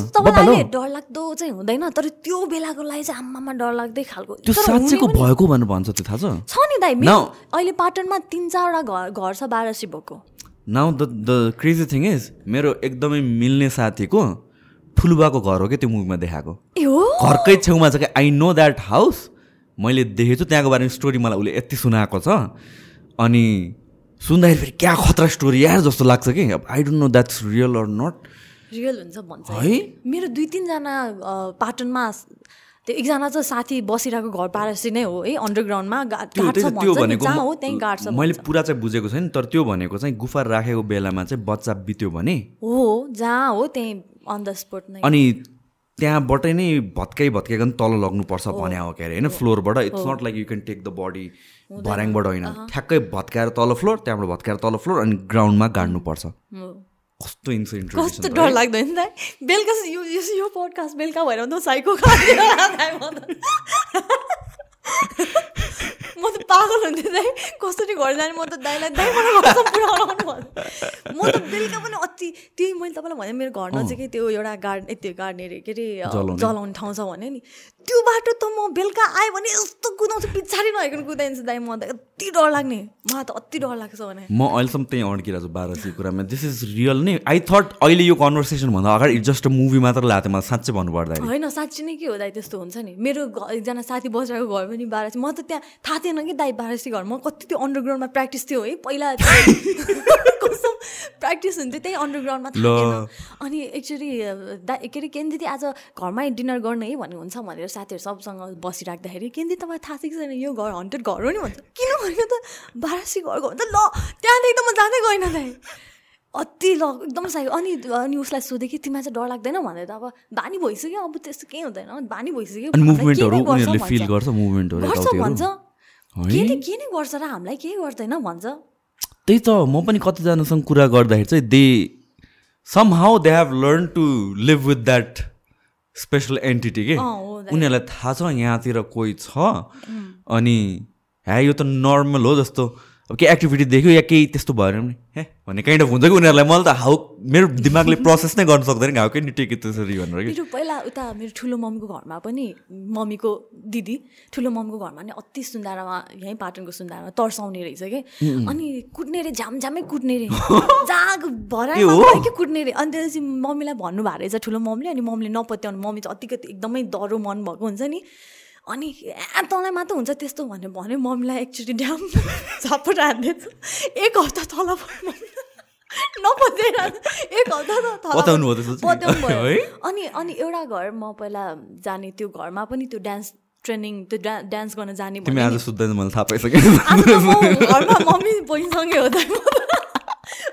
डरलाग्दो चाहिँ हुँदैन तर त्यो बेलाको लागि चाहिँ आम्मामा डरलाग्दै खालको। त्यो साँच्चैको भएको भनेर भन्छ त्यो थाहा छ? नि दाइ अहिले पाटनमा तिन चारवटा घर घर छ बाह्रसी भएको। Now the the crazy thing is मेरो एकदमै मिल्ने साथीको ठुलुबाको घर हो क्या त्यो मुभीमा देखाएको। घरकै छेउमा छ क्या। आई नो द्याट हाउस मैले देखेको छु त्यहाँको बारेमा स्टोरी मलाई उसले यति सुनाएको छ। अनि सुन्दाखेरि फेरि क्या खतरा स्टोरी यार जस्तो लाग्छ कि। I don't know that's real or not real हुन्छ भन्छ। है? मेरो दुई तिनजना पाटनमा त्यो एकजना चाहिँ साथी बसिरहेको घर पारसी नै हो है अन्डरग्राउन्डमा त्यो भनेको मैले पुरा चाहिँ बुझेको छैन तर त्यो भनेको चाहिँ गुफा राखेको बेलामा चाहिँ बच्चा बित्यो भने। हो जहाँ हो त्यहीँ अन द स्पोट नै। अनि त्यहाँबाटै नै भत्काइ भत्काइकन तल लग्नुपर्छ भने हो। के अरे होइन फ्लोरबाट। It's not like you can take the body भर्याङबाट होइन। ठ्याक्कै भत्काएर तल फ्लोर त्यहाँबाट भत्काएर तल फ्लोर अनि ग्राउन्डमा गाड्नुपर्छ। कस्तो इन्सिडेन्ट कस्तो डर लाग्दैन नि त बेलुका यो यो पोडकास्ट बेलुका भएर त साइको म त पागल हुन्थेँ दाइ कसरी घर जाने म त दाइलाई दाइ मलाई पुऱ्याउनु म त बेलुका पनि अति त्यही मैले तपाईँलाई भने मेरो घर नजिकै त्यो एउटा गार्ड त्यो गार्डन अरे के अरे जलाउने ठाउँ छ भने नि त्यो बाटो त म बेलुका आयो भने यस्तो कुदाउँछु पछाडि नहेर्नु कुदाइन्छ दाइ म त। यति डर लाग्ने। मलाई त अति डर लाग्छ भने। म अहिलेसम्म त्यहीँ अड्किरहेको छु बाह्र कुरामा। दिस इज रियल नै। आई थट अहिले यो कन्भर्सेसन भन्दा अगाडि जस्ट मुभी मात्र लाग्थ्यो मलाई साँच्चै भन्नु पर्दा होइन साँच्ची नै के हो दाइ त्यस्तो हुन्छ नि? मेरो एकजना साथी बसेको घर पनि बाह्र म त त्यहाँ थाहा थिएन कि दाइ बाह्रसी घर। म कति त्यो अन्डरग्राउन्डमा प्र्याक्टिस थियो है। पहिला प्र्याक्टिस हुन्थ्यो त्यही अन्डरग्राउन्डमा अनि एक्चुली दा के अरे केन्द्र दिदी आज घरमै डिनर गर्ने है भन्ने हुन्छ भनेर साथीहरू सबसँग बसिराख्दाखेरि केन्द्र तपाईँ थाहा छ कि छैन यो घर हन्टेड घर हो नि? भन्छ किन भन्यो त? बाह्रसी घर गयो त ल त्यहाँदेखि त म जाँदै गएन दाइ अति ल एकदम साह्रो। अनि अनि उसलाई सोधेँ कि तिमीलाई चाहिँ डर लाग्दैन? भनेर। अब बानी भइसक्यो अब त्यस्तो केही हुँदैन। बानी भइसक्यो। गर्छ? भन्छ। के नै गर्छ र हामीलाई केही गर्दैन? भन्छ। त्यही त म पनि कतिजनासँग कुरा गर्दाखेरि चाहिँ they somehow they have learn to live with that special entity के? उनीहरूलाई थाहा छ यहाँतिर कोही छ। अनि ह्या यो त नर्मल हो जस्तो। अब केही एक्टिभिटी देख्यो या केही त्यस्तो भएन भने हे भन्ने काइन्ड अफ हुन्छ कि उनीहरूलाई? मैले त हाउ मेरो दिमागले प्रोसेस नै गर्न सक्दैन हाउ कैन टेक त्यसरी भनेर कि। मेरो पहिला उता मेरो ठुलो मम्मीको घरमा पनि मम्मीको दिदी ठुलो मम्मीको घरमा नि अति सुन्दारामा यहीँ पाटनको सुन्दारामा तर्साउने रहेछ कि। अनि कुट्ने रे झ्यामझ्यामै कुट्ने रे। जहाँ भराइ के कुट्ने रे? अनि त्यसपछि मम्मीलाई भन्नुभएको रहेछ ठुलो मम्मीले अनि मम्मीले नपत्याउनु। मम्मी चाहिँ अतिकति एकदमै डह्रो मन भएको हुन्छ नि। अनि ए तँलाई मात्र हुन्छ त्यस्तो भनेर भन्यो मम्मीलाई एकचोटि ड्याम झापट हान्दैछ। एक हप्ता तल नपत्याएर एक हप्ता भयो। अनि अनि एउटा घर म पहिला जाने त्यो घरमा पनि त्यो डान्स ट्रेनिङ त्यो डा डान्स गर्न जाने घरमा मम्मी बहिनीसँगै हो त।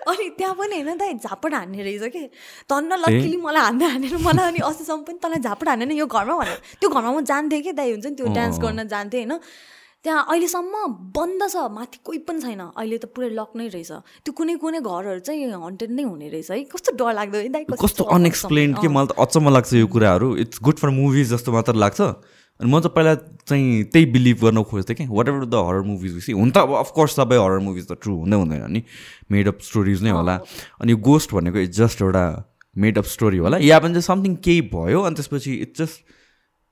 अनि त्यहाँ पनि होइन त झापड हान्ने रहेछ कि? तन्न लक्कीली मलाई हान्दै हानेर मलाई अनि अस्तिसम्म पनि तँलाई झापड हानेन यो घरमा भनेर। त्यो घरमा म जान्थेँ कि दाइ हुन्छ नि त्यो डान्स गर्न जान्थेँ होइन। त्यहाँ अहिलेसम्म बन्द छ माथि कोही पनि छैन। अहिले त पुरै लक नै रहेछ। त्यो कुनै कुनै घरहरू चाहिँ हन्टेड नै हुने रहेछ है। कस्तो डर लाग्दो है दाइ कस्तो अनएक्सप्लेन के मलाई त अचम्म लाग्छ यो कुराहरू। इट्स गुड फर मुभिज जस्तो मात्र लाग्छ। अनि म त पहिला चाहिँ त्यही बिलिभ गर्न खोज्थेँ कि whatever the horror movies we see हुन त अब अफकोर्स सबै हरर मुभिज त ट्रु हुँदै हुँदैन नि। मेड अप स्टोरिज नै होला। अनि गोस्ट भनेको इट्स जस्ट एउटा मेड अप स्टोरी होला। या पनि चाहिँ समथिङ केही भयो अनि त्यसपछि इट्स जस्ट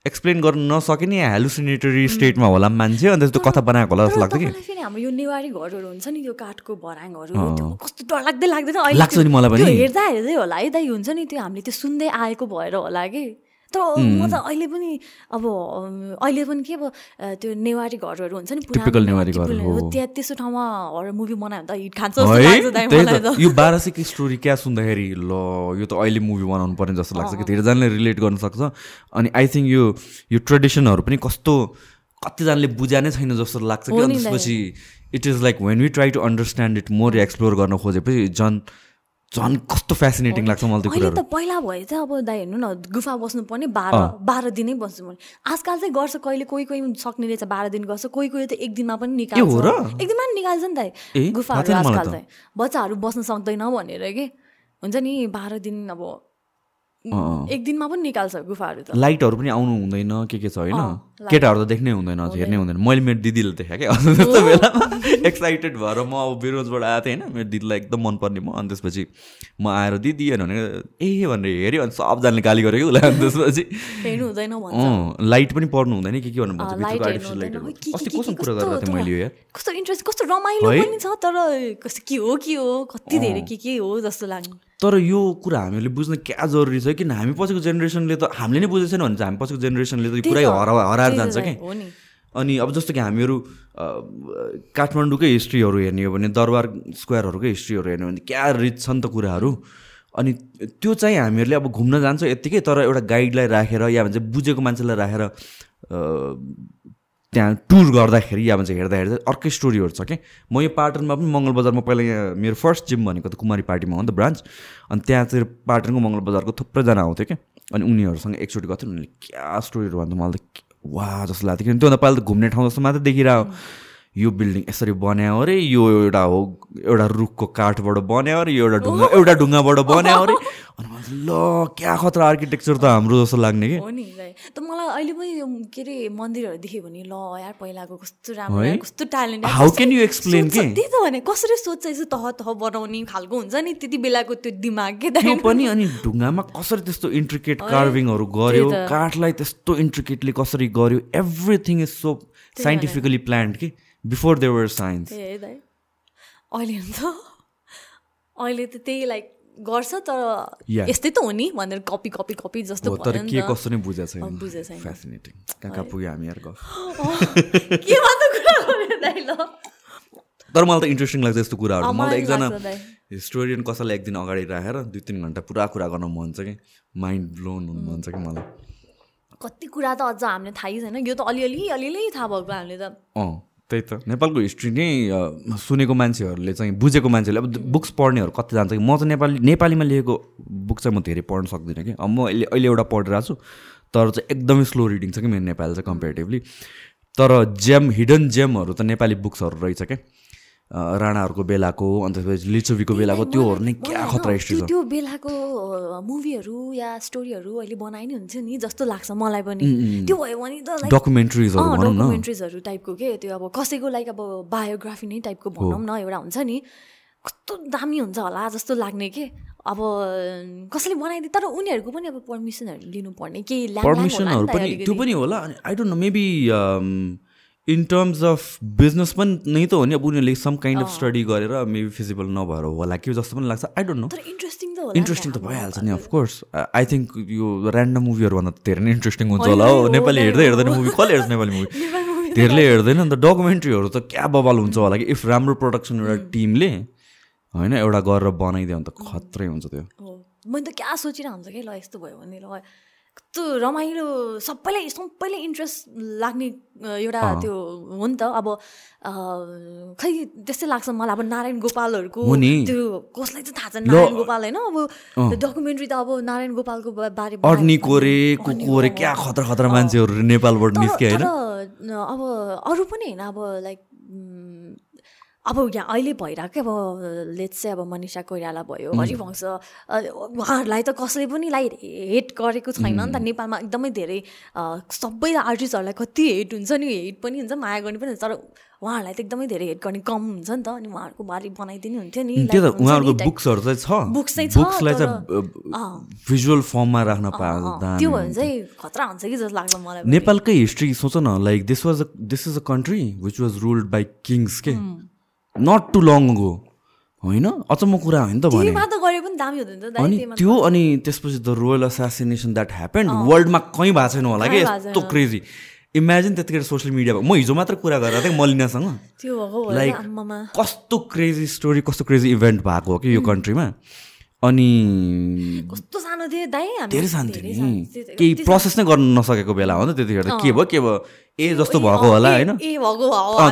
एक्सप्लेन गर्न नसके नि हेलुसिनेटरी स्टेटमा होला मान्छे अनि त्यस्तो कथा बनाएको होला जस्तो लाग्छ कि। फेरि हाम्रो यो नेवारी घरहरू हुन्छ नि त्यो काठको भराङहरू कस्तो डर लाग्दै लाग्दैन लाग्छ नि मलाई पनि। हेर्दा हेर्दै होला है दाइ हुन्छ नि त्यो हामीले त्यो सुन्दै आएको भएर होला कि। तर म त अहिले पनि अब अहिले पनि के अब त्यो नेवारी घरहरू हुन्छ नि टिपिकल नेवारी घर त्यहाँ त्यस्तो ठाउँमा हरर मुभी बनायो भने त हिट खान्छ यो बाह्र स्टोरी क्या सुन्दाखेरि ल यो त अहिले मुभी बनाउनु पर्ने जस्तो लाग्छ कि धेरैजनाले रिलेट गर्न सक्छ। अनि आई थिङ्क यो यो ट्रेडिसनहरू पनि कस्तो कतिजनाले बुझा नै छैन जस्तो लाग्छ कि। त्यसपछि it is like when we try to understand it more explore गर्न खोजेपछि झन् झन् कस्तो फेसिनेटिङ लाग्छ मलाई त्यो अहिले त पहिला भए चाहिँ अब दाइ हेर्नु न गुफा बस्नु पर्ने बाह्र बाह्र दिनै बस्नु पर्ने। आजकल चाहिँ गर्छ कहिले कोही कोही सक्ने रहेछ बाह्र दिन गर्छ कोही कोही त एक दिनमा पनि निकाल्छ। एक दिनमा पनि निकाल्छ नि त गुफाहरू आजकल चाहिँ बच्चाहरू बस्न सक्दैन भनेर कि? हुन्छ नि बाह्र दिन अब एक दिनमा पनि निकाल्छ गुफाहरू त। लाइटहरू पनि आउनु हुँदैन के के छ होइन? केटाहरू त देख्नै हुँदैन हेर्नै हुँदैन। मैले मेरो दिदीले देखाएँ क्या। त्यस्तो बेलामा एक्साइटेड भएर म अब बिरोजबाट आएको थिएँ होइन। मेरो दिदीलाई एकदम मनपर्ने म। अनि त्यसपछि म आएर दिदी भने ए भनेर हेऱ्यो अनि सबजनाले गाली गरेको उसलाई। अनि त्यसपछि लाइट पनि पर्नु हुँदैन के के भन्नु भन्छ? अस्ति कस्तो कुरा गरेको थिएँ मैले यो कस्तो इन्ट्रेस्ट कस्तो रमाइलो पनि छ तर कस्तो के हो के हो कति धेरै के के हो जस्तो लाग्ने तर यो कुरा हामीले बुझ्न क्या जरुरी छ किन? हामी पछिको जेनेरेसनले त हामीले नै बुझेको छैन भने चाहिँ हामी पछिको जेनेरेसनले त पुरै हरा हराएर जान्छ कि? अनि अब जस्तो कि हामीहरू काठमाडौँकै हिस्ट्रीहरू हेर्ने हो भने दरबार स्क्वायरहरूकै हिस्ट्रीहरू हेर्ने हो भने क्या रिच छ नि त कुराहरू। अनि त्यो चाहिँ हामीहरूले अब घुम्न जान्छ यत्तिकै तर एउटा गाइडलाई राखेर या भन्छ बुझेको मान्छेलाई राखेर त्यहाँ टुर गर्दाखेरि या भन्छ हेर्दा हेर्दा अर्कै स्टोरीहरू छ कि म यो पाटनमा पनि मङ्गल बजारमा पहिला यहाँ मेरो फर्स्ट जिम भनेको त कुमारी पार्टीमा हो नि त ब्रान्च। अनि त्यहाँ चाहिँ पाटनको मङ्गल बजारको थुप्रैजना आउँथ्यो क्या अनि उनीहरूसँग एकचोटि गर्थ्यो उनीहरूले क्या स्टोरीहरू भन्दा मलाई त वा जस्तो लाग्थ्यो। किनभने त्योभन्दा पहिला त घुम्ने ठाउँ जस्तो मात्रै देखिरह यो बिल्डिङ यसरी बनायो अरे यो एउटा हो एउटा रुखको काठबाट बनायो अरे यो एउटा ढुङ्गा एउटा ढुङ्गाबाट बनायो अरे। अनि ल क्या खतरा आर्किटेक्चर त हाम्रो जस्तो लाग्ने कि? हो नि त मलाई अहिले पनि के अरे मन्दिरहरू देख्यो भने ल यार पहिलाको कस्तो राम्रो कस्तो talent how can you explain के? त्यही त भने कसरी सोध्छ यसो तह तह बनाउने खालको हुन्छ नि त्यति बेलाको त्यो दिमाग के त्यो पनि अनि ढुङ्गामा कसरी त्यस्तो इन्ट्रिकेट कार्भिङहरू गर्यो काठलाई त्यस्तो इन्ट्रिकेटली कसरी गर्यो everything is so scientifically planned कि? बिफोर दे वर साइन्स अहिले त अहिले त त्यही लाइक गर्छ तर यस्तै त हो नि भनेर कपी कपी कपी जस्तो तर के कस्तो नै बुझेको छैन। बुझेको छैन। फेसिनेटिङ कहाँ कहाँ पुग्यो हामी तर मलाई त इन्ट्रेस्टिङ लाग्छ यस्तो कुराहरू। मलाई एकजना हिस्टोरियन कसैलाई एक दिन अगाडि राखेर दुई तिन घन्टा पुरा कुरा गर्न मन छ कि। माइन्ड ब्लोन हुनु मन छ कि मलाई। कति कुरा त अझ हामीले थाहै छैन। यो त अलिअलि अलिअलि थाहा भएको हामीले त अँ। त्यही त। नेपालको हिस्ट्री नै सुनेको मान्छेहरूले चाहिँ बुझेको मान्छेहरूले अब बुक्स पढ्नेहरू कति जान्छ कि? म चाहिँ नेपाली नेपालीमा लेखेको बुक चाहिँ म धेरै पढ्न सक्दिनँ कि? अब म अहिले अहिले एउटा पढिरहेको छु तर चाहिँ एकदमै स्लो रिडिङ छ कि मेरो नेपाली चाहिँ कम्पेरिटिभली। तर जेम हिडन जेमहरू त नेपाली बुक्सहरू रहेछ क्या? राणाहरूको बेलाको अन्त लिचोबीको बेलाको त्योहरू नै क्या खतरा हिस्ट्री छ। त्यो बेलाको मुभीहरू या स्टोरीहरू अहिले बनाइ नै हुन्छ नि जस्तो लाग्छ मलाई पनि। त्यो भयो भने त डकुमेन्ट्रिजहरू डकुमेन्ट्रिजहरू टाइपको के त्यो अब कसैको लाइक अब बायोग्राफी नै टाइपको भनौँ न एउटा हुन्छ नि कस्तो दामी हुन्छ होला जस्तो लाग्ने के। अब कसैले बनाइदिए तर उनीहरूको पनि अब पर्मिसनहरू लिनुपर्ने केही पर्मिसनहरू पनि त्यो पनि होला अनि I don't know maybe in terms of business पनि नै त हो नि अब उनीहरूले सम काइन्ड अफ स्टडी गरेर मेबी फिजिबल नभएर होला कि जस्तो पनि लाग्छ आई डोन्ट नो इन्ट्रेस्टिङ त इन्ट्रेस्टिङ त भइहाल्छ नि अफकोर्स आई थिङ्क यो ऱ्यान्डम मुभीहरूभन्दा धेरै नै इन्ट्रेस्टिङ हुन्छ होला हो। नेपाली हेर्दै हेर्दैन मुभी कसले हेर्छ नेपाली मुभी धेरैले हेर्दैन अन्त डकुमेन्ट्रीहरू त क्या बबाल हुन्छ होला कि? इफ राम्रो प्रडक्सन एउटा टिमले होइन एउटा गरेर बनाइदियो भने त खत्रै हुन्छ त्यो। मैले त क्या सोचिरहेको हुन्छ कि ल यस्तो भयो भने ल कस्तो रमाइलो सबैलाई सबैले इन्ट्रेस्ट लाग्ने एउटा त्यो हो नि त। अब खै त्यस्तै लाग्छ मलाई अब नारायण गोपालहरूको त्यो कसलाई चाहिँ थाहा छ नारायण गोपाल होइन? अब डकुमेन्ट्री त अब नारायण गोपालको बारे कोरे कुकुरे क्या खतरा खतरा मान्छेहरू नेपालबाट निस्के होइन? अब अरू पनि होइन अब लाइक अब यहाँ अहिले भइरहेको अब लेट्स चाहिँ अब मनिषा कोइराला भयो हरिवंश उहाँहरूलाई त कसैले पनि लाइ हेट गरेको छैन नि त। नेपालमा एकदमै धेरै सबै आर्टिस्टहरूलाई कति हेट हुन्छ नि हेट पनि हुन्छ माया गर्ने पनि हुन्छ तर उहाँहरूलाई त एकदमै धेरै हेट गर्ने कम हुन्छ नि त। अनि उहाँहरूको बारे बनाइदिनु हुन्थ्यो नि त्यो त उहाँहरूको बुक्सहरू चाहिँ छ। बुक्स चाहिँ भिजुअल फर्ममा राख्न पाए त्यो भयो चाहिँ खतरा हुन्छ कि जस्तो लाग्छ मलाई नेपालकै हिस्ट्री सोच न like this was this is a country which was ruled by kings के? नट टु लङ गो होइन? अचम्म कुरा हो नि त भने। अनि त्यो अनि त्यसपछि the royal assassination that happen वर्ल्डमा कहीँ भएको छैन होला कि? यस्तो क्रेजी इमेजिन त्यतिखेर सोसियल मिडियामा म हिजो मात्र कुरा गरेर थिएँ मलिनासँग लाइक कस्तो क्रेजी स्टोरी कस्तो क्रेजी इभेन्ट भएको हो कि यो कन्ट्रीमा अनि कस्तो सानो धेरै सानो थियो नि। केही प्रोसेस नै गर्न नसकेको बेला हो नि त त्यतिखेर के भयो के भयो? ए जस्तो भएको होला होइन?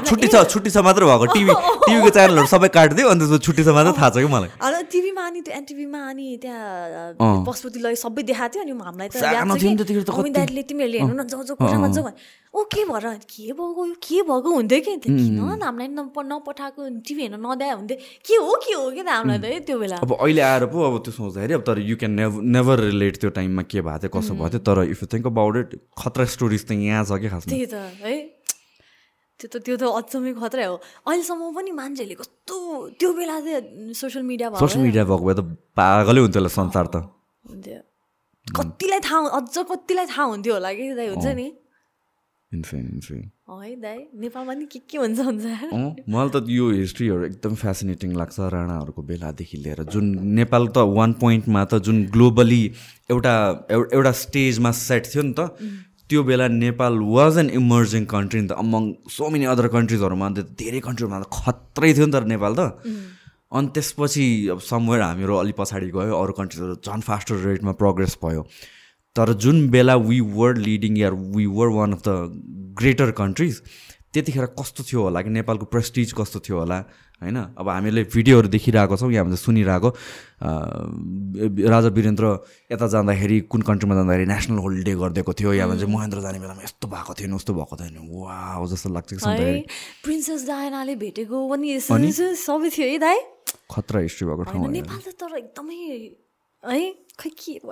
छुट्टी छ छुट्टी छ मात्र भएको। टिभी टिभीको च्यानलहरू सबै काटिदियो अन्त त्यसको छुट्टी छ मात्र थाहा छ कि मलाई? टिभीमा अनि त्यो एनटिभीमा अनि त्यहाँ पशुपति लय सबै देखाएको थियो अनि हामीलाई त तिमीहरूले हेर्नु न जाउँ जाउँ कोठामा जाउँ ओ के भएर? के भएको? यो के भएको हुन्थ्यो कि? किन हामीलाई नपठाएको? टिभी हेर्न नद्या हुन्थ्यो। के हो के हो? कि त हामीलाई त त्यो बेला। अब अहिले आएर पो अब त्यो सोच्दाखेरि अब तर you can never never relate त्यो टाइममा के भएको थियो कसो भएको थियो तर if you think about it खतरा स्टोरिज त यहाँ छ कि खासमा? त्यही त। है? त्यो त त्यो त अचम्मै खतरा हो। अहिलेसम्म पनि मान्छेहरूले कस्तो त्यो बेला चाहिँ सोसियल मिडिया सोसियल मिडिया भएको भए त पागलै हुन्थ्यो होला संसार त। कतिलाई थाहा अझ कतिलाई थाहा हुन्थ्यो होला कि हुन्छ नि? है दाइ नेपालमा नि के के हुन्छ हुन्छ? मलाई त यो हिस्ट्रीहरू एकदम फेसिनेटिङ लाग्छ राणाहरूको बेलादेखि लिएर। जुन नेपाल त वान पोइन्टमा त जुन ग्लोबली एउटा एउटा स्टेजमा सेट थियो नि त त्यो बेला Nepal was an emerging country नि त अमङ सो मेनी अदर कन्ट्रिजहरूमा अन्त धेरै कन्ट्रीहरूमा त खत्रै थियो नि त नेपाल त। अनि त्यसपछि अब समवेयर हामीहरू अलिक पछाडि गयो अरू कन्ट्रिजहरू झन् फास्टर रेटमा प्रोग्रेस भयो। तर जुन बेला we were leading yeah we were one of the greater countries त्यतिखेर कस्तो थियो होला कि नेपालको प्रेस्टिज कस्तो थियो होला होइन? अब हामीले भिडियोहरू देखिरहेको छौँ या भन्छ सुनिरहेको राजा वीरेन्द्र यता जाँदाखेरि कुन कन्ट्रीमा जाँदाखेरि नेसनल होलिडे गरिदिएको थियो या भन्छ महेन्द्र जाने बेलामा यस्तो भएको थिएन उस्तो भएको थिएन वा जस्तो लाग्छ कि प्रिन्सेस डायनाले भेटेको पनि सबै थियो है दाइ। खतरा हिस्ट्री भएको ठाउँ नेपाल त तर एकदमै है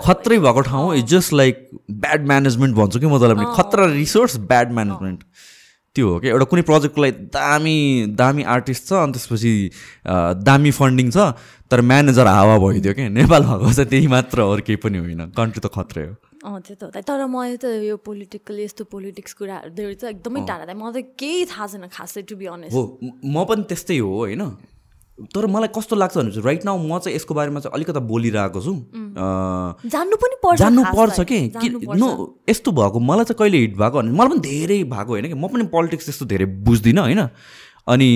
खत्रै भएको ठाउँ is just like bad management भन्छु कि म तँलाई पनि। खतरा रिसोर्स ब्याड म्यानेजमेन्ट त्यो हो कि? एउटा कुनै प्रोजेक्टको लागि दामी दामी आर्टिस्ट छ अनि त्यसपछि दामी फन्डिङ छ तर म्यानेजर हावा भइदियो कि? नेपाल भएको चाहिँ त्यही मात्र अरू केही पनि होइन। कन्ट्री त खत्रै हो। अँ त्यो त तर म त यो पोलिटिकल यस्तो पोलिटिक्स कुराहरू एकदमै टाढा। मलाई त केही थाहा छैन खासै टु बी अनेस्ट हो म पनि त्यस्तै हो होइन? तर मलाई कस्तो लाग्छ भने चाहिँ राइट नाउ म चाहिँ यसको बारेमा चाहिँ अलिकति बोलिरहेको छु। जान्नु पनि पर्छ जान्नु पर्छ कि? नो यस्तो भएको मलाई चाहिँ कहिले हिट भएको भने मलाई पनि धेरै भएको होइन कि? म पनि पोलिटिक्स त्यस्तो धेरै बुझ्दिनँ होइन। अनि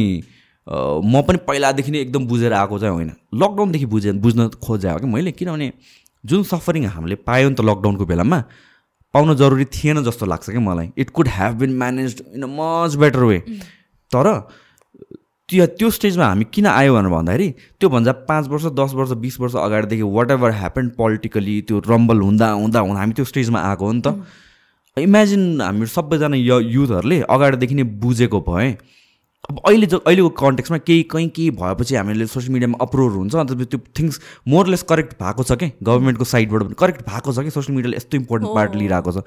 म पनि पहिलादेखि नै एकदम बुझेर आएको चाहिँ होइन। लकडाउनदेखि बुझे बुझ्न खोजेँ कि मैले? किनभने जुन सफरिङ हामीले पायौँ नि त लकडाउनको बेलामा पाउन जरुरी थिएन जस्तो लाग्छ कि मलाई। It could have been manage in a much better way तर त्यो त्यो स्टेजमा हामी किन आयो भनेर भन्दाखेरि त्योभन्दा पाँच वर्ष दस वर्ष बिस वर्ष अगाडिदेखि वाट एभर ह्यापन पोलिटिकली त्यो रम्बल हुँदा हुँदा हुँदा हामी त्यो स्टेजमा आएको हो नि त। इमेजिन हामी सबैजना य युथहरूले अगाडिदेखि नै बुझेको भए। अब अहिले जो अहिलेको कन्टेक्समा केही कहीँ केही भएपछि हामीले सोसियल मिडियामा अपलोड हुन्छ अन्त त्यो थिङ्स मोरलेस करेक्ट भएको छ कि? गभर्मेन्टको साइडबाट पनि करेक्ट भएको छ कि? सोसियल मिडियाले यस्तो इम्पोर्टेन्ट पार्ट लिइरहेको छ।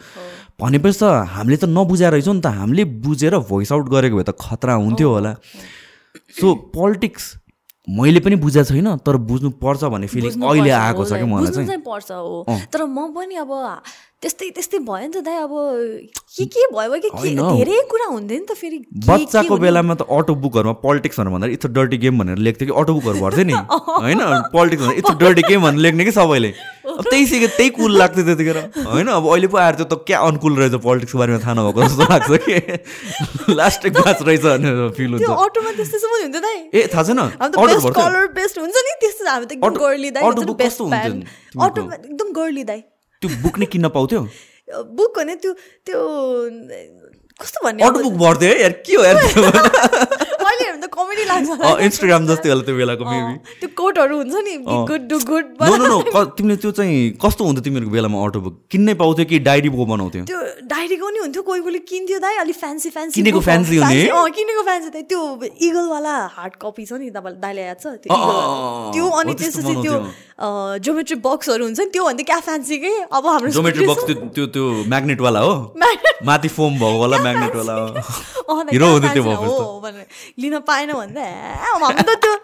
भनेपछि त हामीले त नबुझाएर रहेछौँ नि त हामीले बुझेर भोइस आउट गरेको भए त खतरा हुन्थ्यो होला। सो पोलिटिक्स मैले पनि बुझेको छैन तर बुझ्नु पर्छ भन्ने फिलिङ अहिले आएको छ कि मलाई चाहिँ। पर्छ हो। तर म पनि अब त्यस्तै त्यस्तै भयो नि त दाइ अब के के भयो? कि धेरै कुरा हुँदैन नि त फेरि बच्चाको बेलामा त अटो बुकहरूमा पोलिटिक्सहरू भन्दा इट्स डर्टी गेम भनेर लेख्थ्यो कि अटो बुकहरू भर्थ्यो नि। होइन? पोलिटिक्स भन्दा इट्स डर्टी गेम भनेर लेख्ने कि सबैले? अब त्यही सिके त्यही कुल लाग्थ्यो त्यतिखेर। होइन? अब अहिले पो आएर त क्या अनुकूल रहेछ पोलिटिक्सको बारेमा थाहा नभएको जस्तो लाग्छ कि। लास्ट बाँच रहेछ भनेर फिल हुन्छ अटोमा त्यस्तो हुन्छ ए थाहा छैन? अटो बेस्ट हुन्छ नि। त्यस्तो हामी त एकदम गर्ली दाइ अटो एकदम गर्ली दाइ। त्यो बुक नै किन्न पाउँथ्यो? बुक भने त्यो त्यो कस्तो भन्ने अटो बुक भर्थ्यो है यार के हो यार अहिले त कमेडी लाग्छ। इन्स्टाग्राम जस्तै होला त्यो बेलाको मेबी त्यो कोटहरू हुन्छ नि good do good no no no तिमीले त्यो चाहिँ कस्तो हुन्थ्यो तिमीहरूको बेलामा अटो बुक किन्नै पाउँथ्यो कि डायरी बुक बनाउँथ्यो? त्यो डायरीको नि हुन्थ्यो कोही कोहीले किन्थ्यो दाइ अलिक फ्यान्सी फ्यान्सी किनेको फ्यान्सी हुने? अँ किनेको फ्यान्सी त्यो इगलवाला हार्ड कपी छ नि तपाईँलाई दाइले याद छ? त्यो अनि त्यसपछि त्यो जोमेट्री बक्सहरू हुन्छ नि त्यो भन्दा क्या फ्यान्सी के अब हाम्रो जोमेट्री बक्स त्यो त्यो म्याग्नेटवाला हो। माथि फोम भएको वाला म्याग्नेटवाला हिरो हुँदै त्यो लिन पाएन भन्दा। त त्यो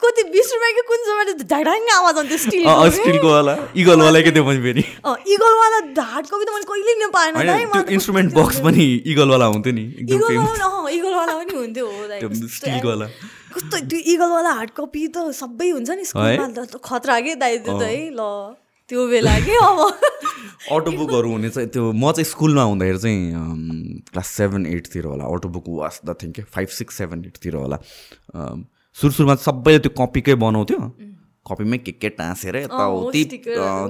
कति बिस रुपियाँको कुन चाहिँ ढाडाङ आवाज आउँथ्यो स्टिल स्टिलको वाला। इगलवाला के त्यो पनि फेरि? इगलवाला हार्ड कपी त मैले कहिले लिन पाएन। त्यो इन्स्ट्रुमेन्ट बक्स पनि इगलवाला हुन्थ्यो नि इगलवाला पनि हुन्थ्यो स्टिलको कस्तो त्यो इगलवाला हार्ड कपी त सबै हुन्छ नि स्कुलमा त खतरा के दाइ त्यो त है ल त्यो बेला के अब? अटो बुकहरू हुने चाहिँ त्यो म चाहिँ स्कुलमा हुँदाखेरि चाहिँ क्लास सेभेन एटतिर होला। Auto book was the thing five six seven एटतिर होला। सुरु सुरुमा सबैले त्यो कपीकै बनाउँथ्यो। कपीमै के के टाँसेर यताउति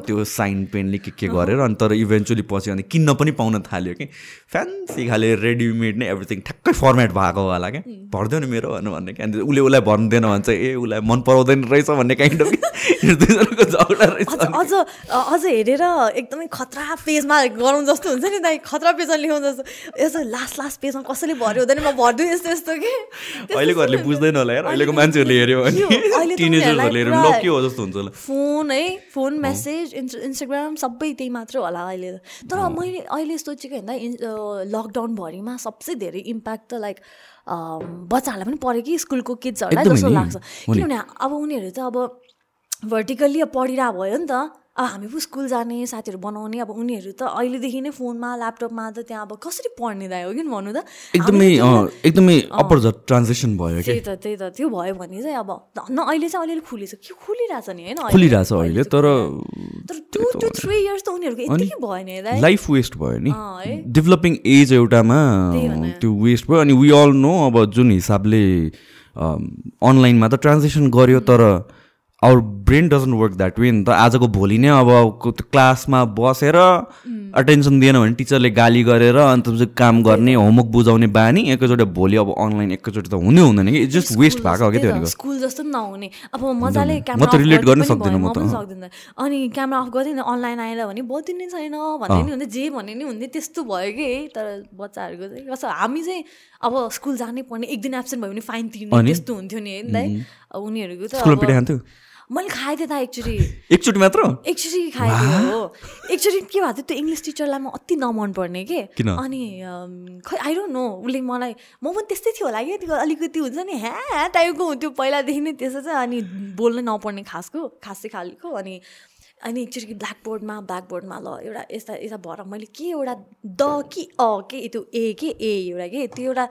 त्यो साइन पेनले के के गरेर अनि तर इभेन्चुली पछि अनि किन्न पनि पाउन थाल्यो कि। फ्यान्सी खाले रेडिमेड नै एभ्रिथिङ ठ्याक्कै फर्मेट भएको होला क्या। भर्दैन मेरो भन्नु भन्ने क्या। उसले उसलाई भन्दैन भन्छ ए उसलाई मन पराउँदैन रहेछ भन्ने काइन्ड अफ झगडा रहेछ अझ अझ हेरेर एकदमै खतरा पेजमा गरौँ जस्तो हुन्छ नि दाइ। खतरा पेजमा लेखाउँ जस्तो। यसो लास्ट लास्ट पेजमा कसैले भर्यो हुँदैन म भरिदिउँ यस्तो यस्तो कि। अहिलेकोहरूले बुझ्दैन होला यार। अहिलेको मान्छेहरूले हेऱ्यो भने टिनेजर्सहरूले हेऱ्यो के हो जस्तो हुन्छ होला फोन है फोन मेसेज इन्स्टाग्राम सबै त्यही मात्र होला अहिले तर मैले अहिले सोचेको होइन लकडाउनभरिमा सबसे धेरै इम्प्याक्ट त लाइक बच्चाहरूलाई पनि पऱ्यो कि स्कुलको किड्सहरूलाई जस्तो लाग्छ किनभने अब उनीहरू त अब भर्टिकल्ली पढिरहेको भयो नि त हामी पो स्कुल जाने साथीहरू बनाउने अब उनीहरू त अहिलेदेखि नै फोनमा ल्यापटपमा त त्यहाँ अब कसरी पढ्ने दाइ हो कि भन्नु त? एकदमै एकदमै अपर ट्रान्जेक्सन भयो त्यही त त्यही त त्यो भयो भने चाहिँ अब न अहिले चाहिँ अलिअलि खुलेछ के खुलिरहेछ नि होइन खुलिरहेछ अहिले तर टु टु थ्री इयर्स त उनीहरूको यतिकै भयो नि लाइफ वेस्ट भयो नि। डेभलपिङ एज एउटामा त्यो वेस्ट भयो। अनि वी अल नो अब जुन हिसाबले अनलाइनमा त ट्रान्जेक्सन गर्यो तर our brain doesn't work that way नि त। आजको भोलि नै अब क्लासमा बसेर अटेन्सन दिएन भने टिचरले गाली गरेर अन्त काम गर्ने होमवर्क बुझाउने बानी एकैचोटि भोलि अब अनलाइन एकैचोटि त हुनै हुँदैन कि। जस्ट वेस्ट भएको हो कि त्यो स्कुल जस्तो पनि नहुने। अब मजाले म त रिलेट गर्न सक्दिनँ म त। सक्दिनँ। अनि क्यामेरा अफ गरिदिनु अनलाइन आएर भने बदिने छैन भन्ने नि हुँदै जे भन्ने नि हुँदै त्यस्तो भयो कि। तर बच्चाहरूको चाहिँ कस्तो हामी चाहिँ अब स्कुल जानै पर्ने एक दिन एब्सेन्ट भयो भने फाइन तिर्ने त्यस्तो हुन्थ्यो नि है उनीहरूको त मैले खाएको थिएँ त एकचोटि। एकचोटि मात्र? एकचोटि खाएको थिएँ हो। एकचोटि के भएको थियो त्यो इङ्ग्लिस टिचरलाई म अति नमन पर्ने के अनि खै आई डोन्ट नो उसले मलाई म पनि त्यस्तै थियो होला क्या त्यो अलिकति हुन्छ नि ह्या टाइपको हुन्थ्यो पहिलादेखि नै त्यसो चाहिँ अनि बोल्नै नपर्ने खासको खासै खालको अनि अनि एकचोटि ब्ल्याकबोर्डमा ब्ल्याकबोर्डमा ल एउटा यस्ता यस्ता भएर मैले के एउटा द कि अ के त्यो ए के ए एउटा के त्यो एउटा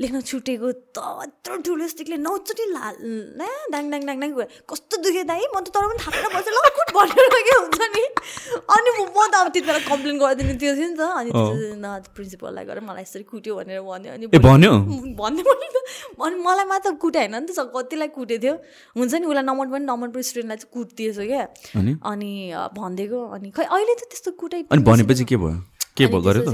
लेख्न छुटेको त यत्रो ठुलो स्टिकले नौचोटि ला ड्याङ ड्याङ ड्याङ ड्याङ कस्तो दुखे दाइ म त तर पनि थापेर बस्छ ल कुट भनेर के हुन्छ नि? अनि म त अब त्यति बेला कम्प्लेन गरिदिने त्यो थियो नि त। अनि प्रिन्सिपललाई गएर मलाई यसरी कुट्यो भनेर भन्यो। अनि भन्यो? भन्यो अनि मलाई मात्र कुटे होइन नि त कतिलाई कुटे थियो हुन्छ नि उसलाई नम्बर पनि नम्बर पनि स्टुडेन्टलाई चाहिँ कुटिदिएछ क्या। अनि भनिदिएको अनि खै अहिले त त्यस्तो कुटै अनि भनेपछि के भयो? के गर्यो त?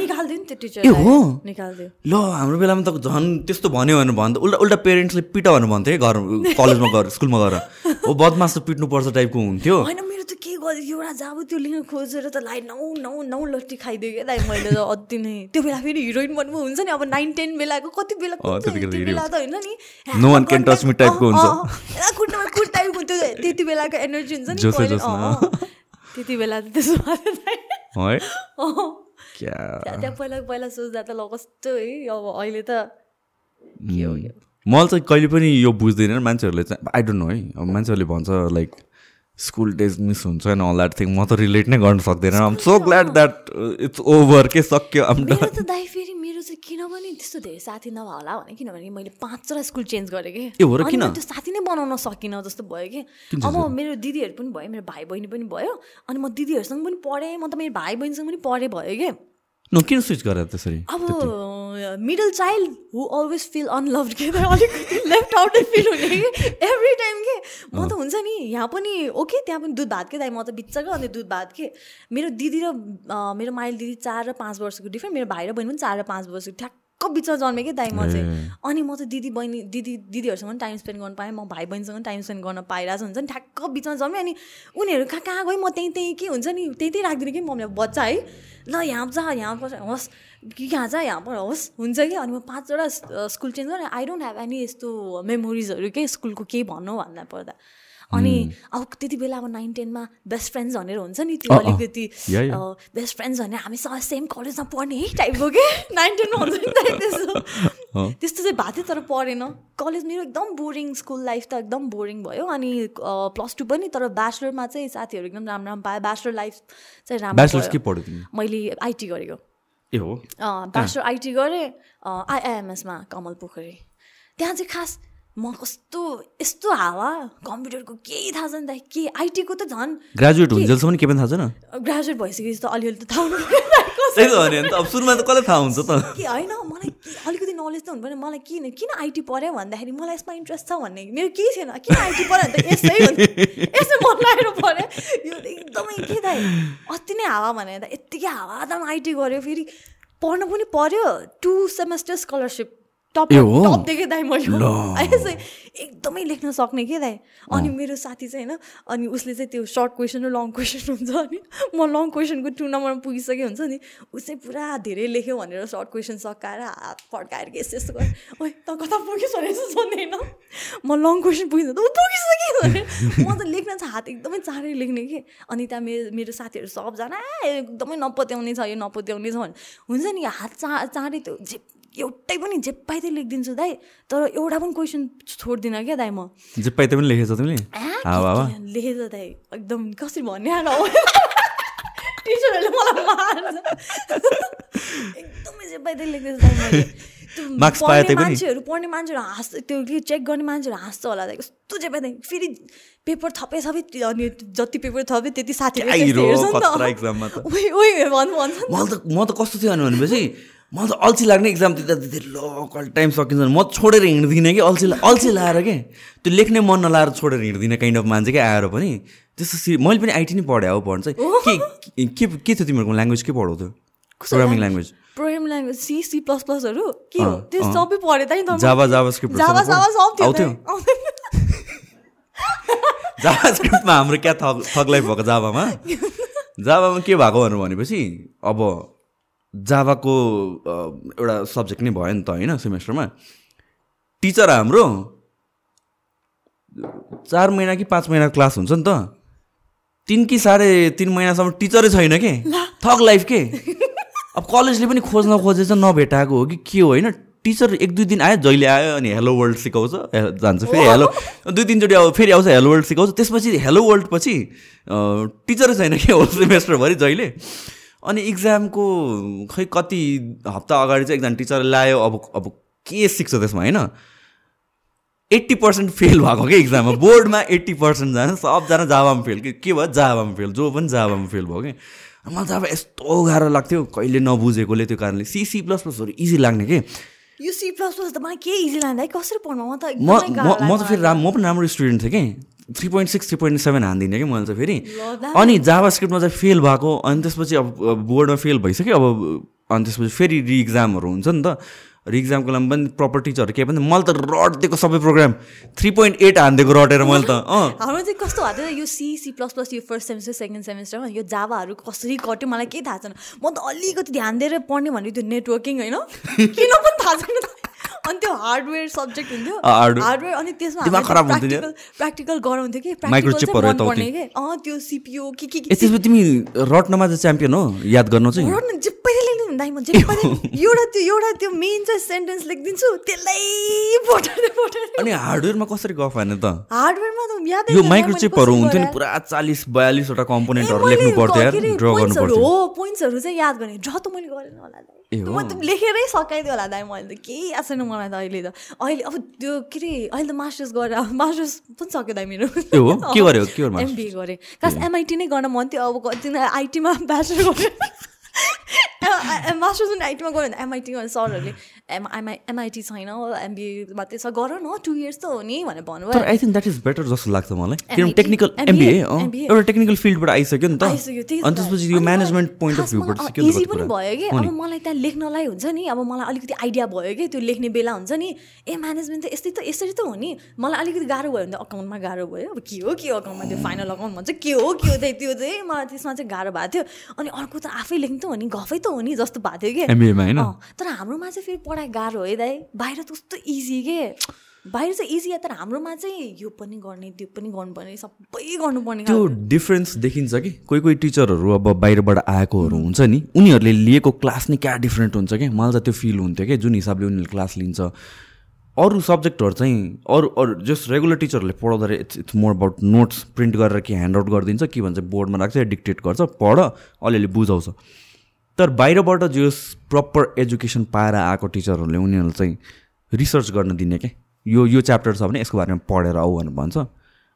निकालिदियो नि त्यो टिचर ए हो? निकालिदियो। ल हाम्रो बेलामा त झन् त्यस्तो भन्यो भने भन्दा उल्टा उल्टा पेरेन्ट्सले पिट भनेर भन्थ्यो है घर कलेजमा गएर स्कुलमा गएर। हो बदमास त पिट्नुपर्छ टाइपको हुन्थ्यो। होइन मेरो त के एउटा जाब त्यो लिन खोजेर त लाइ नौ नौ नौ लट्टी खाइदियो क्या दाइ मैले त अति नै। त्यो बेला फेरि हिरोइन भन्नु हुन्छ नि अब नाइन टेन बेलाको कति बेला बेला त होइन नि। खुट्टामा खुट टाइपको त्यो त्यति बेलाको एनर्जी हुन्छ नि त्यति बेला त त्यसो त्यहाँ पहिला पहिला सोच्दा त ल कस्तो है अब अहिले त हो मलाई चाहिँ कहिले पनि यो बुझ्दैन मान्छेहरूले चाहिँ आई डोन्ट नो है। अब मान्छेहरूले भन्छ लाइक स्कुल डेज मिस हुन्छ एन्ड अल द्याट थिङ म त रिलेट नै गर्न सक्दैन। I'm so glad that it's over के सक्यो? त दाइ फेरि मेरो चाहिँ किनभने त्यस्तो धेरै साथी नभए होला भने किनभने मैले पाँचवटा स्कुल चेन्ज गरेँ कि। ए हो र किन? त्यो साथी नै बनाउन सकिनँ जस्तो भयो कि। अब मेरो दिदीहरू पनि भयो मेरो भाइ बहिनी पनि भयो अनि म दिदीहरूसँग पनि पढेँ म त मेरो भाइ बहिनीसँग पनि पढेँ भयो कि। नो किन स्विच गरेर त्यसरी अब middle child who always feel unloved के अलिकति लेफ्ट आउटै फिल हुने। कि एभ्री टाइम के म त हुन्छ नि यहाँ पनि ओके त्यहाँ पनि दुध भात के दाइ म त बिच्चाको अन्त दुध भात के। मेरो दिदी र मेरो माइल दिदी चार र पाँच वर्षको डिफ्रेन्ट मेरो भाइ र बहिनी पनि चार र पाँच वर्षको ठ्याक्क बिचमा जन्मेँ कि दाइ म चाहिँ। अनि म त दिदी बहिनी दिदी दिदीहरूसँग पनि टाइम स्पेन्ड गर्न पाएँ म भाइ बहिनीसँग टाइम स्पेन्ड गर्न पाइरहेको छ हुन्छ नि। ठ्याक्क बिचमा जन्मेँ अनि उनीहरू कहाँ कहाँ गएँ? म त्यहीँ त्यहीँ के हुन्छ नि? त्यहीँ त्यहीँ राखिदिनु कि मम्मीलाई बच्चा है? ल यहाँ जा यहाँ पर्छ होस्। कि कहाँ जा यहाँ पर होस्। हुन्छ कि? अनि म पाँचवटा स्कुल चेन्ज गरेँ। आई डोन्ट ह्याभ एनी यस्तो मेमोरिजहरू के? स्कुलको केही भन्नु भन्दा पर्दा। अनि अब त्यति बेला अब नाइन टेनमा बेस्ट फ्रेन्ड्स भनेर हुन्छ नि त्यो अलिकति बेस्ट फ्रेन्ड्स भनेर हामीसँग सेम कलेजमा पढ्ने है टाइपको के नाइन टेनमा हुन्छ नि त्यस्तो। त्यस्तो चाहिँ भएको थियो तर पढेन। कलेज मेरो एकदम बोरिङ स्कुल लाइफ त एकदम बोरिङ भयो। अनि प्लस टू पनि तर ब्याचलरमा चाहिँ साथीहरू एकदम राम्रो राम्रो पाएँ ब्याचलर लाइफ चाहिँ राम्रो मैले आइटी गरेको। ए हो? ब्याचलर आइटी गरेँ आइआइएमएसमा कमल पोखरी त्यहाँ चाहिँ खास म कस्तो यस्तो हावा? कम्प्युटरको केही थाहा छैन त के आइटीको त झन् ग्रेजुएट हुन्जेलसम्म के? पनि थाहा छैन? ग्रेजुएट भइसकेपछि त अलिअलि त थाहा त त सुरुमा त कसलाई थाहा हुन्छ त? के होइन? मलाई अलिकति नलेज त हुनु पर्ने मलाई किन किन आइटी पऱ्यो भन्दाखेरि मलाई यसमा इन्ट्रेस्ट छ भन्ने मेरो केही छैन। किन आइटी पऱ्यो भने त यसै यसै मन लागेर पऱ्यो यो एकदमै के त? अति नै हावा भने त यत्तिकै हावा त आइटी गऱ्यो। फेरि पढ्नु पनि पऱ्यो। Two semester scholarship top top देखेँ दाइ मैले। एकदमै लेख्न सक्ने के दाइ? अनि मेरो साथी चाहिँ होइन अनि उसले चाहिँ त्यो सर्ट क्वेसन र लङ क्वेसन हुन्छ अनि म लङ क्वेसनको टु नम्बरमा पुगिसकेँ हुन्छ नि चाहिँ पुरा धेरै लेख्यो भनेर सर्ट क्वेसन सकाएर हात फड्काएर के यस्तो यस्तो गरेँ ओइ त कता पुगिस् भने जस्तो सोध्ने होइन। म लङ क्वेसन पुगिन्छ त ऊ पुगिसकेँ म त लेख्न चाहिँ हात एकदमै चाँडै लेख्ने कि? अनि त्यहाँ मेरो मेरो साथीहरू सबजना एकदमै नपत्याउने छ यो नपत्याउने छ भने हुन्छ नि हात चा चाँडै त्यो एउटै पनि जे पाइ त्यही लेखिदिन्छु दाइ तर एउटा पनि क्वेसन छोड्दिनँ क्या दाइ म। जे पाइ पनि लेखेछ तिमीले? लेखेछ दाइ एकदम कसरी भन्ने आएर टिचरहरूले मलाई मार्छ। एकदमै जे पाइ त्यही लेख्दैछ मार्क्स पाए मान्छेहरू पढ्ने मान्छेहरू हाँस त्यो चेक गर्ने मान्छेहरू हाँस्छ होला दाइ कस्तो जे पाइ फेरि पेपर थपे थपे अनि जति पेपर थपे त्यति साथीहरू म त। कस्तो थियो भनेपछि म त अल्छी लाग्ने इक्जाम दिँदा दिँदै ल कहिले टाइम सकिन्छ म छोडेर हिँड्दिनँ कि अल्छी अल्छी लाएर के? त्यो लेख्ने मन नलाएर छोडेर हिँड्दिनँ काइन्ड अफ मान्छे क्या आएर पनि। त्यस्तो सि मैले पनि आइटी नै पढेँ हो पढ्नु चाहिँ। के के के थियो तिमीहरूको ल्याङ्ग्वेज के पढाउँथ्यो programming language programming language C C plus प्लसहरू के हो? त्यो सबै पढेँ त Java JavaScript Java Java सब आउँथ्यो। जावा स्क्रिप्टमा हाम्रो क्या थग थगलाइ भएको जावामा जावामा के भएको भनेपछि अब जावाको एउटा सब्जेक्ट नै भयो नि त होइन सेमेस्टरमा। टिचर हाम्रो चार महिना कि पाँच महिना क्लास हुन्छ नि त। तिन कि साढे तिन महिनासम्म टिचरै छैन के? थक लाइफ के? अब कलेजले पनि खोज्न खोजेछ नभेटाएको हो कि के हो होइन? टिचर एक दुई दिन आयो जहिले आयो अनि हेलो वर्ल्ड सिकाउँछ जान्छ फेरि हेलो। दुई तिनचोटि अब फेरि आउँछ हेलो वर्ल्ड सिकाउँछ। त्यसपछि हेलो वर्ल्ड पछि टिचरै छैन कि होल सेमेस्टरभरि जहिले? अनि इक्जामको खै कति हप्ता अगाडि चाहिँ एकजना टिचरले लायो अब अब के सिक्छ त्यसमा होइन? एट्टी पर्सेन्ट फेल भएको क्या इक्जाममा बोर्डमा एट्टी पर्सेन्ट जान्छ सबजना जाबामा फेल। कि के भयो? जाबामा फेल जो पनि जाबामा फेल भयो कि? मलाई त अब यस्तो गाह्रो लाग्थ्यो कहिले नबुझेकोले त्यो कारणले। सिसी प्लस प्लसहरू इजी लाग्ने कि? यो सी प्लस प्लस त मलाई के इजी लाग्दा कसरी पढ्नु? म त म त फेरि राम म पनि राम्रो स्टुडेन्ट थिएँ कि? Three point six three point seven हानिदिने कि मैले चाहिँ फेरि। अनि जावा स्क्रिप्टमा चाहिँ फेल भएको अनि त्यसपछि अब बोर्डमा फेल भइसक्यो अब अनि त्यसपछि फेरि रि इक्जामहरू हुन्छ नि त। इक्जामको लागि पनि प्रपर टिचर केही पनि मैले त रड दिएको सबै प्रोग्राम थ्री पोइन्ट एट हानिदिएको रटेर मैले त अँ। हाम्रो चाहिँ कस्तो भएको थियो यो सी सी प्लस प्लस यो फर्स्ट सेमेस्टर सेकेन्ड सेमेस्टरमा यो जावाहरू कसरी कट्यो मलाई केही थाहा छैन। म त अलिकति ध्यान दिएर पढ्ने भनेको त्यो नेटवर्किङ होइन? किन पनि थाहा छैन अनि त्यो हार्डवेयर सब्जेक्ट हुन्थ्यो। हार्डवेयर अनि त्यसमा प्र्याक्टिकल प्र्याक्टिकल गराउँथ्यो कि। पढ्ने कि? अँ त्यो सिपिओ के के तिमी रट्नमा चाहिँ च्याम्पियन हो याद गर्नु चाहिँ। रट्न जे पहिला लेख्नु दाइ म जे एउटा त्यो एउटा त्यो मेन चाहिँ सेन्टेन्स लेखिदिन्छु त्यसलाई पठाउँदै पठाउँदै अनि हार्डवेयरमा कसरी गफ होइन त? हार्डवेयरमा त याद यो माइक्रोचिपहरू हुन्थ्यो नि पुरा चालिस बयालिसवटा कम्पोनेन्टहरू लेख्नु पर्थ्यो ड्र गर्नु पर्थ्यो। हो पोइन्ट्सहरू चाहिँ याद गर्ने। ड्र त मैले गरेन होला। म त लेखेरै सकाइदियो होला दाइ मैले त केही आएको छैन मलाई त अहिले त अहिले अब त्यो के अरे अहिले त मास्टर्स गरेर मास्टर्स पनि सक्यो दाइ मेरो एमबिए गरेँ खास एमआइटी नै गर्न मन थियो अब कति आइटीमा ब्याचलर गरेँ मास्टर्स पनि आइटीमा गयो भने एमआइटीमा सरहरूले एम एमआइटी छैन एमबिए मात्रै छ गर न टु इयर्स त हो नि भनेर भन्नुभयो I think that is better जस्तो लाग्छ मलाई किनभने टेक्निकल एमबिए एउटा टेक्निकल फिल्डबाट आइसक्यो नि त अनि त्यसपछि यो म्यानेजमेन्ट पोइन्ट अफ भ्यूबाट इजी पनि भयो कि अब मलाई त्यहाँ लेख्नलाई हुन्छ नि अब मलाई अलिकति आइडिया भयो कि त्यो लेख्ने बेला हुन्छ नि ए म्यानेजमेन्ट त यस्तै त यसरी त हो नि मलाई अलिकति गाह्रो भयो भने त अकाउन्टमा गाह्रो भयो अब के हो के हो अकाउन्टमा त्यो फाइनल अकाउन्ट भन्छ के हो के हो त्यो चाहिँ मलाई त्यसमा चाहिँ गाह्रो भएको थियो अनि अर्को त आफै लेख्नु त हो नि गफै त हो नि जस्तो भएको थियो कि तर हाम्रोमा चाहिँ फेरि पढाइ गाह्रो है दाइ बाहिर त कस्तो इजी के? बाहिर चाहिँ इजी तर हाम्रोमा चाहिँ यो पनि गर्ने त्यो पनि गर्नुपर्ने सबै गर्नुपर्ने त्यो डिफ्रेन्स देखिन्छ कि? कोही कोही टिचरहरू अब बाहिरबाट आएकोहरू हुन्छ नि उनीहरूले लिएको क्लास नै क्या डिफ्रेन्ट हुन्छ कि? मलाई त त्यो फिल हुन्थ्यो कि जुन हिसाबले उनीहरूले क्लास लिन्छ। अरू सब्जेक्टहरू चाहिँ अरू अरू जस रेगुलर टिचरहरूले पढाउँदाखेरि it's it's more about notes print गरेर कि ह्यान्ड आउट गरिदिन्छ कि भन्छ बोर्डमा राख्छ डिक्टेट गर्छ पढ अलिअलि बुझाउँछ। तर बाहिरबाट जो प्रपर एजुकेसन पाएर आएको टिचरहरूले उनीहरूले चाहिँ रिसर्च गर्न दिने क्या यो यो च्याप्टर छ भने यसको बारेमा पढेर आऊ भनेर भन्छ।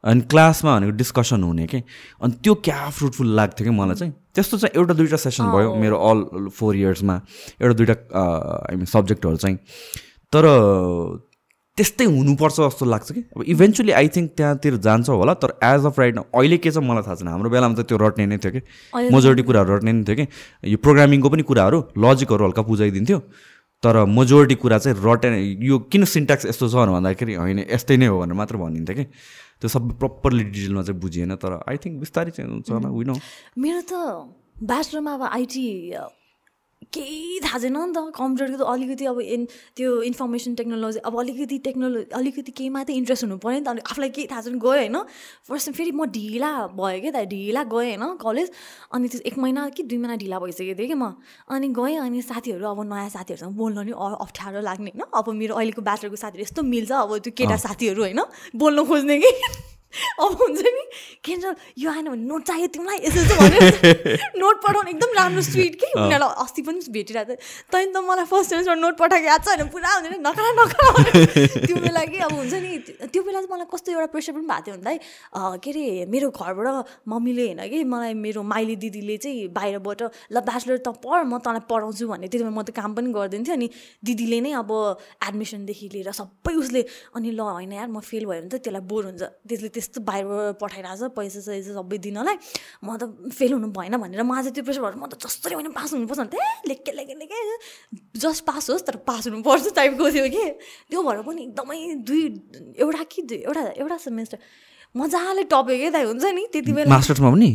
अनि क्लासमा भनेको डिस्कसन हुने कि? अनि त्यो क्या फ्रुटफुल लाग्थ्यो कि मलाई चाहिँ? त्यस्तो चाहिँ एउटा दुइटा सेसन भयो मेरो अल फोर इयर्समा एउटा दुइटा आई मिन सब्जेक्टहरू चाहिँ। तर त्यस्तै हुनुपर्छ जस्तो लाग्छ कि? अब इभेन्चुली आई थिङ्क त्यहाँतिर जान्छ होला तर एज अफ राइट अहिले के छ मलाई थाहा छैन। हाम्रो बेलामा त त्यो रट्ने नै थियो कि? मेजोरिटी कुराहरू रट्ने नै थियो कि? यो प्रोग्रामिङको पनि कुराहरू लजिकहरू हल्का बुझाइदिन्थ्यो। तर मेजोरिटी कुरा चाहिँ रटे यो किन सिन्ट्याक्स यस्तो छ भन्दाखेरि होइन यस्तै नै हो भनेर मात्र भनिन्थ्यो कि? त्यो सबै प्रपरली डिटेलमा चाहिँ बुझिएन तर आई थिङ्क बिस्तारै चाहिँ हुन्छ होला विन मेरो त ब्याचलरमा अब आइटी केही थाहा छैन नि त। कम्प्युटरको त अलिकति अब इन त्यो इन्फर्मेसन टेक्नोलोजी अब अलिकति टेक्नोलोजी अलिकति केहीमा त इन्ट्रेस्ट हुनु पऱ्यो नि त। अनि आफूलाई केही थाहा छैन गयो होइन। फर्स्ट फेरि म ढिला भयो क्या त। ढिला गएँ होइन कलेज। अनि त्यो एक महिना कि दुई महिना ढिला भइसकेको थिएँ कि म। अनि गएँ अनि साथीहरू अब नयाँ साथीहरूसँग बोल्नु नि अप्ठ्यारो लाग्ने होइन। अब मेरो अहिलेको ब्याचलरको साथीहरू यस्तो मिल्छ अब त्यो केटा साथीहरू होइन। बोल्नु खोज्ने कि। अब हुन्छ नि के भन्छ यो आएन भने नोट चाहियो तिमीलाई? यसो चाहिँ भनेर नोट पठाउनु एकदम राम्रो स्विट कि? उनीहरूलाई अस्ति पनि भेटिरहेको थियो। तैँले त मलाई फर्स्ट सेमेस्टर नोट पठाएको याद छ होइन? पुरा हुन्छ नि नखरा नखरा त्यो बेला कि अब हुन्छ नि त्यो बेला चाहिँ मलाई कस्तो एउटा प्रेसर पनि भएको थियो भन्दा के अरे मेरो घरबाट मम्मीले होइन कि मलाई मेरो माइली दिदीले चाहिँ बाहिरबाट ल ब्याचलर त पढ म तँलाई पढाउँछु भन्ने त्यति बेला म त काम पनि गरिदिन्थेँ अनि दिदीले नै अब एडमिसनदेखि लिएर सबै उसले अनि ल होइन यार म फेल भयो भने त त्यसलाई बोर हुन्छ। त्यसले त्यस्तो बाहिरबाट पठाइरहेको छ पैसा सैसा सबै दिनलाई। म त फेल हुनु भएन भनेर म आज त्यो प्रेसर भएर म त जसरी भने पास हुनुपर्छ भने त्यही लेखे लेखे लेखे जस्ट पास होस् तर पास हुनुपर्छ टाइपको थियो कि। त्यो भएर पनि एकदमै दुई एउटा कि दुई एउटा एउटा सेमेस्टर मजाले क्या दाइ हुन्छ नि? त्यति बेला मास्टर्समा पनि?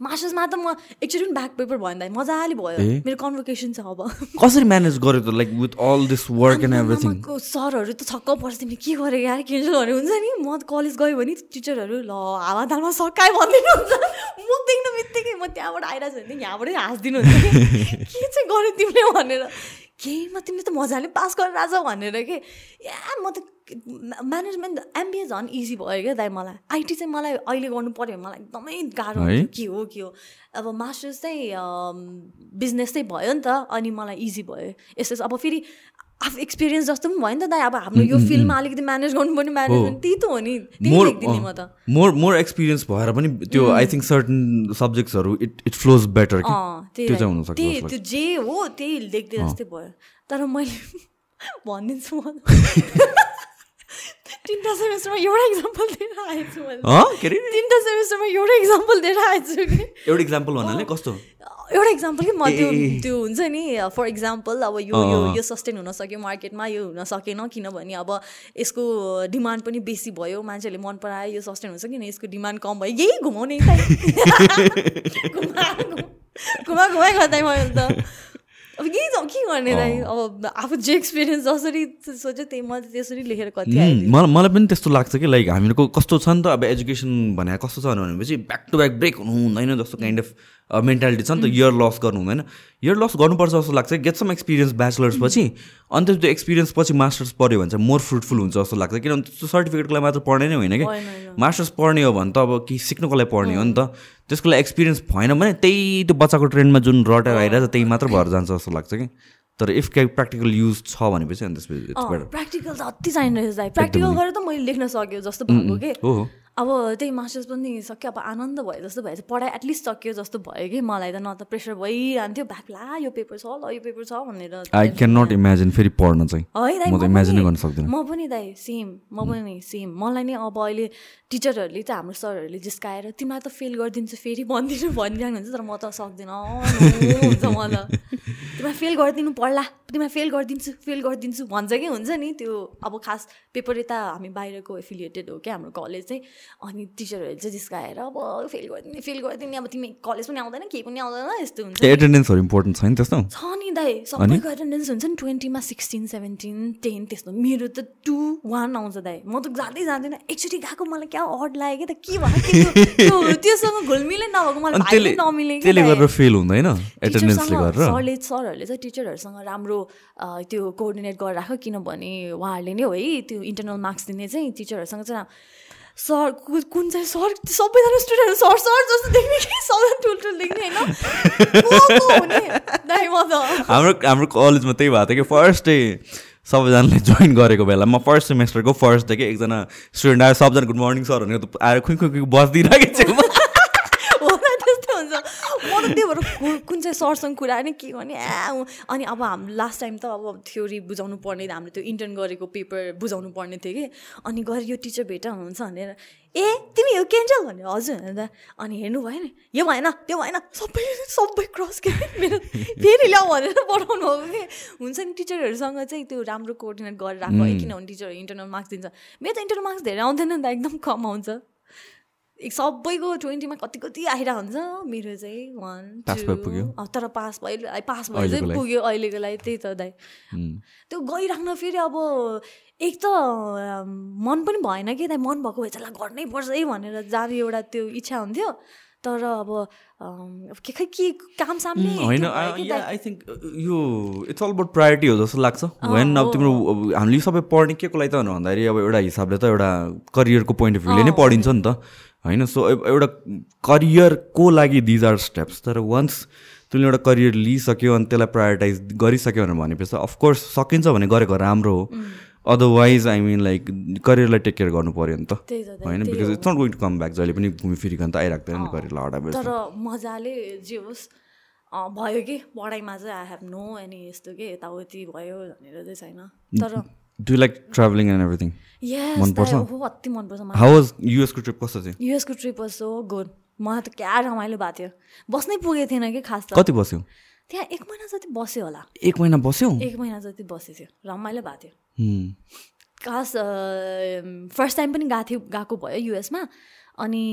मास्टर्समा त म एकचोटि पनि ब्याक पेपर भयो भने मजाले भयो। मेरो कन्भोकेसन छ अब। कसरी म्यानेज गर्यो त like with all this work and everything सरहरू त छक्क पर्छ तिमीले के गरेको यार क्यान्सलहरू हुन्छ नि? म कलेज गयो भने टिचरहरू ल हावातालमा सकाए भनिदिनु हुन्छ। मुख देख्नु बित्तिकै म त्यहाँबाट आइरहेको छु भने यहाँबाटै हाँसिदिनु हुन्छ के? चाहिँ गर्यो तिमीले भनेर? केहीमा तिमीले त मजाले पास गरेर आज भनेर के? या म त म्यानेजमेन्ट एमबिए झन् इजी भयो क्या दाइ मलाई। आइटी चाहिँ मलाई अहिले गर्नु पऱ्यो भने मलाई एकदमै गाह्रो के हो के हो। अब मास्टर्स चाहिँ बिजनेस चाहिँ भयो नि त अनि मलाई इजी भयो। यस्तो अब फेरि आफू एक्सपिरियन्स जस्तो पनि भयो नि त दाइ। अब हाम्रो यो फिल्डमा अलिकति म्यानेज गर्नुपर्ने म्यानेजमेन्ट त्यही त हो नि। त्यही म त। मोर मोर एक्सपिरियन्स भएर पनि त्यो आई थिङ्क सर्टन सब्जेक्ट्सहरू इट इट फ्लोज बेटर त्यो त्यो जे हो त्यही लेख्दै जस्तै भयो। तर मैले भनिदिन्छु म। तिनवटा सेमेस्टरमा एउटा इक्जाम्पल दिएर आएछु मैले। तिनवटा सेमेस्टरमा एउटा इक्जाम्पल दिएर आएछु कि एउटा इक्जाम्पल भन्नाले? कस्तो? एउटा इक्जाम्पल कि? म त्यो त्यो हुन्छ नि फर इक्जाम्पल अब यो यो यो सस्टेन हुन सक्यो मार्केटमा यो हुन सकेन किनभने अब यसको डिमान्ड पनि बेसी भयो मान्छेले मन परायो यो सस्टेन हुन्छ किन? यसको डिमान्ड कम भयो। यही घुमाउने घुमा घुमाइ गर्दा मैले त। अब यही त के गर्ने दाइ अब आफू जे एक्सपिरियन्स जसरी सोच्यो त्यही मैले त्यसरी लेखेर कति मलाई मलाई पनि त्यस्तो लाग्छ कि लाइक हामीहरूको कस्तो छ नि त? अब एजुकेसन भने कस्तो छ भनेपछि ब्याक टु ब्याक ब्रेक हुनु हुँदैन जस्तो काइन्ड अफ मेन्टालिटी छ नि त इयर लस गर्नु हुँदैन। इयर लस गर्नुपर्छ जस्तो लाग्छ गेट सम एक्सपिरियन्स ब्याचलर्स पछि अनि त्यो एक्सपिरियन्स पछि मास्टर्स पढ्यो भने चाहिँ मोर फ्रुटफुल हुन्छ जस्तो लाग्छ। किनभने त्यो सर्टिफिकेटको लागि मात्र पढ्ने नै होइन कि। मास्टर्स पढ्ने हो भने त अब केही सिक्नुको लागि पढ्ने हो नि त। त्यसको लागि एक्सपिरियन्स भएन भने त्यही त्यो बच्चाको ट्रेन्डमा जुन रटेर आइरहेको छ त्यही मात्र भएर जान्छ जस्तो लाग्छ कि। तर इफ के प्र्याक्टिकल युज छ भनेपछि अनि त्यसपछि प्र्याक्टिकल त अति चाहिने प्र्याक्टिकल गरेर त मैले लेख्न सक्यो जस्तो भएको कि। अब त्यही मास्टर्स पनि सक्यो अब आनन्द भयो जस्तो भयो पढाइ एटलिस्ट सक्यो जस्तो भयो कि मलाई त न त प्रेसर भइरहन्थ्यो। ला यो पेपर छ ल यो पेपर छ भनेर आई क्यान नट इमेजिन फेरि पढ्न चाहिँ। है म पनि दाइ सेम म पनि सेम मलाई नै अब अहिले टिचरहरूले त हाम्रो सरहरूले जिस्काएर तिमीलाई त फेल गरिदिन्छु फेरि भनिदिनु हुन्छ तर म त सक्दिनँ। हुन्छ मलाई। तिमीलाई फेल गरिदिनु पर्ला तिमीलाई फेल गरिदिन्छु फेल गरिदिन्छु भन्छ कि हुन्छ नि। त्यो अब खास पेपर यता हामी बाहिरको एफिलिएटेड हो क्या हाम्रो कलेज चाहिँ। अनि टिचरहरूले चाहिँ जिस्काएर अब फेल गरिदिने फेल गरिदिने। अब तिमी कलेज पनि आउँदैन केही पनि आउँदैन यस्तो हुन्छ। एटेन्डेन्सहरू इम्पोर्टेन्ट छ नि त्यस्तो। छ नि दाइ सबैको एटेन्डेन्स हुन्छ नि ट्वेन्टीमा सिक्सटिन सेभेन्टिन टेन त्यस्तो। मेरो त टु वान आउँछ दाइ। म त जाँदै जाँदैन। एकचोटि गएको मलाई क्या अड लाग्यो कि त के भयो? त्योसँग घुलमिलै नभएको मलाई फेल हुँदैन सरले सरहरूले चाहिँ टिचरहरूसँग राम्रो त्यो कोअर्डिनेट गरेर राख। किनभने उहाँहरूले नै हो है त्यो इन्टरनल मार्क्स दिने चाहिँ। टिचरहरूसँग चाहिँ सर कुन चाहिँ सर? सबैजना स्टुडेन्ट सर सर जस्तो देख्ने कि सबैजना ठुल्ठुलो देख्ने होइन? हाम्रो हाम्रो कलेजमा त्यही भएको थियो कि फर्स्ट डे सबैजनाले जोइन गरेको बेला। म फर्स्ट सेमेस्टरको फर्स्ट डे कि एकजना स्टुडेन्ट आयो सबजना गुड मर्निङ सर भनेको आएर खुइ खुइ बसिदिइरहेको म त त्यही भएर कुन चाहिँ सरसँग कुरा नै के गर्ने? ए अनि अब हाम्रो लास्ट टाइम त अब थ्योरी बुझाउनु पर्ने हाम्रो त्यो इन्टर्न गरेको पेपर बुझाउनु पर्ने थियो कि। अनि गएर यो टिचर भेटा हुनुहुन्छ भनेर ए तिमी यो क्यान्सल भने हजुर भनेर अनि हेर्नु भएन। यो भएन त्यो भएन। सबै सबै क्रस के मेरो फेरि ल्याऊ भनेर पठाउनु हो कि। हुन्छ नि टिचरहरूसँग चाहिँ त्यो राम्रो कोअर्डिनेट गरेर राख्नु है। किनभने टिचर इन्टरनल मार्क्स दिन्छ। मेरो त इन्टरनल मार्क्स धेरै आउँदैन नि त एकदम कम आउँछ। सबैको ट्वेन्टीमा कति कति आइरहेको हुन्छ। मेरो चाहिँ वान टू तर पास भयो पास भयो चाहिँ पुग्यो अहिलेको लागि त्यही त दाइ। त्यो गइराख्न फेरि अब एक त मन पनि भएन कि दाइ? मन भएको भए चाहिँ गर्नै पर्छ है भनेर जाने एउटा त्यो इच्छा हुन्थ्यो। तर अब के खै के काम सामने होइन। आई थिङ्क यो इट्स अल अबाउट प्रायोरिटी हो जस्तो लाग्छ। वेन अब तिम्रो हामीले सबै पढ्ने के को लागि त भन्दाखेरि अब एउटा हिसाबले त एउटा करियरको पोइन्ट अफ भ्यूले नै पढिन्छ नि त। होइन? सो एउटा करियरको लागि दिज आर स्टेप्स तर वान्स तिमीले एउटा करियर लिइसक्यो अनि त्यसलाई प्रायोरिटाइज गरिसक्यो भनेर भनेपछि अफकोर्स सकिन्छ भने गरेको राम्रो हो। अदरवाइज आई मिन लाइक करियरलाई टेक केयर गर्नु पऱ्यो नि त। होइन? Because it's not going to come back जहिले पनि घुमिफिरिकन त आइराख्दैन नि करियरलाई हटाएर तर मजाले जे होस् भयो कि? पढाइमा चाहिँ आई हेभ नो एनी यस्तो के यताउति भयो भनेर चाहिँ छैन। तर do like travelling and everything मनपर्छ? अति मनपर्छ हाउ वाज युएसको ट्रिप कस्तो थियो? युएसको ट्रिप वाज सो गुड मलाई त क्या रमाइलो भएको थियो। बस्नै पुगेको थिएन कि खास त। कति बस्यो? त्यहाँ एक महिना जति बस्यो होला। एक महिना बस्यो? एक महिना जति बसेको थियो। रमाइलो भएको थियो। खास फर्स्ट टाइम पनि गएको थियो गएको भयो युएसमा अनि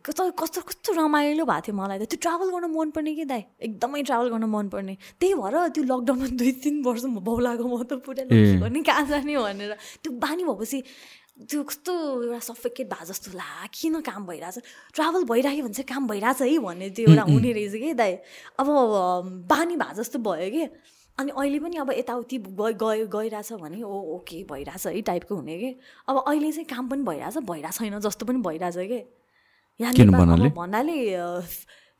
कस्तो कस्तो कस्तो रमाइलो भएको थियो मलाई त। त्यो ट्राभल गर्न मनपर्ने कि दाइ? एकदमै ट्राभल गर्न मनपर्ने त्यही भएर त्यो लकडाउनमा दुई तिन वर्ष म बाउलाको म त पुरै गर्ने कहाँ जाने भनेर। त्यो बानी भएपछि त्यो कस्तो एउटा सफेकेट भए जस्तो ला किन काम भइरहेछ? ट्राभल भइराख्यो भने चाहिँ काम भइरहेछ है भन्ने त्यो एउटा हुने रहेछ कि दाइ? अब बानी भए जस्तो भयो कि। अनि अहिले पनि अब यताउति गयो गइरहेछ भने ओ ओके भइरहेछ है टाइपको हुने कि। अब अहिले चाहिँ काम पनि भइरहेछ भइरहेको छैन जस्तो पनि भइरहेछ कि। यहाँ भन्नाले?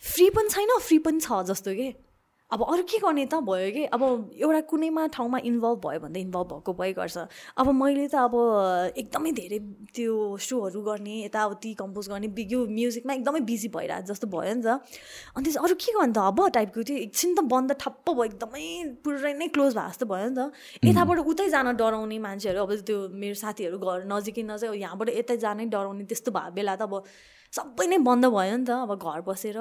फ्री पनि छैन फ्री पनि छ जस्तो कि। अब अरू के गर्ने त? भयो कि? अब एउटा कुनैमा ठाउँमा इन्भल्भ भयो भने त इन्भल्भ भएको भइ गर्छ। अब मैले त अब एकदमै धेरै त्यो सोहरू गर्ने यताउति कम्पोज गर्ने यो म्युजिकमा एकदमै बिजी भइरहेको जस्तो भयो नि त। अनि त्यस अरू के गर्नु त? अब टाइपको त्यो एकछिन त बन्द ठप्प भयो एकदमै पुरै नै क्लोज भएको जस्तो भयो नि त। यताबाट उतै जान डराउने मान्छेहरू अब त्यो मेरो साथीहरू घर नजिकै नजिक यहाँबाट यतै जानै डराउने त्यस्तो भएको बेला त अब सबै नै बन्द भयो नि त। अब घर बसेर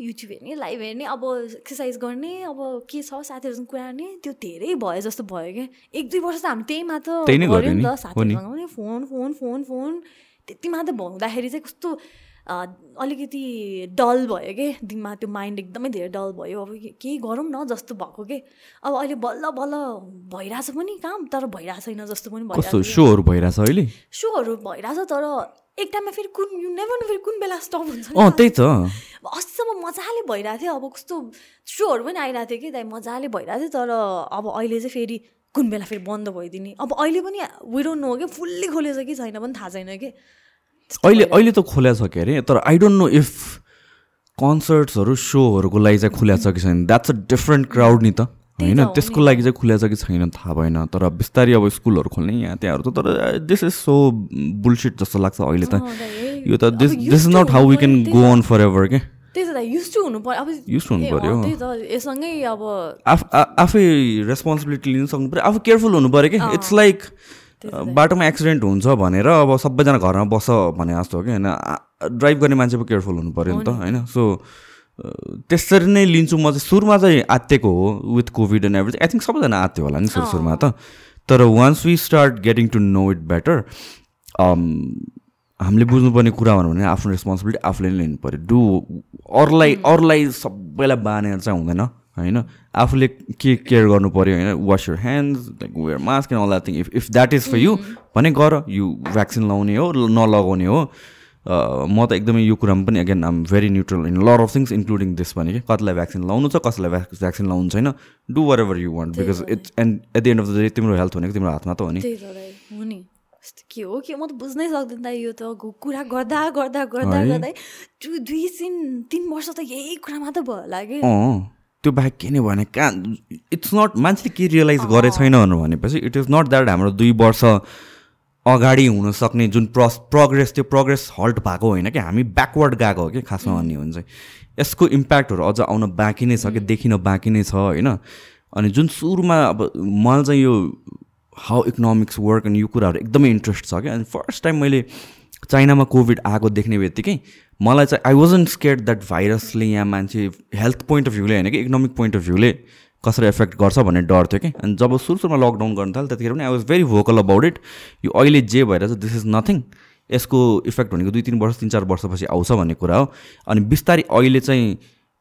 युट्युब हेर्ने लाइभ हेर्ने अब एक्सर्साइज गर्ने अब के छ साथीहरूसँग कुरा गर्ने त्यो धेरै भयो जस्तो भयो क्या। एक दुई वर्ष त हामी त्यही मात्र गऱ्यौँ नि त साथीहरूसँग पनि फोन फोन फोन फोन। त्यति मात्र हुँदाखेरि चाहिँ कस्तो अलिकति डल भयो कि दिमाग त्यो माइन्ड एकदमै धेरै डल भयो। अब केही गरौँ न जस्तो भएको के। अब अहिले बल्ल बल्ल भइरहेछ पनि काम तर भइरहेको छैन जस्तो पनि भइरहेको सोहरू भइरहेछ अहिले? सोहरू भइरहेछ तर एक टाइममा फेरि कुन यु नेभर फेरि कुन बेला स्टप हुन्छ अँ त्यही त। अस्तिसम्म मजाले भइरहेको थियो। अब कस्तो सोहरू पनि आइरहेको थियो कि दाइ मजाले भइरहेको थियो। तर अब अहिले चाहिँ फेरि कुन बेला फेरि बन्द भइदिने। अब अहिले पनि विडो नो कि फुल्ली खोलेछ कि छैन पनि थाहा छैन कि। अहिले अहिले त खोलेको छ के अरे? तर आई डोन्ट नो इफ कन्सर्ट्सहरू सोहरूको लागि चाहिँ खुल्या छ कि छैन। द्याट्स अ डिफ्रेन्ट क्राउड नि त। होइन त्यसको लागि चाहिँ खुल्या छ कि छैन थाहा भएन तर बिस्तारै अब स्कुलहरू खोल्ने यहाँ त्यहाँहरू त तर दिस इज सो बुलसिट जस्तो लाग्छ अहिले त। यो त this this is not how we can go on forever के युज टु हुनु पऱ्यो यससँगै अब आफै रेस्पोन्सिबिलिटी लिनु सक्नु पऱ्यो आफू केयरफुल हुनु पऱ्यो कि इट्स लाइक बाटोमा एक्सिडेन्ट हुन्छ भनेर अब सबैजना घरमा बस भने जस्तो हो कि होइन ड्राइभ गर्ने मान्छे पो केयरफुल हुनु पऱ्यो नि त होइन? सो त्यसरी नै लिन्छु म चाहिँ। सुरुमा चाहिँ आत्तिएको हो with covid and everything I think सबैजना आत्यो होला नि सुरु सुरुमा त। तर once we start getting to know it better हामीले बुझ्नुपर्ने कुरा भनौँ भने आफ्नो रेस्पोन्सिबिलिटी आफूले नै लिनु पऱ्यो। डु अरूलाई अरूलाई सबैलाई बाँधेर चाहिँ हुँदैन होइन? आफूले के केयर गर्नु पऱ्यो होइन? Wash your hands like wear mask and all that thing if if that is for you भने गर। यु भ्याक्सिन लाउने हो नलगाउने हो। म त एकदमै यो कुरामा पनि again I'm very neutral in lot of things including this भने कि कतिलाई भ्याक्सिन लाउनु छ कसैलाई भ्याक्सिन लाउनु छैन। Do whatever you want because it's end at the end of the day तिम्रो हेल्थ भनेको तिम्रो हातमा त हो नि। के हो के म त बुझ्नै सक्दैन यो त कुरा गर्दा गर्दा गर्दा गर्दै। दुई तिन तिन वर्ष त यही कुरा मात्र भयो होला कि त्यो बाहेक के नै भने कहाँ इट्स नट मान्छेले के रियलाइज गरे छैन भनेपछि इट इज नट द्याट हाम्रो दुई वर्ष अगाडि हुनसक्ने जुन प्रस प्रोग्रेस त्यो प्रोग्रेस हल्ट भएको होइन कि हामी ब्याकवर्ड गएको हो कि खासमा भन्ने हो भने चाहिँ। यसको इम्प्याक्टहरू अझ आउन बाँकी नै छ कि देखिन बाँकी नै छ होइन? अनि जुन सुरुमा अब मलाई चाहिँ यो हाउ इकोनोमिक्स वर्क अनि यो कुराहरू एकदमै इन्ट्रेस्ट छ क्या। अनि फर्स्ट टाइम मैले चाइनामा कोभिड आएको देख्ने बित्तिकै मलाई चाहिँ आई वाजन स्केयर द्याट भाइरसले यहाँ मान्छे हेल्थ पोइन्ट अफ भ्यूले होइन कि इकोनोमिक पोइन्ट अफ भ्यूले कसरी एफेक्ट गर्छ भन्ने डर थियो कि? अनि जब सुरु सुरुमा लकडाउन गर्नु थाल्यो त्यतिखेर पनि I was very vocal about it यो अहिले जे भइरहेछ दिस इज नथिङ यसको इफेक्ट भनेको दुई तिन वर्ष तिन चार वर्षपछि आउँछ भन्ने कुरा हो। अनि बिस्तारै अहिले चाहिँ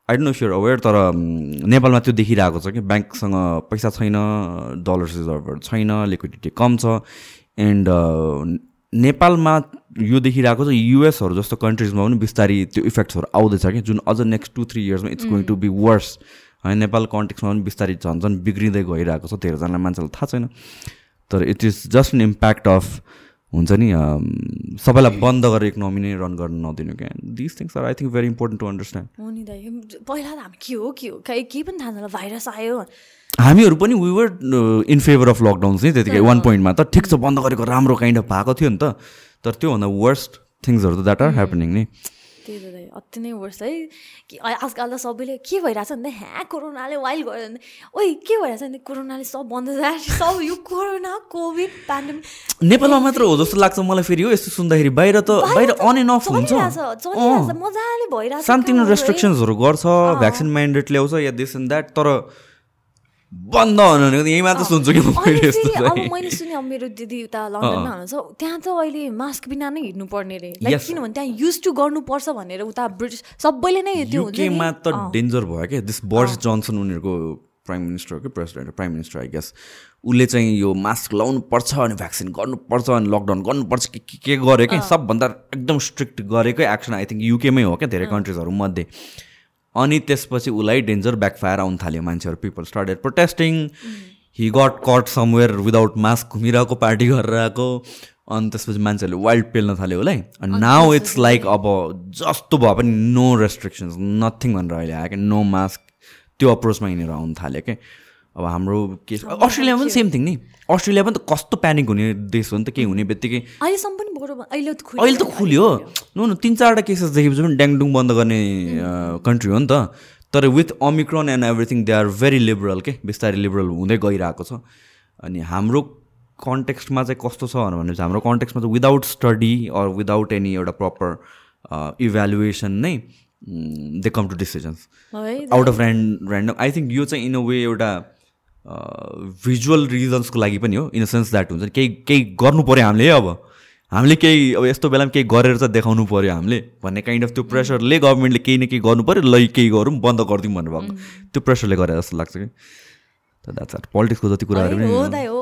I don't know sure aware तर नेपालमा त्यो देखिरहेको छ कि ब्याङ्कसँग पैसा छैन डलर रिजर्भहरू छैन लिक्विडिटी कम छ। एन्ड नेपालमा यो देखिरहेको छ युएसहरू जस्तो कन्ट्रिजमा पनि बिस्तारै त्यो इफेक्ट्सहरू आउँदैछ कि? जुन अझ next two three इयर्समा it's going to be worse होइन नेपाल कन्टेक्समा पनि बिस्तारै झन् झन् बिग्रिँदै गइरहेको छ धेरैजनालाई मान्छेलाई थाहा छैन। तर it is just an impact of हुन्छ नि सबैलाई बन्द गरेर इकोनोमी नै रन गर्न नदिनु क्या। This things are I think very important to understand हो नि दाइ पहिला त हामी के हो के हो? केही पनि थाहा छैन भाइरस आयो। हामीहरू पनि we were in favour of lockdowns नि त्यतिकै। वान पोइन्टमा त ठिक छ बन्द गरेको राम्रो काइन्ड अफ भएको थियो नि त। तर त्योभन्दा वर्स्ट थिङ्सहरू त द्याट आर ह्यापनिङ नि। त्यही त। अति नै वर्ष है। कि आजकल त सबैले के भइरहेछ भने ह्या कोरोनाले वाइल गयो भने। ओइ के भइरहेछ भने कोरोनाले सब बन्द सब यो कोरोना कोभिड पेन्डेमिक नेपालमा मात्र हो जस्तो लाग्छ मलाई फेरि हो यस्तो सुन्दाखेरि। बाहिर त बाहिर अन एन्ड अफ हुन्छ। मजाले भइरहेछ सानतिनो रेस्ट्रिक्सन्सहरू गर्छ भ्याक्सिन माइन्डेड ल्याउँछ या दिस एन्ड द्याट तर बन्द हुनु यही मात्र सुन्छु कि मैले अब मैले सुने अब मेरो दिदी उता लन्डनमा हुनुहुन्छ। त्यहाँ त अहिले मास्क बिना नै हिँड्नु पर्ने रे लाइक किनभने त्यहाँ युज टु गर्नुपर्छ भनेर उता ब्रिटिस सबैले नै त्यो युकेमा त डेन्जर भयो क्या। दिस बोरिस जोन्सन उनीहरूको प्राइम मिनिस्टर कि president prime minister I guess उसले चाहिँ यो मास्क लाउनु पर्छ अनि भ्याक्सिन गर्नुपर्छ अनि लकडाउन गर्नुपर्छ। के के गर्यो क्या? सबभन्दा एकदम स्ट्रिक्ट गरेकै एक्सन आई थिङ्क युकेमै हो क्या धेरै कन्ट्रिजहरू मध्ये। अनि त्यसपछि उसलाई डेन्जर ब्याकफायर आउनु थाल्यो मान्छेहरू people started protesting he got caught somewhere without mask घुमिरहेको पार्टी गरेर आएको अनि त्यसपछि मान्छेहरूले वाइल्ड पेल्न थाल्यो उसलाई। अनि नाउ इट्स लाइक अब जस्तो भए पनि नो रेस्ट्रिक्सन्स नथिङ भनेर अहिले आयो क्या नो मास्क त्यो अप्रोचमा यिनीहरू आउनु थाल्यो क्या। अब हाम्रो केस अस्ट्रेलियामा पनि सेम थिङ नि। अस्ट्रेलिया पनि त कस्तो प्यानिक हुने देश हो नि त केही हुने बित्तिकै? अहिले त खुल्यो। नो न तिन चारवटा केसेस देखेपछि पनि ड्याङडुङ बन्द गर्ने कन्ट्री हो नि त। तर with omicron and everything they are very liberal के? बिस्तारै लिबरल हुँदै गइरहेको छ। अनि हाम्रो कन्टेक्स्टमा चाहिँ कस्तो छ भनेपछि हाम्रो कन्टेक्स्टमा चाहिँ without study or without any एउटा प्रपर इभ्यालुएसन नै they come to decisions out of ran random I think यो चाहिँ इन अ वे एउटा भिजुअल रिजन्सको लागि पनि हो इन द सेन्स द्याट हुन्छ केही केही गर्नु पऱ्यो हामीले अब। हामीले केही अब यस्तो बेलामा केही गरेर चाहिँ देखाउनु पऱ्यो हामीले भन्ने काइन्ड अफ त्यो प्रेसरले गभर्मेन्टले केही न केही गर्नु पऱ्यो ल केही गरौँ बन्द गरिदिउँ भन्नु भएको त्यो प्रेसरले गरे जस्तो लाग्छ कि। पोलिटिक्सको जति कुराहरू पनि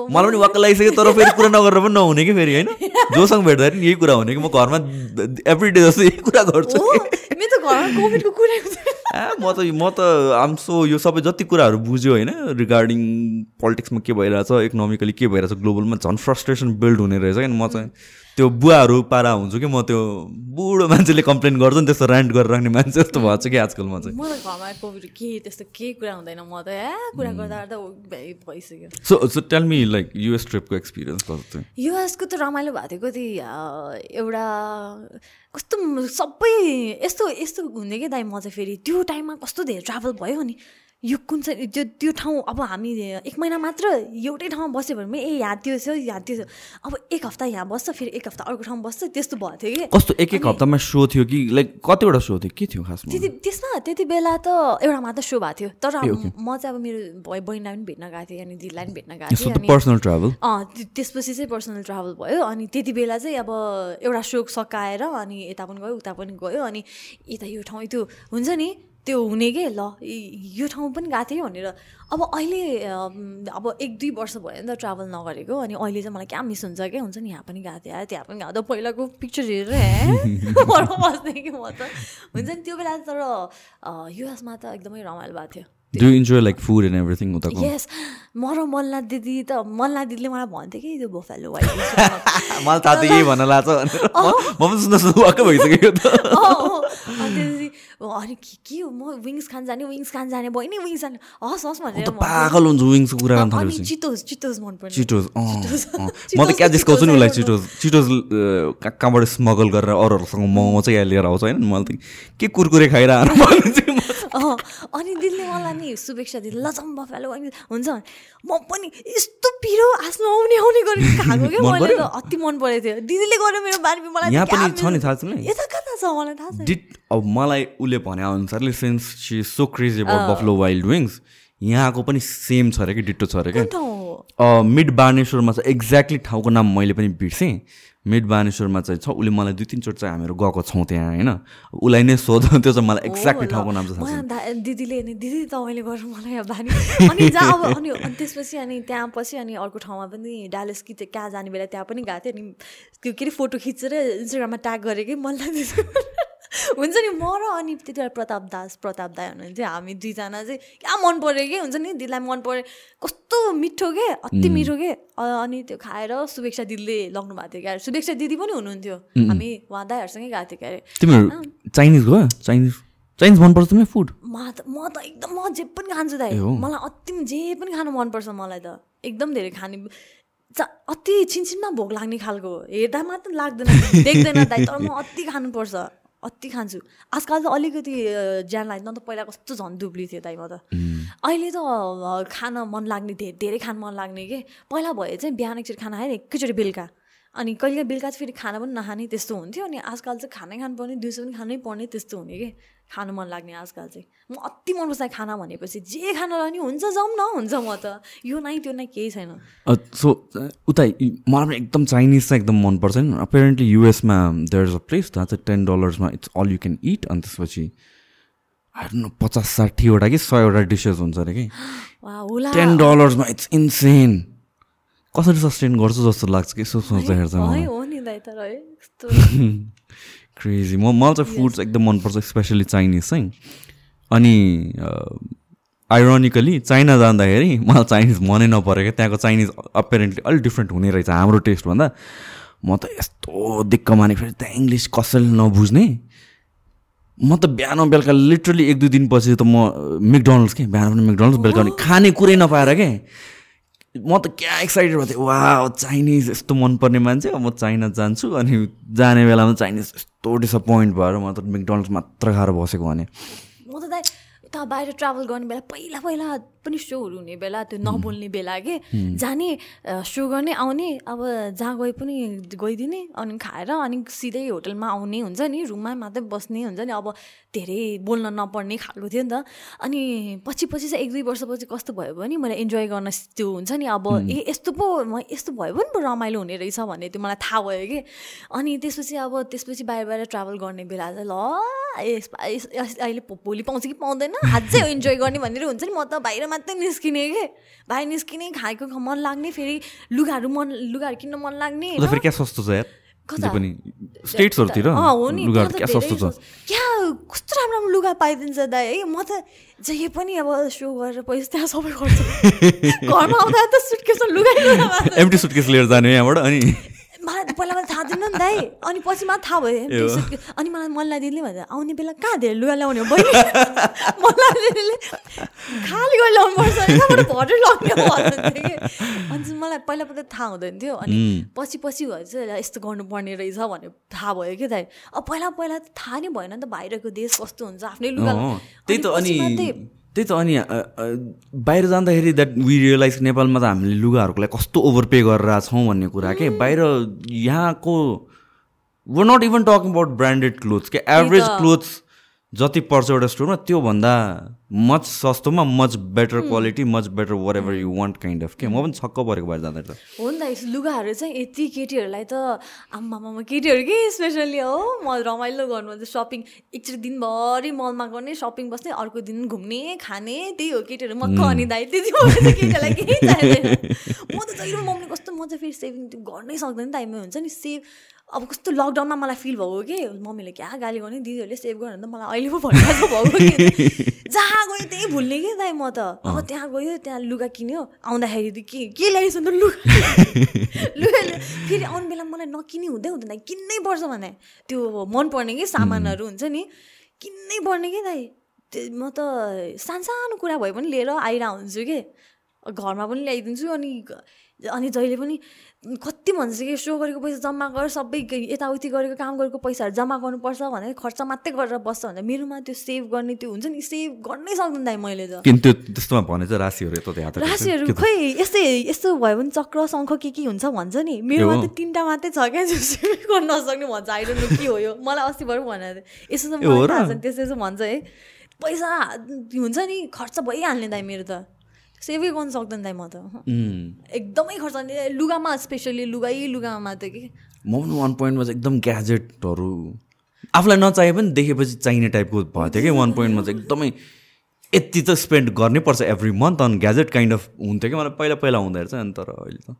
मलाई पनि वाक्क लागिसक्यो तर फेरि कुरा नगरेर पनि नहुने कि फेरि होइन? जोसँग भेट्दाखेरि यही कुरा हुने कि म घरमा एभ्री डे जस्तो यही कुरा गर्छु म त म त आम सो यो सबै जति कुराहरू बुझ्यो होइन रिगार्डिङ पोलिटिक्समा के भइरहेछ इकोनोमिकली के भइरहेछ ग्लोबलमा झन् फ्रस्ट्रेसन बिल्ड हुने रहेछ क्या म चाहिँ त्यो बुवाहरू पारा हुन्छु कि म त्यो बुढो मान्छेले कम्प्लेन गर्छ नि त्यस्तो ऱ्यान्ट गरेर राख्ने मान्छे जस्तो भएको छ कि आजकल म चाहिँ। मलाई घरमा कोभिड केही त्यस्तो केही कुरा हुँदैन म त ए कुरा गर्दा गर्दा भइसक्यो। So so tell me like US ट्रिपको experience कस्तो युएसको त रमाइलो भएको थियो कति एउटा कस्तो सबै यस्तो यस्तो हुने कि दाइ म चाहिँ फेरि त्यो टाइममा कस्तो धेरै ट्राभल भयो नि। यो कुन चाहिँ त्यो त्यो ठाउँ अब हामी एक महिना मात्र एउटै ठाउँमा बस्यो भने ए यहाँ त्यो छ यहाँ त्यो छ अब एक हप्ता यहाँ बस्छ फेरि एक हप्ता अर्को ठाउँमा बस्छ त्यस्तो भएको थियो कि। कस्तो एक एक हप्तामा सो थियो कि लाइक कतिवटा सो थियो? के थियो खासमा? त्यति त्यसमा त्यति बेला त एउटा मात्र सो भएको थियो। तर म चाहिँ अब मेरो बहिनीलाई पनि भेट्न गएको थिएँ अनि दिदीलाई पनि भेट्न गएको थिएँ पर्सनल ट्राभल अँ त्यसपछि चाहिँ पर्सनल ट्राभल भयो अनि त्यति बेला चाहिँ अब एउटा सो सकाएर अनि यता पनि गयो उता पनि गयो अनि यता यो ठाउँ त्यो हुन्छ नि? त्यो हुने के? ल यो ठाउँ पनि गएको थिएँ भनेर। अब अहिले अब एक दुई वर्ष भयो नि त ट्राभल नगरेको अनि अहिले चाहिँ मलाई क्या मिस हुन्छ क्या हुन्छ नि यहाँ पनि गएको थिएँ। त्यहाँ पनि गएको पहिलाको पिक्चर हेरेर बस्ने कि म त। हुन्छ नि त्यो बेला तर युएसमा त एकदमै रमाइलो भएको थियो। Do enjoy like food and everything उताको यस म र मल्ला दिदी त मल्ला दिदीले मलाई भन्थ्यो कि त्यो बोफेलो वाइट मलाई थाहा थियो यही भन्न लाग्छ म पनि सुन्दा सुन्दा वाक्क भइसक्यो त। अनि के के हो? म विङ्स खान जाने विङ्स खान जाने भयो नि विङ्स खाने। हस् हस् भनेर पागल हुन्छ विङ्सको कुरा गर्न थालेपछि। चिटोज चिटोज मन पर्छ चिटोज म त क्या जिस्काउँछु नि उसलाई चिटोज चिटोज कहाँबाट स्मगल गरेर अरूहरूसँग मोमो चाहिँ यहाँ लिएर आउँछ होइन? मैले त के कुरकुरे खाइरहनु अनि दिदीले मलाई नि शुभेच्छा दिदी लचम्ब फ्यालो हुन्छ। म पनि यस्तो पिरो आँसु आउने आउने गरेर खाएको क्या मैले अति मन परेको थियो। दिदीले गर्यो मेरो बारेमा मलाई यहाँ पनि छ नि थाहा छ यता कता छ मलाई थाहा छ डिट अब मलाई उसले भने अनुसारले since she so crazy about buffalo wild wings यहाँको पनि सेम छ अरे कि डिटो छ अरे क्या? मिड बानेश्वरमा छ। एक्ज्याक्टली ठाउँको नाम मैले पनि बिर्सेँ। मिड बानेश्वरमा चाहिँ छ। उसले मलाई दुई तिनचोटि चाहिँ हामीहरू गएको छौँ त्यहाँ होइन? उसलाई नै सोध त्यो चाहिँ मलाई एक्ज्याक्टली ठाउँको नाम छ दिदीले नि दिदी तपाईँले गर्नु मलाई बानी। अनि जहाँ अब अनि त्यसपछि अनि त्यहाँ पछि अनि अर्को ठाउँमा पनि डालेस कि कहाँ जाने बेला त्यहाँ पनि गएको थियो अनि त्यो के अरे फोटो खिचेर इन्स्टाग्राममा ट्याग गरेँ कि मलाई हुन्छ नि म र अनि त्यति बेला प्रताप दास प्रताप दाई हुनुहुन्थ्यो। हामी दुईजना चाहिँ क्या मन पऱ्यो कि? हुन्छ नि दिदीलाई मन पऱ्यो। कस्तो मिठो के? अति मिठो के? अनि त्यो खाएर शुभेक्षा दिदीले लग्नु भएको थियो क्या शुभेक्षा दिदी पनि हुनुहुन्थ्यो। हामी उहाँ दाईहरूसँगै गएको थियो क्यारे। तिमीहरू चाइनिज गयो चाइनिज चाइनिज मनपर्छ तिमीलाई फुड? म त म त एकदम म जे पनि खान्छु दाइ मलाई अति जे पनि खानु मनपर्छ मलाई त। एकदम धेरै खाने अति छिनछिनमा भोक लाग्ने खालको हेर्दा मात्र लाग्दैन देख्दैन दाइ तर म अति खानुपर्छ। अति खान्छु। आजकल त अलिकति ज्यान लाग्दैन त पहिला कस्तो झन् दुब्ली थियो दाइ म त। अहिले त खान मन लाग्ने धेरै धेरै खान मन लाग्ने के। पहिला भए चाहिँ बिहान एकचोटि खाना खाएँ एकैचोटि बेलुका। अनि कहिले बेलुका चाहिँ फेरि खाना पनि नखाने त्यस्तो हुन्थ्यो अनि आजकल चाहिँ खानै खानुपर्ने दिउँसो पनि खानै पर्ने त्यस्तो हुने कि? खानु मन लाग्ने आजकल चाहिँ। म अति मनपर्छ खाना भनेपछि। जे खाना नि हुन्छ जाउँ न हुन्छ म त। यो नै त्यो नै केही छैन। सो उता मलाई पनि एकदम चाइनिज चाहिँ एकदम मनपर्छ नि। अपेरेन्टली युएसमा देयर इज अ प्लेस जहाँ चाहिँ ten डलर्समा it's all you can eat अनि त्यसपछि पचास साठीवटा कि सयवटा डिसेस हुन्छ अरे कि। टेन डलर्समा इट्स इन्सेन कसरी सस्टेन गर्छु जस्तो लाग्छ कि? यसो सोच्दाखेरि चाहिँ क्रेजी म मलाई चाहिँ फुड एकदम मनपर्छ स्पेसली चाइनिज चाहिँ अनि आइरोनिकली चाइना जाँदाखेरि मलाई चाइनिज मनै नपऱ्यो क्या त्यहाँको चाइनिज अपेरेन्टली अलिक डिफ्रेन्ट हुने रहेछ हाम्रो टेस्टभन्दा म त यस्तो दिक्क माने फेरि त्यहाँ इङ्ग्लिस कसैले नबुझ्ने। म त बिहान बेलुका लिटरली एक दुई दिनपछि त म मेकडोनल्ड्स के? बिहान पनि मेकडोनल्ड्स बेलुका पनि खाने कुरै नपाएर के? म त क्या एक्साइटेड भएको थिएँ? वा चाइनिज यस्तो मनपर्ने मान्छे म चाइना जान्छु अनि जाने बेलामा चाइनिज यस्तो डिसपोइन्ट भएर म त मेकडोनल्ड्स मात्र खाएर बसेको भने। म त बाहिर ट्राभल गर्ने बेला पहिला पहिला पनि सोहरू हुने बेला त्यो नबोल्ने बेला के? जाने सो गर्ने आउने अब जहाँ गए पनि गइदिने अनि खाएर अनि सिधै होटलमा आउने हुन्छ नि रुममा मात्रै बस्ने हुन्छ नि। अब धेरै बोल्न नपर्ने खालको थियो नि त। अनि पछि पछि चाहिँ एक दुई वर्षपछि कस्तो भयो भने मलाई इन्जोय गर्न त्यो हुन्छ नि अब ए यस्तो पो म यस्तो भयो भने पो रमाइलो हुने रहेछ भन्ने त्यो मलाई थाहा भयो कि। अनि त्यसपछि अब त्यसपछि बाहिर बाहिर ट्राभल गर्ने बेला चाहिँ ल अहिले भोलि पाउँछ कि पाउँदैन हात चाहिँ इन्जोय गर्ने भनेर हुन्छ नि म त बाहिर मात्रै निस्किने के? बाहिर निस्किने खाएको मन लाग्ने फेरि लुगाहरू मन लुगाहरू किन्न मन लाग्ने फेरि क्या सस्तो छ स्टेट्सहरूतिर सस्तो छ। क्या कस्तो राम्रो राम्रो लुगा पाइदिन्छ दाइ है? म त जे पनि अब सो गरेर पैसा त्यहाँ सबै गर्छ। घरमा आउँदा त सुटकेसमा लुगा एमटी सुटकेस लिएर जाने यहाँबाट अनि। मलाई पहिला मलाई थाहा थिएन नि दाइ। अनि पछि मात्र थाहा भयो। अनि मलाई मल्ला दिदीले भन्दा आउने बेला कहाँ धेरै लुगा ल्याउने हो बहिनी? मल्ला दिदीले खाली गरी ल्याउनु पर्छ भटर लगाउने कि। अनि मलाई पहिला पहिला थाहा हुँदैन थियो। अनि पछि पछि भएर चाहिँ यस्तो गर्नुपर्ने रहेछ भनेर थाहा भयो कि दाइ। अब पहिला पहिला त थाहा नै भएन नि त बाहिरको देश कस्तो हुन्छ आफ्नै लुगा त्यही त अनि त्यही त अनि बाहिर जाँदाखेरि द्याट वी रियलाइज नेपालमा त हामीले लुगाहरूको लागि कस्तो ओभर पे गरेर छौँ भन्ने कुरा के? बाहिर यहाँको were not even talking about branded clothes के? एभरेज क्लोथ्स जति पर्छ एउटा स्टोरमा त्योभन्दा मच सस्तोमा much better quality much better whatever you want kind of के म पनि छक्क परेको बाहिर जाँदा हो नि त लुगाहरू चाहिँ यति केटीहरूलाई त आम्मामा केटीहरू के स्पेसल्ली हो? म रमाइलो गर्नु चाहिँ सपिङ एकचोटि दिनभरि मलमा गर्ने सपिङ बस्ने अर्को दिन घुम्ने खाने त्यही हो केटीहरू मक्क अनि दाइ। त्यति केटीहरूलाई केही चाहिँदैन। म त जहिले मम्मी कस्तो म चाहिँ फेरि सेभिङ गर्नै सक्दैन टाइममा हुन्छ नि सेभ अब कस्तो लकडाउनमा मलाई फिल भएको कि? मम्मीले क्या गाली गर्ने? दिदीहरूले सेभ गर्नु त मलाई अहिले पो भनिरहेको भएको कि? जहाँ गयो त्यही भुल्ने कि दाइ म त? अब त्यहाँ गयो त्यहाँ लुगा किन्यो। आउँदाखेरि त के के ल्याइस त लुगा? लुगा फेरि आउने बेला मलाई नकिनी हुँदै हुँदैन किन्नै पर्छ भने। त्यो मनपर्ने कि सामानहरू हुन्छ नि। किन्नै पर्ने कि दाइ? म त सानो सानो कुरा भए पनि लिएर आइरह हुन्छु कि। घरमा पनि ल्याइदिन्छु अनि अनि जहिले पनि कति भन्छ कि सो गरेको पैसा जम्मा गर सबै यताउति गरेको काम गरेको पैसाहरू जम्मा गर्नुपर्छ भनेर खर्च मात्रै गरेर बस्छ भने मेरोमा त्यो सेभ गर्ने त्यो हुन्छ नि सेभ गर्नै सक्दैन दाइ मैले त। किन त्यो त्यस्तोमा भने चाहिँ राशिहरू यता राशिहरू खोइ यस्तै यस्तो भयो भने चक्र शङ्ख के के हुन्छ भन्छ नि। मेरोमा त तिनवटा मात्रै छ क्या गर्न नसक्ने भन्छ। आइरहनु के हो यो। मलाई अस्ति भएर थियो। यसो त त्यस्तो भन्छ है। पैसा हुन्छ नि खर्च भइहाल्ने दाइ मेरो त। सेभै गर्नु सक्दैन दाइ म त एकदमै खर्च लुगामा स्पेसली लुगै लुगामा मात्रै कि म पनि वान पोइन्टमा चाहिँ एकदम ग्याजेटहरू आफूलाई नचाहे पनि देखेपछि चाहिने टाइपको भएको थियो कि वान पोइन्टमा चाहिँ एकदमै यति त स्पेन्ड गर्नै पर्छ एभ्री मन्थ अनि ग्याजेट काइन्ड अफ हुन्थ्यो कि मलाई पहिला पहिला हुँदो रहेछ अनि तर अहिले त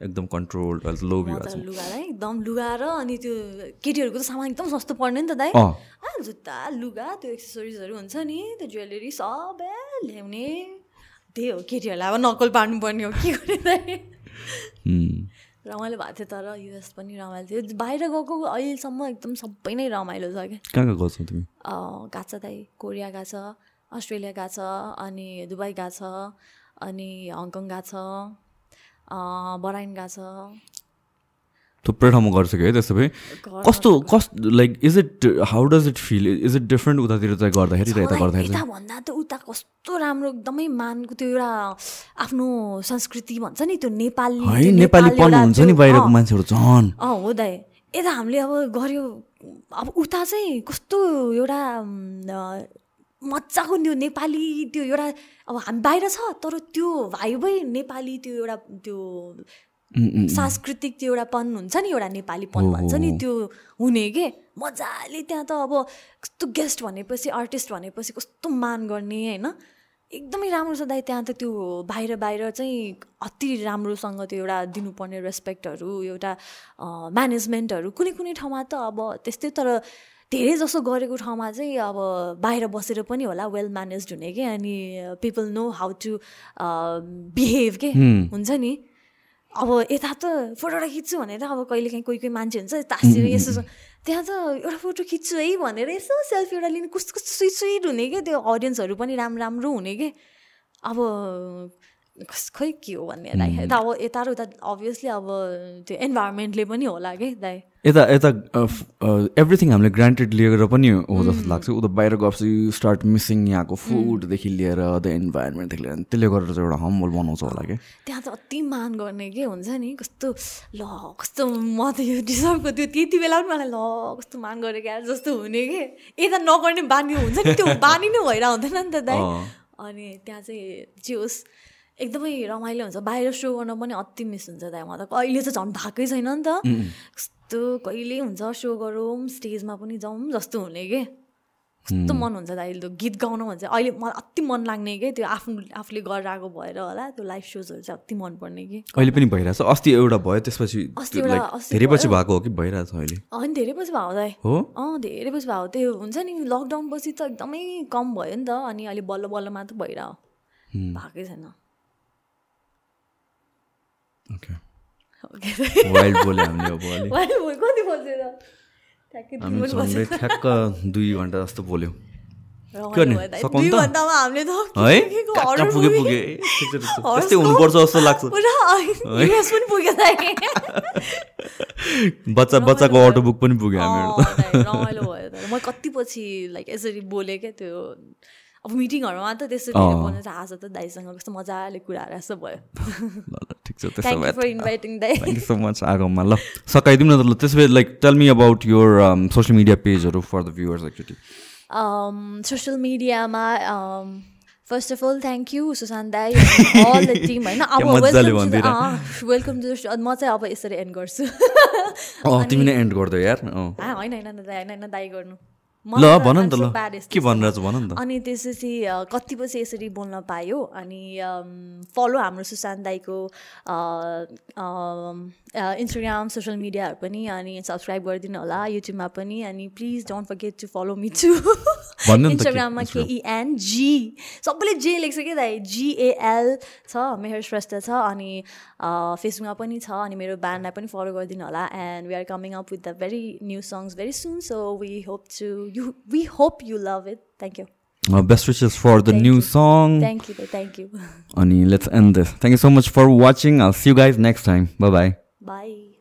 एकदम कन्ट्रोल लो भ्यू लुगा एकदम लुगा र अनि त्यो केटीहरूको त सामान एकदम सस्तो पर्ने नि त दाइ जुत्ता लुगा त्यो एक्सेसरिजहरू हुन्छ नि त्यो ज्वेलरी सबै ल्याउने त्यही हो केटीहरूलाई अब नकल पार्नुपर्ने हो के गर्ने रमाइलो भएको थियो तर युएस पनि रमाइलो थियो। बाहिर गएको अहिलेसम्म एकदम सबै नै रमाइलो छ क्या। कहाँ गएको छ तिमी? गएको छ दाइ कोरिया गएको छ अस्ट्रेलिया गएको छ अनि दुबई गएको छ अनि हङकङ गएको छ बराइन गएको छ। थुप्रै ठाउँमा गरिसक्यो है त्यसो भए। कस्तो कस like is it how does it feel is it different उतातिर चाहिँ गर्दाखेरि र यता गर्दाखेरि भन्दा त उता कस्तो राम्रो एकदमै मानको त्यो एउटा आफ्नो संस्कृति भन्छ नि त्यो नेपाली है नेपाली पन हुन्छ नि बाहिरको मान्छेहरू झन्। अँ हो दाइ। यता हामीले अब गऱ्यो अब उता चाहिँ कस्तो एउटा मजाको त्यो नेपाली त्यो एउटा अब हामी बाहिर छ तर त्यो भाइबै नेपाली त्यो एउटा त्यो सांस्कृतिक त्यो एउटा पन हुन्छ नि एउटा नेपालीपन भन्छ नि त्यो हुने के? मजाले त्यहाँ त अब कस्तो गेस्ट भनेपछि आर्टिस्ट भनेपछि कस्तो मान गर्ने होइन? एकदमै राम्रो छ दाइ त्यहाँ त त्यो बाहिर बाहिर चाहिँ अति राम्रोसँग त्यो एउटा दिनुपर्ने रेस्पेक्टहरू एउटा म्यानेजमेन्टहरू कुनै कुनै ठाउँमा त अब त्यस्तै तर धेरै जसो गरेको ठाउँमा चाहिँ अब बाहिर बसेर पनि होला वेल म्यानेज हुने कि? अनि people know how to behave के? हुन्छ नि। अब यता त फोटोटा खिच्छु भनेर अब कहिले काहीँ कोही कोही मान्छे हुन्छ तासिएर यसो त्यहाँ त एउटा फोटो खिच्छु है भनेर यसो सेल्फी एउटा लिने कस्तो कस्तो स्विट स्विट हुने क्या त्यो अडियन्सहरू पनि राम्रो राम्रो हुने कि। अब खै के हो भन्ने दाइ यता अब यता र उता अभियसली अब त्यो इन्भाइरोमेन्टले पनि होला कि दाइ। यता यता एभ्रिथिङ हामीले ग्रान्टेड लिएर पनि हो जस्तो लाग्छ। उता बाहिर गएपछि स्टार्ट मिसिङ यहाँको फुडदेखि लिएर द इन्भाइरोमेन्टदेखि लिएर। त्यसले गरेर चाहिँ एउटा हम्बल बनाउँछ होला कि। त्यहाँ त अति मान गर्ने के हुन्छ नि? कस्तो ल कस्तो म त यो डिजर्भको त्यो त्यति बेला पनि मलाई ल कस्तो मान गरेँ क्या जस्तो हुने कि? यता नगर्ने बानी हुन्छ नि त्यो बानी नै भएर हुँदैन नि त दाइ। अनि त्यहाँ चाहिँ जे होस् एकदमै रमाइलो हुन्छ। बाहिर सो गर्न पनि अति मिस हुन्छ दाइ। म त कहिले चाहिँ झन् भएकै छैन नि त। कस्तो कहिले हुन्छ सो गरौँ स्टेजमा पनि जाउँ जस्तो हुने के? कस्तो मन हुन्छ दाइ त्यो गीत गाउन भन्छ। अहिले मलाई अति मन लाग्ने कि? त्यो आफ्नो आफूले गरेर आएको भएर होला त्यो लाइभ सोजहरू चाहिँ अति मनपर्ने कि? अहिले पनि भइरहेछ। अस्ति एउटा भयो त्यसपछि अस्ति एउटा धेरै पछि भएको हो कि भइरहेछ अहिले? होइन धेरै पछि भएको दाइ। हो? अँ धेरै पछि भएको त्यो हुन्छ नि लकडाउन पछि त एकदमै कम भयो नि त अनि अहिले बल्ल बल्ल मात्र भइरह भएकै छैन। वाइल्ड हामीले अब कति बोल्थ्यो हामी ठ्याक्क दुई घन्टा जस्तो बोल्यो पुगे पुगे त्यस्तै हुनुपर्छ जस्तो लाग्छ बच्चा बच्चाको अटो बुक पनि पुग्यो हामीहरू भयो म कति पछि लाइक यसरी बोलेँ क्या त्यो अब मिटिङहरूमा त त्यसरी बोल्नु चाहिँ आज त दाइसँग? कस्तो मजाले कुराहरू जस्तो भयो। ठिक छ त्यसो सो मच आगोमा ल सकाइदिउँ न त ल त्यसो भए like tell me about your social media पेजहरू for the viewers actually social मिडियामा first of all thank you Sushant दाई अल द टिम होइन? अब वेलकम टु म चाहिँ अब यसरी एन्ड गर्छु। तिमी नै एन्ड गर्दो यार। होइन होइन होइन दाई गर्नु। ल भन नि त ल। के भनिरहेको भन नि त। अनि त्यसपछि कति पछि यसरी बोल्न पायो अनि फलो हाम्रो सुशान्त दाईको इन्स्टाग्राम सोसियल मिडियाहरू पनि अनि सब्सक्राइब गरिदिनु होला युट्युबमा पनि अनि please don't forget to follow me to इन्स्टाग्राममा केइएनजी सबैले जे लेख्छ क्या दाइ जिएएल छ मेहर श्रेष्ठ छ अनि फेसबुकमा पनि छ अनि मेरो ब्यान्डलाई पनि फलो गरिदिनु होला and we are coming up with the very new songs very soon so we hope to you we hope you love it thank you for the thank new you. song. Thank you. Thank you. Ani, let's end this. Thank you so much for watching. I'll see you guys next time. Bye-bye. Bye.